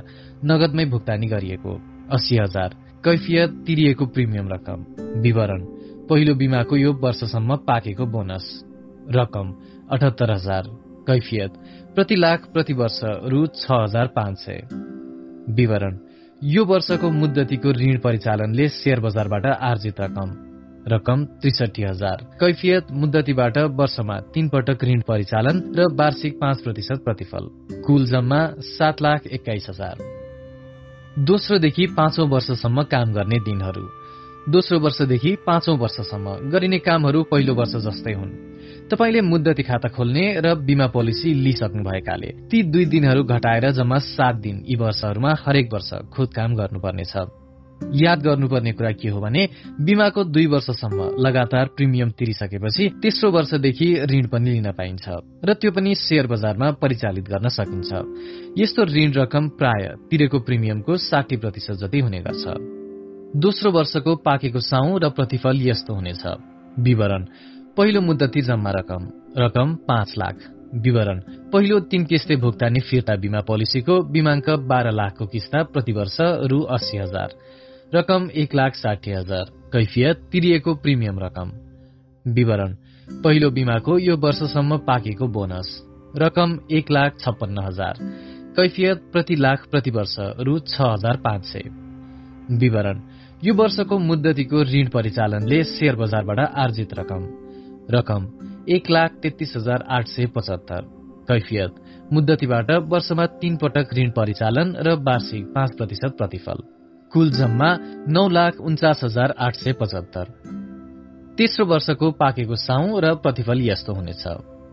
नगदमै भुक्तानी गरिएको अस्सी हजार। कैफियत तिरिएको प्रिमियम रकम। विवरण। पहिलो बिमाको यो वर्षसम्म पाकेको बोनस। रकम अठहत्तर हजार। कैफियत। प्रति लाख प्रति वर्ष रु छ हजार पाँच सय। विवरण। यो वर्षको मुद्दतीको ऋण परिचालनले शेयर बजारबाट आर्जित रकम। रकम त्रिसठी हजार। कैफियत मुद्दतीबाट वर्षमा तीन पटक ऋण परिचालन र वार्षिक पाँच प्रतिशत प्रतिफल। कुल जम्मा सात लाख एक्काइस हजार। दोस्रोदेखि पाँचौं वर्षसम्म काम गर्ने दिनहरू। दोस्रो वर्षदेखि पाँचौं वर्षसम्म गरिने कामहरू पहिलो वर्ष जस्तै हुन्। तपाईँले मुद्दती खाता खोल्ने र बिमा पोलिसी लिइसक्नु भएकाले ती दुई दिनहरू घटाएर जम्मा सात दिन यी वर्षहरूमा हरेक वर्ष खुद काम गर्नुपर्नेछ। याद गर्नुपर्ने कुरा के हो भने बिमाको दुई वर्षसम्म लगातार प्रिमियम तिरिसकेपछि तेस्रो वर्षदेखि ऋण पनि लिन पाइन्छ र त्यो पनि शेयर बजारमा परिचालित गर्न सकिन्छ। यस्तो ऋण रकम प्राय तिरेको प्रिमियमको साठी प्रतिशत जति हुने गर्छ। दोस्रो वर्षको पाकेको साउ र प्रतिफल यस्तो हुनेछ। विवरण पहिलो मुद्दती जम्मा रकम रकम पाँच लाख। विवरण पहिलो तीन किस्ते भुक्तानी फिर्ता बिमा पोलिसीको बिमाङ्क बाह्र लाखको किस्ता प्रति वर्ष रु अस्सी हजार। रकम एक लाख साठी हजार। कैफियत तिरिएको प्रिमियम रकम। विवरण। पहिलो बिमाको यो वर्षसम्म पाकेको बोनस। रकम एक लाख छप्पन्न हजार। कैफियत प्रति लाख प्रति वर्ष रु छ हजार पाँच सय। विवरण। यो वर्षको मुद्दतीको ऋण परिचालनले शेयर बजारबाट आर्जित रकम। रकम एक लाख तेत्तीस हजार आठ सय पचहत्तर। कैफियत। मुद्दतीबाट वर्षमा तीन पटक ऋण परिचालन र वार्षिक पाँच प्रतिशत प्रतिफल। कुल जम्मा नौ लाख उन्चास हजार आठ सय पचहत्तर। तेस्रो वर्षको पाकेको साउ र प्रतिफल यस्तो हुनेछ।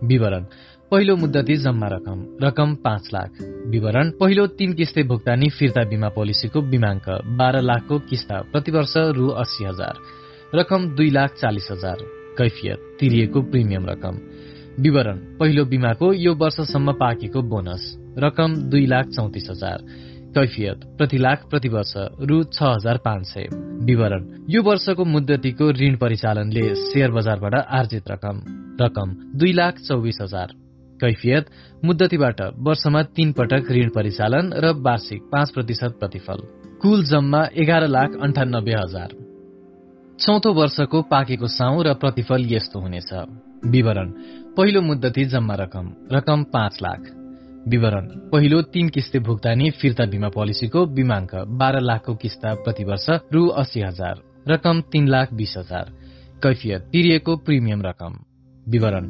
विवरण पहिलो मुद्दती जम्मा रकम रकम पाँच लाख। विवरण पहिलो तीन किस्ते भुक्तानी फिर्ता बिमा पोलिसीको बिमाङ्क बाह्र लाखको किस्ता प्रतिवर्ष रु अस्सी हजार। रकम दुई लाख चालिस हजार। कैफियत तिरिएको प्रिमियम रकम। विवरण पहिलो बिमाको यो वर्षसम्म पाकेको बोनस। रकम दुई लाख चौतिस हजार। कैफियत प्रति लाख प्रति वर्ष रु छ हजार पाँच सय। विवरण यो वर्षको मुद्दतीको ऋण परिचालनले शेयर बजारबाट आर्जित रकम। रकम दुई लाख चौबिस हजार। कैफियत मुद्दतीबाट वर्षमा तीन पटक ऋण परिचालन र वार्षिक पाँच प्रतिशत प्रतिफल। कुल जम्मा एघार लाख अन्ठानब्बे हजार। चौथो वर्षको पाकेको साउ र प्रतिफल यस्तो हुनेछ। विवरण पहिलो मुद्दती जम्मा रकम रकम पाँच लाख। विवरण। पहिलो तीन किस्ते भुक्तानी फिर्ता बिमा पोलिसीको बिमाङ्क बाह्र लाखको किस्ता प्रतिवर्ष रु अस्सी हजार। रकम तीन लाख बीस हजार। कैफियत तिरिएको प्रिमियम रकम। विवरण।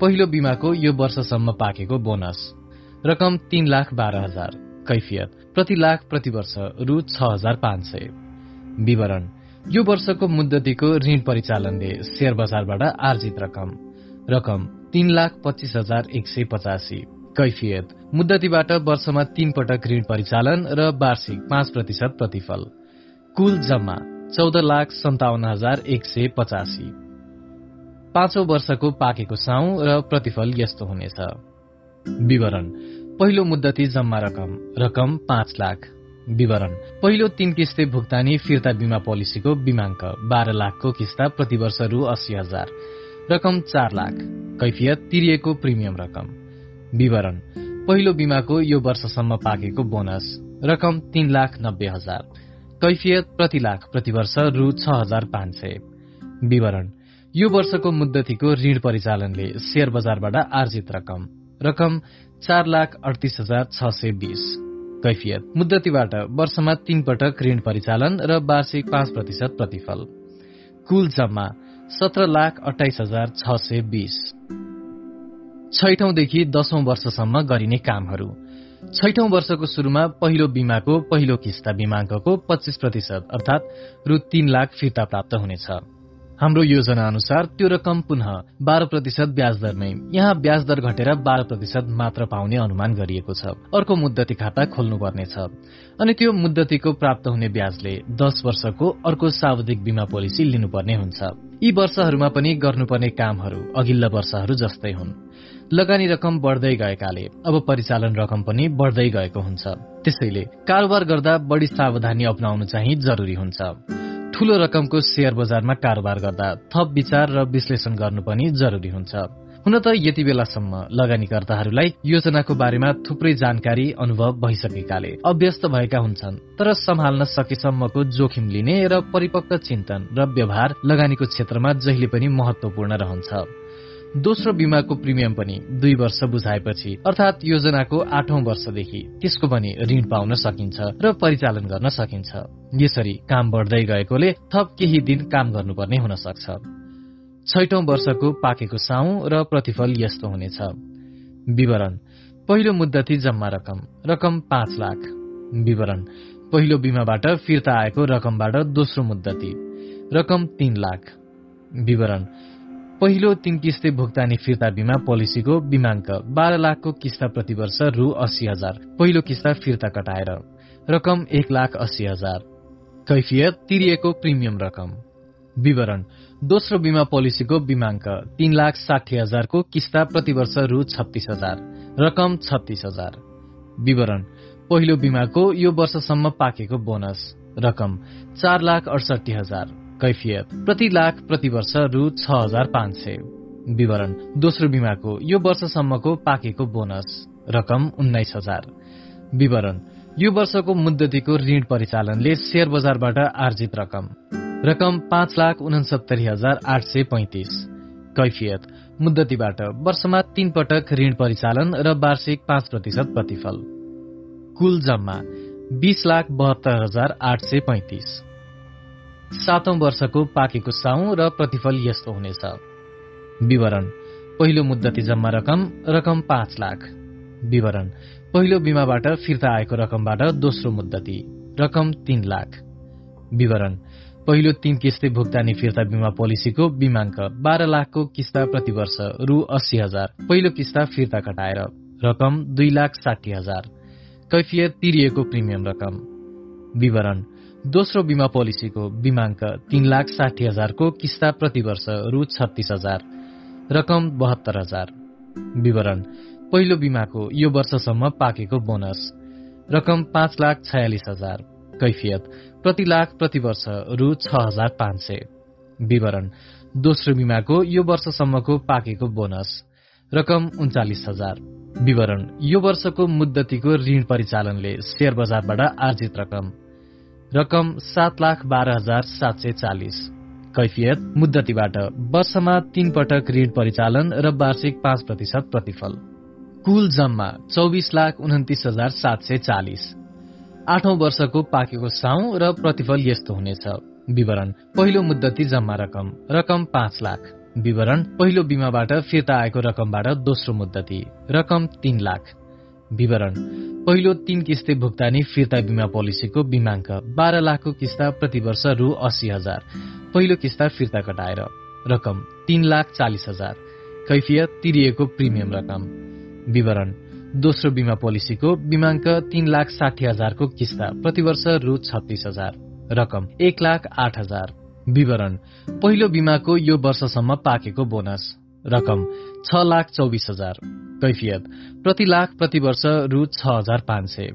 पहिलो बिमाको यो वर्षसम्म पाकेको बोनस। रकम तीन लाख बाह्र हजार। कैफियत प्रति लाख प्रति वर्ष रु छ हजार पाँच सय। विवरण। यो वर्षको मुद्दतीको ऋण परिचालनले शेयर बजारबाट आर्जित रकम। रकम तीन लाख पच्चिस हजार एक सय पचासी। कैफियत। मुद्दतीबाट वर्षमा तीन पटक ऋण परिचालन र वार्षिक पाँच प्रतिशत प्रतिफल। कुल जम्मा चौध लाख सन्ताउन्न हजार एक सय पचासी। पाँचौं वर्षको पाकेको साउ र प्रतिफल यस्तो हुनेछ। विवरण पहिलो मुद्दती जम्मा रकम रकम पाँच लाख। विवरण पहिलो तीन किस्ते भुक्तानी फिर्ता बिमा पोलिसीको बिमाङ्क बाह्र लाखको किस्ता प्रतिवर्ष रु अस्सी हजार। रकम चार लाख। कैफियत तिरिएको प्रिमियम रकम। विवरण। पहिलो बिमाको यो वर्षसम्म पाकेको बोनस। रकम तीन लाख नब्बे हजार। कैफियत प्रति लाख प्रतिवर्ष रु छ हजार पाँच सय। विवरण। यो वर्षको मुद्दतीको ऋण परिचालनले शेयर बजारबाट आर्जित रकम। रकम चार लाख अडतिस हजार छ सय बीस। कैफियत। मुद्दतीबाट वर्षमा तीन पटक ऋण परिचालन र वार्षिक पाँच प्रतिशत प्रतिफल। कुल जम्मा सत्र लाख अठाइस हजार छ सय बीस। छैठौंदेखि दशौं वर्षसम्म गरिने कामहरू। छैठौं वर्षको शुरूमा पहिलो बिमाको पहिलो किस्ता बिमाङ्कको पच्चीस प्रतिशत अर्थात रु तीन लाख फिर्ता प्राप्त हुनेछ। हाम्रो योजना अनुसार त्यो रकम पुनः बाह्र प्रतिशत ब्याज दरमै यहाँ ब्याज दर घटेर बाह्र प्रतिशत मात्र पाउने अनुमान गरिएको छ। अर्को मुद्दती खाता खोल्नुपर्नेछ। अनि त्यो मुद्दतीको प्राप्त हुने ब्याजले दश वर्षको अर्को सावधिक बिमा पोलिसी लिनुपर्ने हुन्छ। यी वर्षहरूमा पनि गर्नुपर्ने कामहरू अघिल्ला वर्षहरू जस्तै हुन्। लगानी रकम बढ्दै गएकाले अब परिचालन रकम पनि बढ्दै गएको हुन्छ। त्यसैले कारोबार गर्दा बढ़ी सावधानी अप्नाउनु चाहिँ जरुरी हुन्छ। ठूलो रकमको शेयर बजारमा कारोबार गर्दा थप विचार र विश्लेषण गर्नु पनि जरुरी हुन्छ। हुन त यति बेलासम्म लगानीकर्ताहरूलाई योजनाको बारेमा थुप्रै जानकारी अनुभव भइसकेकाले अभ्यस्त भएका हुन्छन् तर सम्हाल्न सकेसम्मको जोखिम लिने र परिपक्व चिन्तन र व्यवहार लगानीको क्षेत्रमा जहिले पनि महत्वपूर्ण रहन्छ। दोस्रो बिमाको प्रिमियम पनि दुई वर्ष बुझाएपछि अर्थात योजनाको आठौं वर्षदेखि त्यसको पनि ऋण पाउन सकिन्छ र परिचालन गर्न सकिन्छ। यसरी काम बढ्दै गएकोले थप केही दिन काम गर्नुपर्ने हुन सक्छ। छैटौं वर्षको पाकेको साउ र प्रतिफल यस्तो हुनेछ। विवरण पहिलो मुद्दती जम्मा रकम रकम पाँच लाख। विवरण पहिलो बिमाबाट फिर्ता आएको रकमबाट दोस्रो मुद्दती रकम तीन लाख। विवरण पहिलो तीन किस्ते भुक्तानी फिर्ता बिमा पोलिसीको बिमाङ्क बाह्र लाखको किस्ता प्रतिवर्ष रु अस्सी हजार। पहिलो किस्ता फिर्ता कटाएर रकम एक लाख अस्सी हजार। कैफियत तिरिएको प्रिमियम रकम। विवरण दोस्रो बिमा पोलिसीको बिमाङ्क तीन लाख साठी हजारको किस्ता प्रतिवर्ष रु छत्तीस हजार। रकम छत्तीस हजार। विवरण पहिलो बिमाको यो वर्षसम्म पाकेको बोनस। रकम चार लाख अडसठी हजार। कैफियत। प्रति लाख प्रति वर्ष रु छ हजार पाँच सय। विवरण दोस्रो बिमाको यो वर्षसम्मको पाकेको बोनस। रकम उन्नाइस हजार। विवरण यो वर्षको मुद्दतीको ऋण परिचालनले शेयर बजारबाट आर्जित रकम। रकम पाँच लाख उनसत्तरी हजार आठ सय पैंतिस। कैफियत मुद्दतीबाट वर्षमा तीन पटक ऋण परिचालन र वार्षिक पाँच प्रतिशत प्रतिफल। कुल जम्मा बीस लाख बहत्तर हजार आठ सय पैंतिस। सातौं वर्षको पाकेको साउ र प्रतिफल यस्तो हुनेछ। विवरण पहिलो मुद्दती जम्मा रकम रकम पाँच लाख। विवरण पहिलो बिमाबाट फिर्ता आएको रकमबाट दोस्रो मुद्दती रकम तीन लाख। विवरण पहिलो तीन किस्ती भुक्तानी फिर्ता बिमा पोलिसीको बिमाङ्क बाह्र लाखको किस्ता प्रति वर्ष रु अस्सी हजार। पहिलो किस्ता फिर्ता कटाएर रकम दुई लाख साठी हजार। कैफियत तिरिएको प्रिमियम रकम। विवरण दोस्रो बिमा पोलिसीको बिमाङ्क तीन लाख साठी हजारको किस्ता प्रति वर्ष रु छत्तीस हजार रकम बहत्तर हजार। विवरण पहिलो बिमाको यो वर्षसम्म पाकेको बोनस रकम पाँच लाख छयालिस हजार कैफियत प्रति लाख प्रति वर्ष रु छ हजार पाँच सय। विवरण दोस्रो बिमाको यो वर्षसम्मको पाकेको बोनस रकम उन्चालिस हजार। विवरण यो वर्षको मुद्दतीको ऋण परिचालनले शेयर बजारबाट आर्जित रकम। रकम सात लाख बाह्र हजार सात सय चालिस। कैफियत मुद्दतीबाट। वर्षमा तीन पटक ऋण परिचालन र वार्षिक पाँच प्रतिशत प्रतिफल। कुल जम्मा चौबिस लाख उन्तिस हजार सात सय चालिस। आठौं वर्षको पाकेको साउ र प्रतिफल यस्तो हुनेछ। विवरण पहिलो मुद्दती जम्मा रकम। रकम पाँच लाख। विवरण पहिलो बिमाबाट फिर्ता आएको रकमबाट दोस्रो मुद्दती। रकम तीन लाख। विवरण। पहिलो तीन किस्ते भुक्तानी फिर्ता बिमा पोलिसीको बिमाङ्क बाह्र लाखको किस्ता प्रति वर्ष रु अस्सी हजार। पहिलो किस्ता फिर्ता कटाएर रकम तीन लाख चालिस हजार। कैफियत तिरिएको प्रिमियम रकम। विवरण दोस्रो बिमा पोलिसीको बिमाङ्क तीन लाख साठी हजारको किस्ता प्रतिवर्ष रु छत्तीस हजार। रकम एक लाख आठ हजार। विवरण पहिलो बिमाको यो वर्षसम्म पाकेको बोनस। रकम छ लाख चौबिस हजार। कैफियत। प्रति लाख प्रति वर्ष रु छ हजार पाँच सय।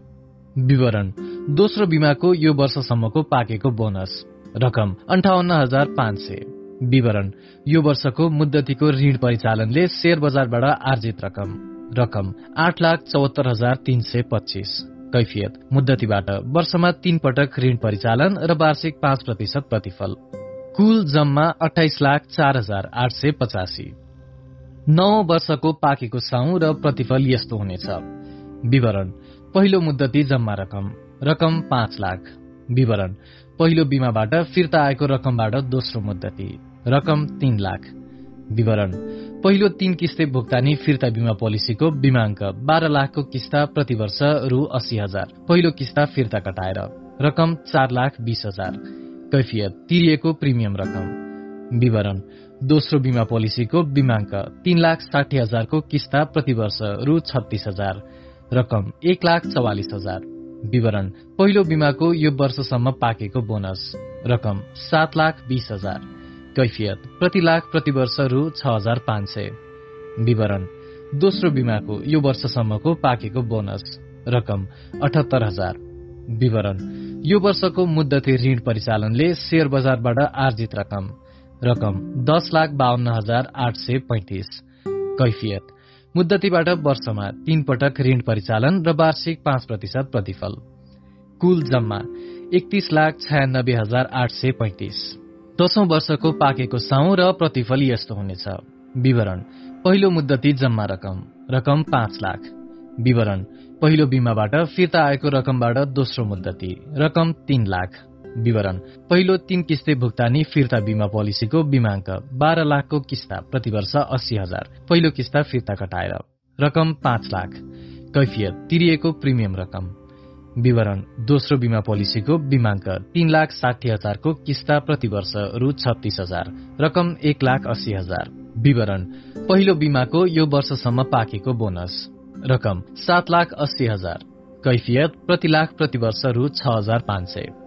विवरण। दोस्रो बिमाको यो वर्षसम्मको पाकेको बोनस। रकम अन्ठाउन्न हजार पाँच सय। विवरण। यो वर्षको मुद्दतीको ऋण परिचालनले शेयर बजारबाट आर्जित रकम। रकम आठ लाख चौहत्तर हजार तीन सय पच्चीस। कैफियत। मुद्दतीबाट वर्षमा तीन पटक ऋण परिचालन र वार्षिक पाँच प्रतिशत प्रतिफल। कुल जम्मा अठाइस लाख चार हजार आठ सय पचासी। नौ वर्षको पाकेको साउ र प्रतिफल यस्तो हुनेछ। विवरण पहिलो मुद्दती जम्मा रकम रकम पाँच लाख। विवरण पहिलो बिमाबाट फिर्ता आएको रकमबाट दोस्रो मुद्दती रकम तीन लाख। विवरण पहिलो तीन किस्ते भुक्तानी फिर्ता बिमा पोलिसीको बिमाङ्क बाह्र लाखको किस्ता प्रति वर्ष रु अस्सी हजार। पहिलो किस्ता फिर्ता कटाएर रकम चार लाख बीस हजार। कैफियत तिरिएको प्रिमियम रकम। विवरण दोस्रो बिमा पोलिसीको बिमाङ्क। तीन लाख साठी हजारको किस्ता प्रति वर्ष रु छत्तीस हजार। रकम एक लाख चौवालिस हजार। विवरण पहिलो बिमाको यो वर्षसम्म पाकेको बोनस। रकम सात लाख बीस हजार। कैफियत प्रति लाख प्रति वर्ष रु छ हजार पाँच सय। विवरण दोस्रो बिमाको यो वर्षसम्मको पाकेको बोनस। रकम अठहत्तर हजार। विवरण यो वर्षको मुद्दती ऋण परिचालनले शेयर बजारबाट आर्जित रकम। रकम दस लाख बाहन्न हजार आठ सय पैंतिस। कैफियत। मुद्दतीबाट वर्षमा तीन पटक ऋण परिचालन र वार्षिक पाँच प्रतिशत प्रतिफल। कुल जम्मा एकतीस लाख छयानब्बे हजार आठ सय पैंतिस। दशौं वर्षको पाकेको साउ र प्रतिफल यस्तो हुनेछ। विवरण। पहिलो मुद्दती जम्मा रकम। रकम पाँच लाख। विवरण। पहिलो बिमाबाट फिर्ता आएको रकमबाट दोस्रो मुद्दती। रकम तीन लाख। विवरण। पहिलो तीन किस्ते भुक्तानी फिर्ता बिमा पोलिसीको बिमाङ्क बाह्र लाखको किस्ता प्रति वर्ष अस्सी हजार। पहिलो किस्ता फिर्ता कटाएर रकम पाँच लाख। कैफियत तिरिएको प्रिमियम रकम। विवरण दोस्रो बिमा पोलिसीको बिमाङ्क तीन लाख साठी हजारको किस्ता प्रति वर्ष रु छत्तीस हजार। रकम एक लाख अस्सी हजार। विवरण पहिलो बिमाको यो वर्षसम्म पाकेको बोनस। रकम सात लाख अस्सी हजार। कैफियत प्रति लाख प्रति वर्ष रु छ हजार पाँच सय।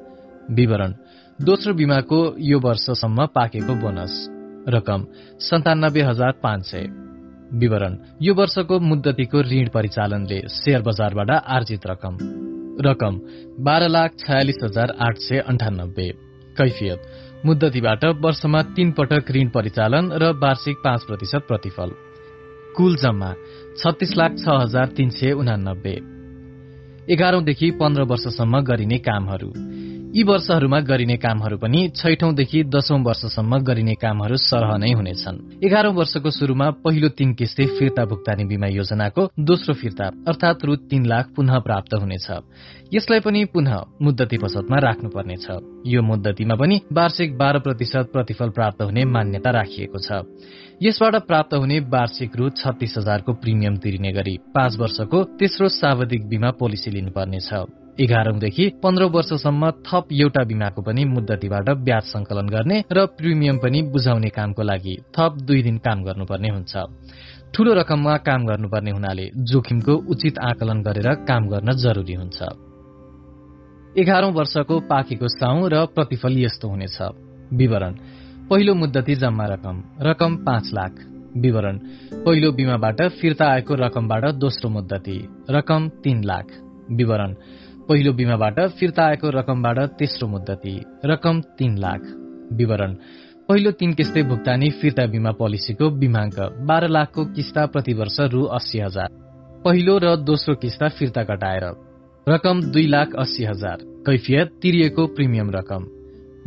विवरण। दोस्रो बिमाको यो वर्षसम्म पाकेको बोनस। रकम सन्तानब्बे हजार पाँच सय। विवरण। यो वर्षको मुद्दतीको ऋण परिचालनले शेयर बजारबाट आर्जित रकम। रकम बाह्र लाख छयालिस हजार आठ सय अन्ठानब्बे। कैफियत। मुद्दतीबाट वर्षमा तीन पटक ऋण परिचालन र वार्षिक पाँच प्रतिशत प्रतिफल। कुल जम्मा छत्तीस लाख छ हजार तीन सय उनानब्बे। एघारौंदेखि पन्ध्र वर्षसम्म गरिने कामहरू। यी वर्षहरूमा गरिने कामहरू पनि छैठौंदेखि दशौं वर्षसम्म गरिने कामहरू सरह नै हुनेछन्। एघारौं वर्षको शुरूमा पहिलो तीन किस्ती फिर्ता भुक्तानी बिमा योजनाको दोस्रो फिर्ता अर्थात रु तीन लाख पुनः प्राप्त हुनेछ। यसलाई पनि पुनः मुद्दती पसतमा राख्नुपर्नेछ। यो मुद्दतीमा पनि वार्षिक बाह्र प्रतिशत प्रतिफल प्राप्त हुने मान्यता राखिएको छ। यसबाट प्राप्त हुने वार्षिक रु छत्तीस हजारको प्रिमियम तिरिने गरी पाँच वर्षको तेस्रो सावधिक बीमा पोलिसी लिनुपर्नेछ। एघारौंदेखि पन्ध्र वर्षसम्म थप एउटा बिमाको पनि मुद्दतीबाट ब्याज संकलन गर्ने र प्रिमियम पनि बुझाउने कामको लागि थप दुई दिन काम गर्नुपर्ने हुन्छ। ठूलो रकममा काम गर्नुपर्ने हुनाले जोखिमको उचित आकलन गरेर काम गर्न जरुरी हुन्छ। एघारौं वर्षको पाकेको साउ र प्रतिफल यस्तो हुनेछ। विवरण पहिलो मुद्दती जम्मा रकम रकम पाँच लाख। विवरण पहिलो बिमाबाट फिर्ता आएको रकमबाट दोस्रो मुद्दती रकम तीन लाख। विवरण पहिलो बिमाबाट फिर्ता आएको रकमबाट तेस्रो मुद्दती रकम तीन लाख। विवरण। पहिलो तीन किस्ते भुक्तानी फिर्ता बिमा पोलिसीको बिमाङ्क बाह्र लाखको किस्ता प्रति वर्ष रु अस्सी हजार। पहिलो र दोस्रो किस्ता फिर्ता घटाएर रकम दुई लाख अस्सी हजार। कैफियत तिरिएको प्रिमियम रकम।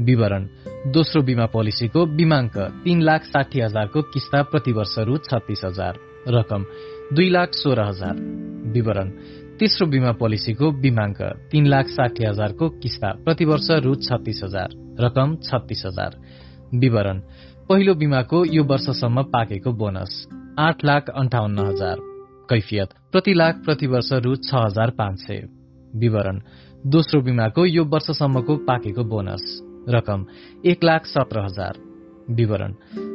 विवरण। दोस्रो बिमा पोलिसीको बिमाङ्क तीन लाख साठी हजारको किस्ता प्रति वर्ष रु छत्तीस हजार। रकम दुई लाख सोह्र हजार। विवरण। तेस्रो बिमा पोलिसीको बिमाङ्क तीन लाख साठी हजारको किस्ता। प्रति वर्ष रु छत्तीस हजार। रकम छत्तीस हजार। विवरण। पहिलो बिमाको यो वर्षसम्म पाकेको बोनस। आठ लाख अन्ठाउन्न हजार। कैफियत। प्रति लाख प्रति वर्ष रु छ हजार पाँच सय। विवरण। दोस्रो बिमाको यो वर्षसम्मको पाकेको बोनस। रकम। एक लाख सत्र हजार। विवरण।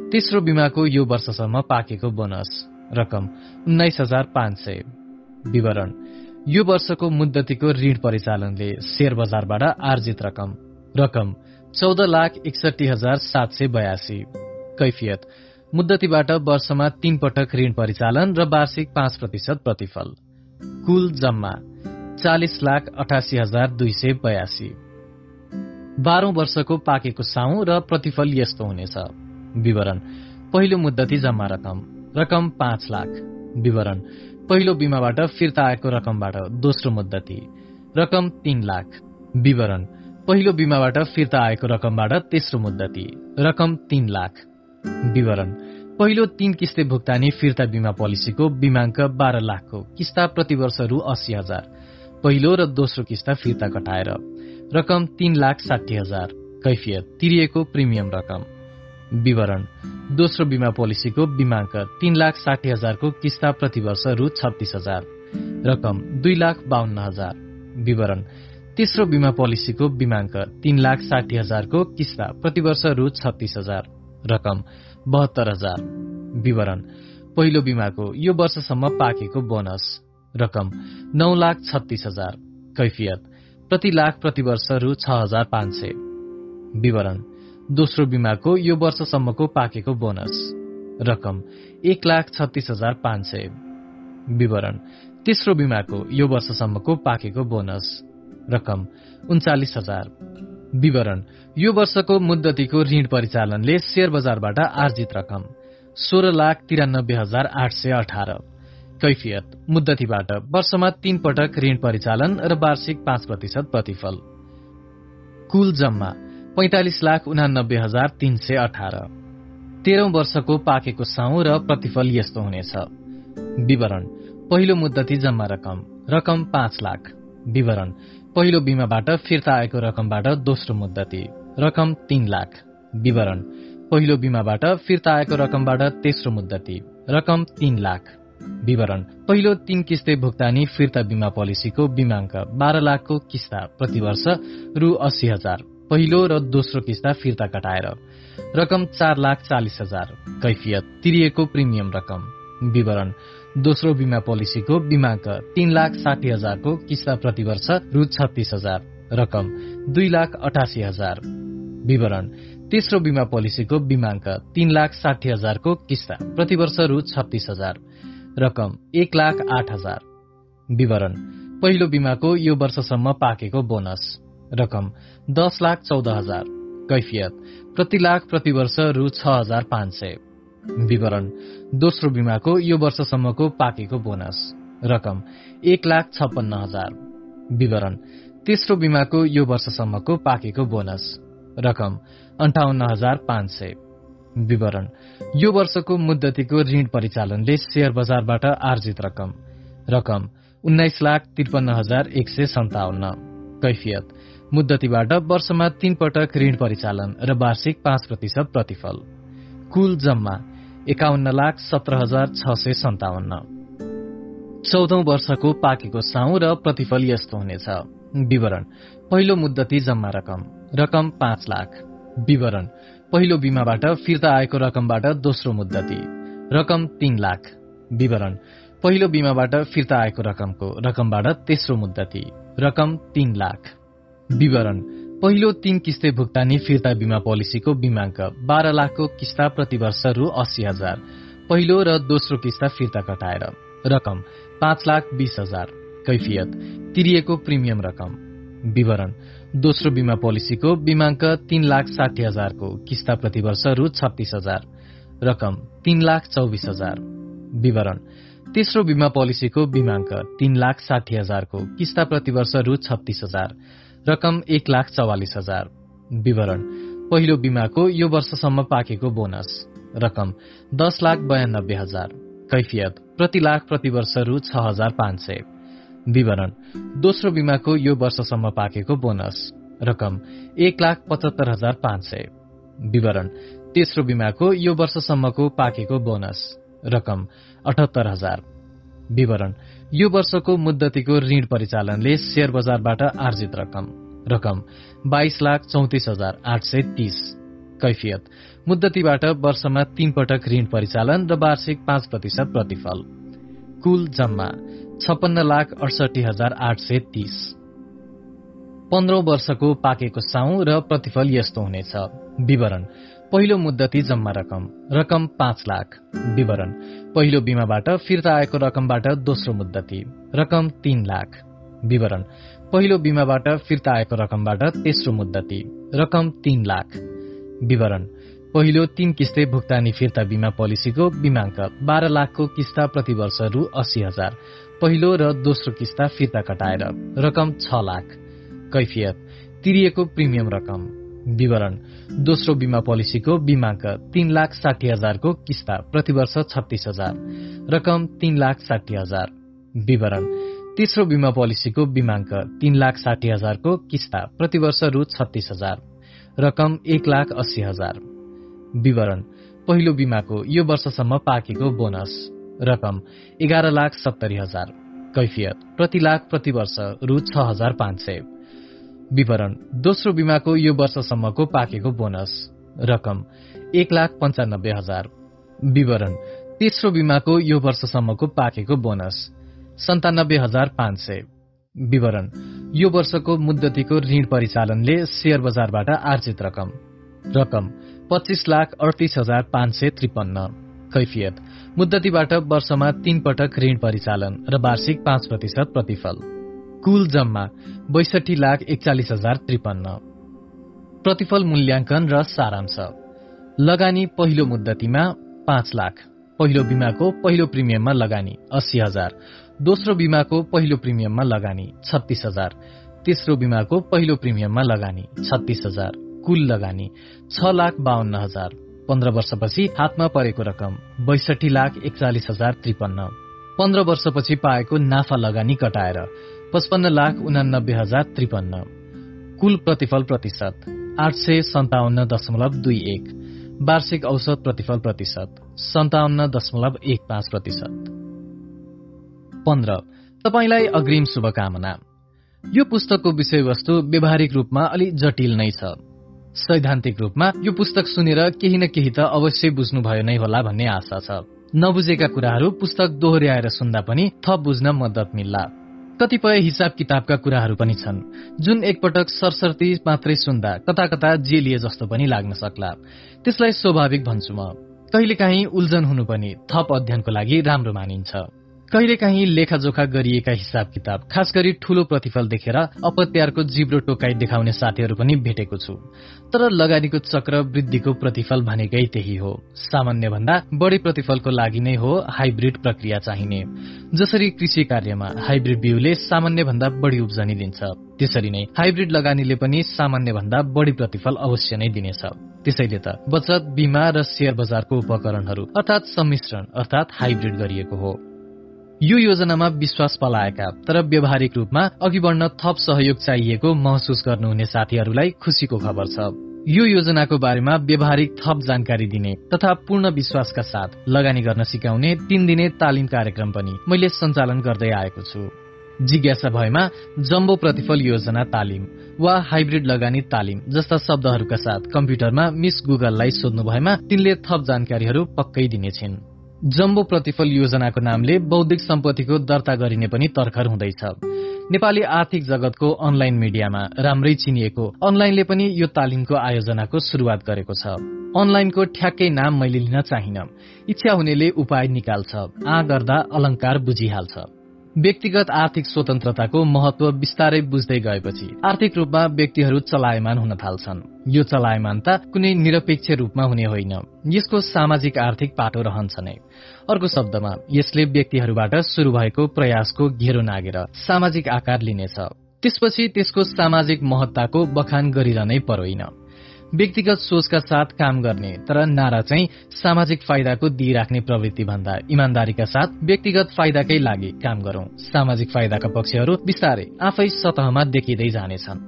तेस्रो बिमाको यो वर्षसम्म पाकेको बोनस। रकम। उन्नाइस हजार पाँच सय। विवरण। यो वर्षको मुद्दतीको ऋण परिचालनले शेयर बजारबाट आर्जित रकम रकम चौध लाख एकसठी हजार सात सय बयासी कैफियत। मुद्दतीबाट वर्षमा तीन पटक ऋण परिचालन र वार्षिक पाँच प्रतिशत प्रतिफल। कुल जम्मा चालिस लाख अठासी हजार दुई सय बयासी। बाह्रौं वर्षको पाकेको साउ र प्रतिफल यस्तो हुनेछ। विवरण। पहिलो मुद्दती जम्मा रकम रकम पाँच लाख। विवरण। पहिलो बिमाबाट फिर्ता आएको रकमबाट दोस्रो मुद्दती। रकम तीन लाख। विवरण। पहिलो बिमाबाट फिर्ता आएको रकमबाट तेस्रो मुद्दती। रकम तीन लाख। विवरण। पहिलो तीन किस्ते भुक्तानी फिर्ता बिमा पोलिसीको बिमाङ्क बाह्र लाखको। किस्ता प्रतिवर्ष रु अस्सी हजार। पहिलो र दोस्रो किस्ता फिर्ता घटाएर रकम तीन लाख साठी हजार। कैफियत। तिरिएको प्रिमियम रकम। विवरण। दोस्रो बिमा पोलिसीको बिमाङ्क तीन लाख साठी हजारको किस्ता प्रतिवर्ष रु छत्तीस हजार। रकम दुई लाख बाहन्न हजार। विवरण। तेस्रो बिमा पोलिसीको बिमाङ्क तीन लाख साठी हजारको किस्ता प्रतिवर्ष रु छत्तीस हजार। रकम बहत्तर हजार। विवरण। पहिलो बिमाको यो वर्षसम्म पाकेको बोनस। रकम नौ लाख छत्तीस हजार। कैफियत। प्रति लाख प्रति वर्ष रु छ हजार पाँच सय। विवरण। दोस्रो बिमाको यो वर्षसम्मको पाकेको बोनस। रकम एक लाख छत्तीस हजार पाँच सय। विवरण तेस्रो बिमाको यो वर्षसम्मको पाकेको बोनस। रकम उन्चालिस हजार। विवरण यो वर्षको मुद्दतीको ऋण परिचालनले शेयर बजारबाट आर्जित रकम सोह्र लाख तिरानब्बे हजार आठ सय अठार। कैफियत मुद्दतीबाट वर्षमा तीन पटक ऋण परिचालन र वार्षिक पाँच प्रतिशत प्रतिफल। कुल जम्मा पैंतालिस लाख उनानब्बे हजार तीन सय अठार। तेह्रौं वर्षको पाकेको साउ र प्रतिफल यस्तो हुनेछ। विवरण पहिलो मुद्दती जम्मा रकम रकम पाँच लाख। विवरण पहिलो बिमाबाट फिर्ता आएको रकमबाट दोस्रो मुद्दती रकम तीन लाख। विवरण पहिलो बिमाबाट फिर्ता आएको रकमबाट तेस्रो मुद्दती रकम तीन लाख। विवरण पहिलो तीन किस्ते भुक्तानी फिर्ता बिमा पोलिसीको बिमाङ्क बाह्र लाखको किस्ता प्रतिवर्ष रु अस्सी हजार। पहिलो र दोस्रो किस्ता फिर्ता कटाएर रकम चार लाख चालिस हजार कैफियत तिरिएको प्रिमियम रकम। विवरण दोस्रो बिमा पोलिसीको बिमाङ्क तीन लाख साठी हजारको किस्ता प्रतिवर्ष रु छत्तीस हजार रकम दुई लाख अठासी हजार। विवरण तेस्रो बिमा पोलिसीको बिमाङ्क तीन लाख साठी हजारको किस्ता प्रतिवर्ष रु छत्तीस हजार रकम एक लाख आठ हजार। विवरण पहिलो बिमाको यो वर्षसम्म पाकेको बोनस। रकम दस लाख चौध हजार। कैफियत प्रति लाख प्रति वर्ष रु छ हजार पाँच सय। विवरण दोस्रो बिमाको यो वर्षसम्मको पाकेको बोनस। रकम एक लाख छप्पन्न हजार। विवरण तेस्रो बिमाको यो वर्षसम्मको पाकेको बोनस। रकम अन्ठाउन्न हजार पाँच सय। विवरण यो वर्षको मुद्दतीको ऋण परिचालनले शेयर बजारबाट आर्जित रकम। रकम उन्नाइस लाख त्रिपन्न हजार एक सय सन्ताउन्न। कैफियत मुद्दतीबाट वर्षमा तीन पटक ऋण परिचालन र वार्षिक पाँच प्रतिशत प्रतिफल। कुल जम्मा एकाउन्न लाख सत्र हजार छ सय सन्ताउन्न। चौधौं वर्षको पाकेको साउ र प्रतिफल यस्तो हुनेछ। विवरण पहिलो मुद्दती जम्मा रकम रकम पाँच लाख। विवरण पहिलो बिमाबाट फिर्ता आएको रकमबाट दोस्रो मुद्दती रकम तीन लाख। विवरण पहिलो बिमाबाट फिर्ता आएको रकमको रकमबाट तेस्रो मुद्दती रकम तीन लाख। विवरण। पहिलो तीन किस्ते भुक्तानी फिर्ता बिमा पोलिसीको बिमाङ्क बाह्र लाखको किस्ता प्रतिवर्ष रु अस्सी हजार। पहिलो र दोस्रो किस्ता फिर्ता कटाएर। रकम पाँच लाख बीस हजार। कैफियत तिरिएको प्रिमियम रकम। विवरण दोस्रो बिमा पोलिसीको बिमाङ्क तीन लाख साठी हजारको किस्ता प्रतिवर्ष रु छत्तीस हजार। रकम तीन लाख चौबिस हजार। विवरण तेस्रो बिमा पोलिसीको बिमाङ्क तीन लाख साठी हजारको किस्ता प्रतिवर्ष रु छत्तीस हजार। रकम एक लाख चौवालिस हजार। विवरण। पहिलो बिमाको यो वर्षसम्म पाकेको बोनस। रकम दस लाख बयानब्बे हजार। कैफियत प्रति लाख प्रति वर्ष रु छ हजार पाँच सय। विवरण। दोस्रो बिमाको यो वर्षसम्म पाकेको बोनस। रकम एक लाख पचहत्तर हजार पाँच सय। विवरण। तेस्रो बिमाको यो वर्षसम्मको पाकेको बोनस। रकम अठहत्तर हजार। विवरण। यो वर्षको मुद्दतीको ऋण परिचालनले शेयर बजारबाट आर्जित रकम। रकम बाइस लाख चौतिस हजार आठ सय तीस। कैफियत। मुद्दतीबाट वर्षमा तीन पटक ऋण परिचालन र वार्षिक पाँच प्रतिशत प्रतिफल। कुल जम्मा छप्पन्न लाख अडसठी हजार आठ सय तीस। पन्ध्रौं वर्षको पाकेको साउ र प्रतिफल यस्तो हुनेछ। विवरण। पहिलो मुद्दती जम्मा रकम। रकम पाँच लाख। विवरण। पहिलो बिमाबाट फिर्ता आएको रकमबाट दोस्रो मुद्दती। रकम तीन लाख। विवरण। पहिलो बिमाबाट फिर्ता आएको रकमबाट तेस्रो मुद्दती। रकम तीन लाख। विवरण। पहिलो तीन किस्ते भुक्तानी फिर्ता बिमा पोलिसीको बिमाङ्क। बाह्र लाखको किस्ता प्रतिवर्ष रु अस्सी हजार। पहिलो र दोस्रो किस्ता फिर्ता कटाएर। रकम छ लाख। कैफियत। तिरिएको प्रिमियम रकम। विवरण। दोस्रो बिमा पोलिसीको बिमाङ्क तीन लाख साठी हजारको किस्ता प्रतिवर्ष छत्तीस हजार। रकम तीन लाख साठी हजार। विवरण तेस्रो बिमा पोलिसीको बिमाङ्क तीन लाख साठी हजारको किस्ता प्रतिवर्ष रु छत्तीस हजार। रकम एक लाख अस्सी हजार। विवरण पहिलो बिमाको यो वर्षसम्म पाकेको बोनस। रकम एघार लाख सत्तरी हजार। कैफियत प्रति लाख प्रति वर्ष रु छ हजार पाँच सय। विवरण। दोस्रो बिमाको यो वर्षसम्मको पाकेको बोनस रकम एक लाख पञ्चानब्बे हजार। विवरण। तेस्रो बिमाको यो वर्षसम्मको पाकेको बोनस सन्तानब्बे हजार पाँच सय। विवरण। यो वर्षको मुद्दतीको ऋण परिचालनले शेयर बजारबाट आर्जित रकम। रकम पच्चिस लाख अडतिस हजार पाँच सय त्रिपन्न। कैफियत। मुद्दतीबाट वर्षमा तीन पटक ऋण परिचालन र वार्षिक पाँच प्रतिशत प्रतिफल। कुल जम्मा बैसठी लाख एकचालिस हजार त्रिपन्न। प्रतिफल मूल्याङ्कन र सारांश। लगानी पहिलो मुद्दतीमा पाँच लाख। पहिलो बिमाको पहिलो प्रिमियममा लगानी अस्सी हजार। दोस्रो बिमाको पहिलो प्रिमियममा लगानी छत्तीस हजार। तेस्रो बिमाको पहिलो प्रिमियममा लगानी छत्तीस हजार। कुल लगानी छ लाख बाहन्न हजार। पन्ध्र वर्षपछि हातमा परेको रकम बैसठी लाख एकचालिस हजार त्रिपन्न। पन्ध्र वर्षपछि पाएको नाफा लगानी कटाएर पचपन्न लाख उनानब्बे हजार त्रिपन्न। कुल प्रतिफल प्रतिशत आठ सय सन्ताउन्न दशमलव दुई एक। वार्षिक औसत प्रतिफल प्रतिशत सन्ताउन्न दशमलव एक पाँच प्रतिशत। पन्ध्र। तपाईँलाई अग्रिम शुभकामना। यो पुस्तकको विषयवस्तु व्यावहारिक रूपमा अलि जटिल नै छ। सैद्धान्तिक रूपमा यो पुस्तक सुनेर केही न केही त अवश्य बुझ्नुभयो नै होला भन्ने आशा छ। नबुझेका कुराहरू पुस्तक दोहोऱ्याएर सुन्दा पनि थप बुझ्न मद्दत मिल्ला। कतिपय हिसाब किताबका कुराहरू पनि छन् जुन एकपटक सरसर्ती मात्रै सुन्दा कता कता जेलिए जस्तो पनि लाग्न सक्ला। त्यसलाई स्वाभाविक भन्छु म। कहिलेकाहीँ उल्झन हुनु पनि थप अध्ययनको लागि राम्रो मानिन्छ। कहिलेकाहीँ लेखाजोखा गरिएका हिसाब किताब खास गरी ठूलो प्रतिफल देखेर अपत्यारको जिब्रो टोकाई देखाउने साथीहरू पनि भेटेको छु। तर लगानीको चक्र वृद्धिको प्रतिफल भनेकै त्यही हो। सामान्य भन्दा बढ़ी प्रतिफलको लागि नै हो हाइब्रिड प्रक्रिया चाहिने। जसरी कृषि कार्यमा हाइब्रिड बिउले सामान्य भन्दा बढ़ी उब्जनी दिन्छ त्यसरी नै हाइब्रिड लगानीले पनि सामान्य भन्दा बढ़ी प्रतिफल अवश्य नै दिनेछ। त्यसैले त बचत बिमा र शेयर बजारको उपकरणहरू अर्थात सम्मिश्रण अर्थात हाइब्रिड गरिएको हो। यो योजनामा विश्वास पलाएका तर व्यावहारिक रूपमा अघि बढ्न थप सहयोग चाहिएको महसुस गर्नुहुने साथीहरूलाई खुसीको खबर छ। यो योजनाको बारेमा व्यावहारिक थप जानकारी दिने तथा पूर्ण विश्वासका साथ लगानी गर्न सिकाउने तीन दिने तालिम कार्यक्रम पनि मैले सञ्चालन गर्दै आएको छु। जिज्ञासा भएमा जम्बो प्रतिफल योजना तालिम वा हाइब्रिड लगानी तालिम जस्ता शब्दहरूका साथ कम्प्युटरमा मिस गुगललाई सोध्नु भएमा तिनले थप जानकारीहरू पक्कै दिनेछिन्। जम्बो प्रतिफल योजनाको नामले बौद्धिक सम्पत्तिको दर्ता गरिने पनि तर्खर हुँदैछ। नेपाली आर्थिक जगतको अनलाइन मिडियामा राम्रै चिनिएको अनलाइनले पनि यो तालिमको आयोजनाको शुरूआत गरेको छ। अनलाइनको ठ्याक्कै नाम मैले लिन चाहिन। इच्छा हुनेले उपाय निकाल्छ। आ गर्दा अलंकार बुझिहाल्छ। व्यक्तिगत आर्थिक स्वतन्त्रताको महत्व बिस्तारै बुझ्दै गएपछि आर्थिक रूपमा व्यक्तिहरू चलायमान हुन थाल्छन्। यो चलायमानता कुनै निरपेक्ष रूपमा हुने होइन। यसको सामाजिक आर्थिक पाटो रहन्छ नै अर्को शब्दमा यसले व्यक्तिहरूबाट शुरू भएको प्रयासको घेरो नागेर सामाजिक आकार लिनेछ। त्यसपछि त्यसको सामाजिक महत्ताको बखान गरिरहनै परोइन। व्यक्तिगत सोचका साथ काम गर्ने तर नारा चाहिँ सामाजिक फाइदाको दिइराख्ने प्रवृत्ति भन्दा इमान्दारीका साथ व्यक्तिगत फाइदाकै लागि काम गरौं। सामाजिक फाइदाका पक्षहरू बिस्तारै आफै सतहमा देखिँदै जानेछन्।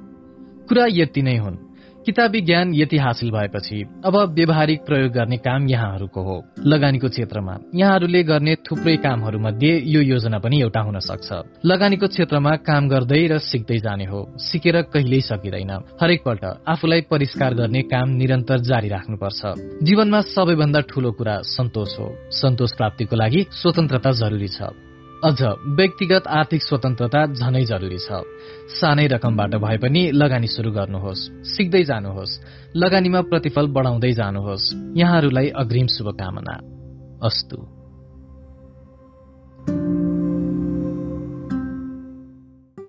कुरा यति नै हुन्। किताबी ज्ञान यति हासिल भएपछि अब व्यवहारिक प्रयोग गर्ने काम यहाँहरूको हो। लगानीको क्षेत्रमा यहाँहरूले गर्ने थुप्रै कामहरूमध्ये यो योजना पनि एउटा हुन सक्छ। लगानीको क्षेत्रमा काम गर्दै र सिक्दै जाने हो। सिकेर कहिल्यै सकिँदैन। हरेकपल्ट आफूलाई परिष्कार गर्ने काम निरन्तर जारी राख्नुपर्छ। जीवनमा सबैभन्दा ठूलो कुरा सन्तोष हो। सन्तोष प्राप्तिको लागि स्वतन्त्रता जरुरी छ। अझ व्यक्तिगत आर्थिक स्वतन्त्रता झनै जरुरी छ। सानै रकमबाट भए पनि लगानी शुरू गर्नुहोस् सिक्दै जानुहोस् लगानीमा प्रतिफल बढाउँदै जानुहोस्। यहाँहरूलाई अग्रिम शुभकामना। अस्तु।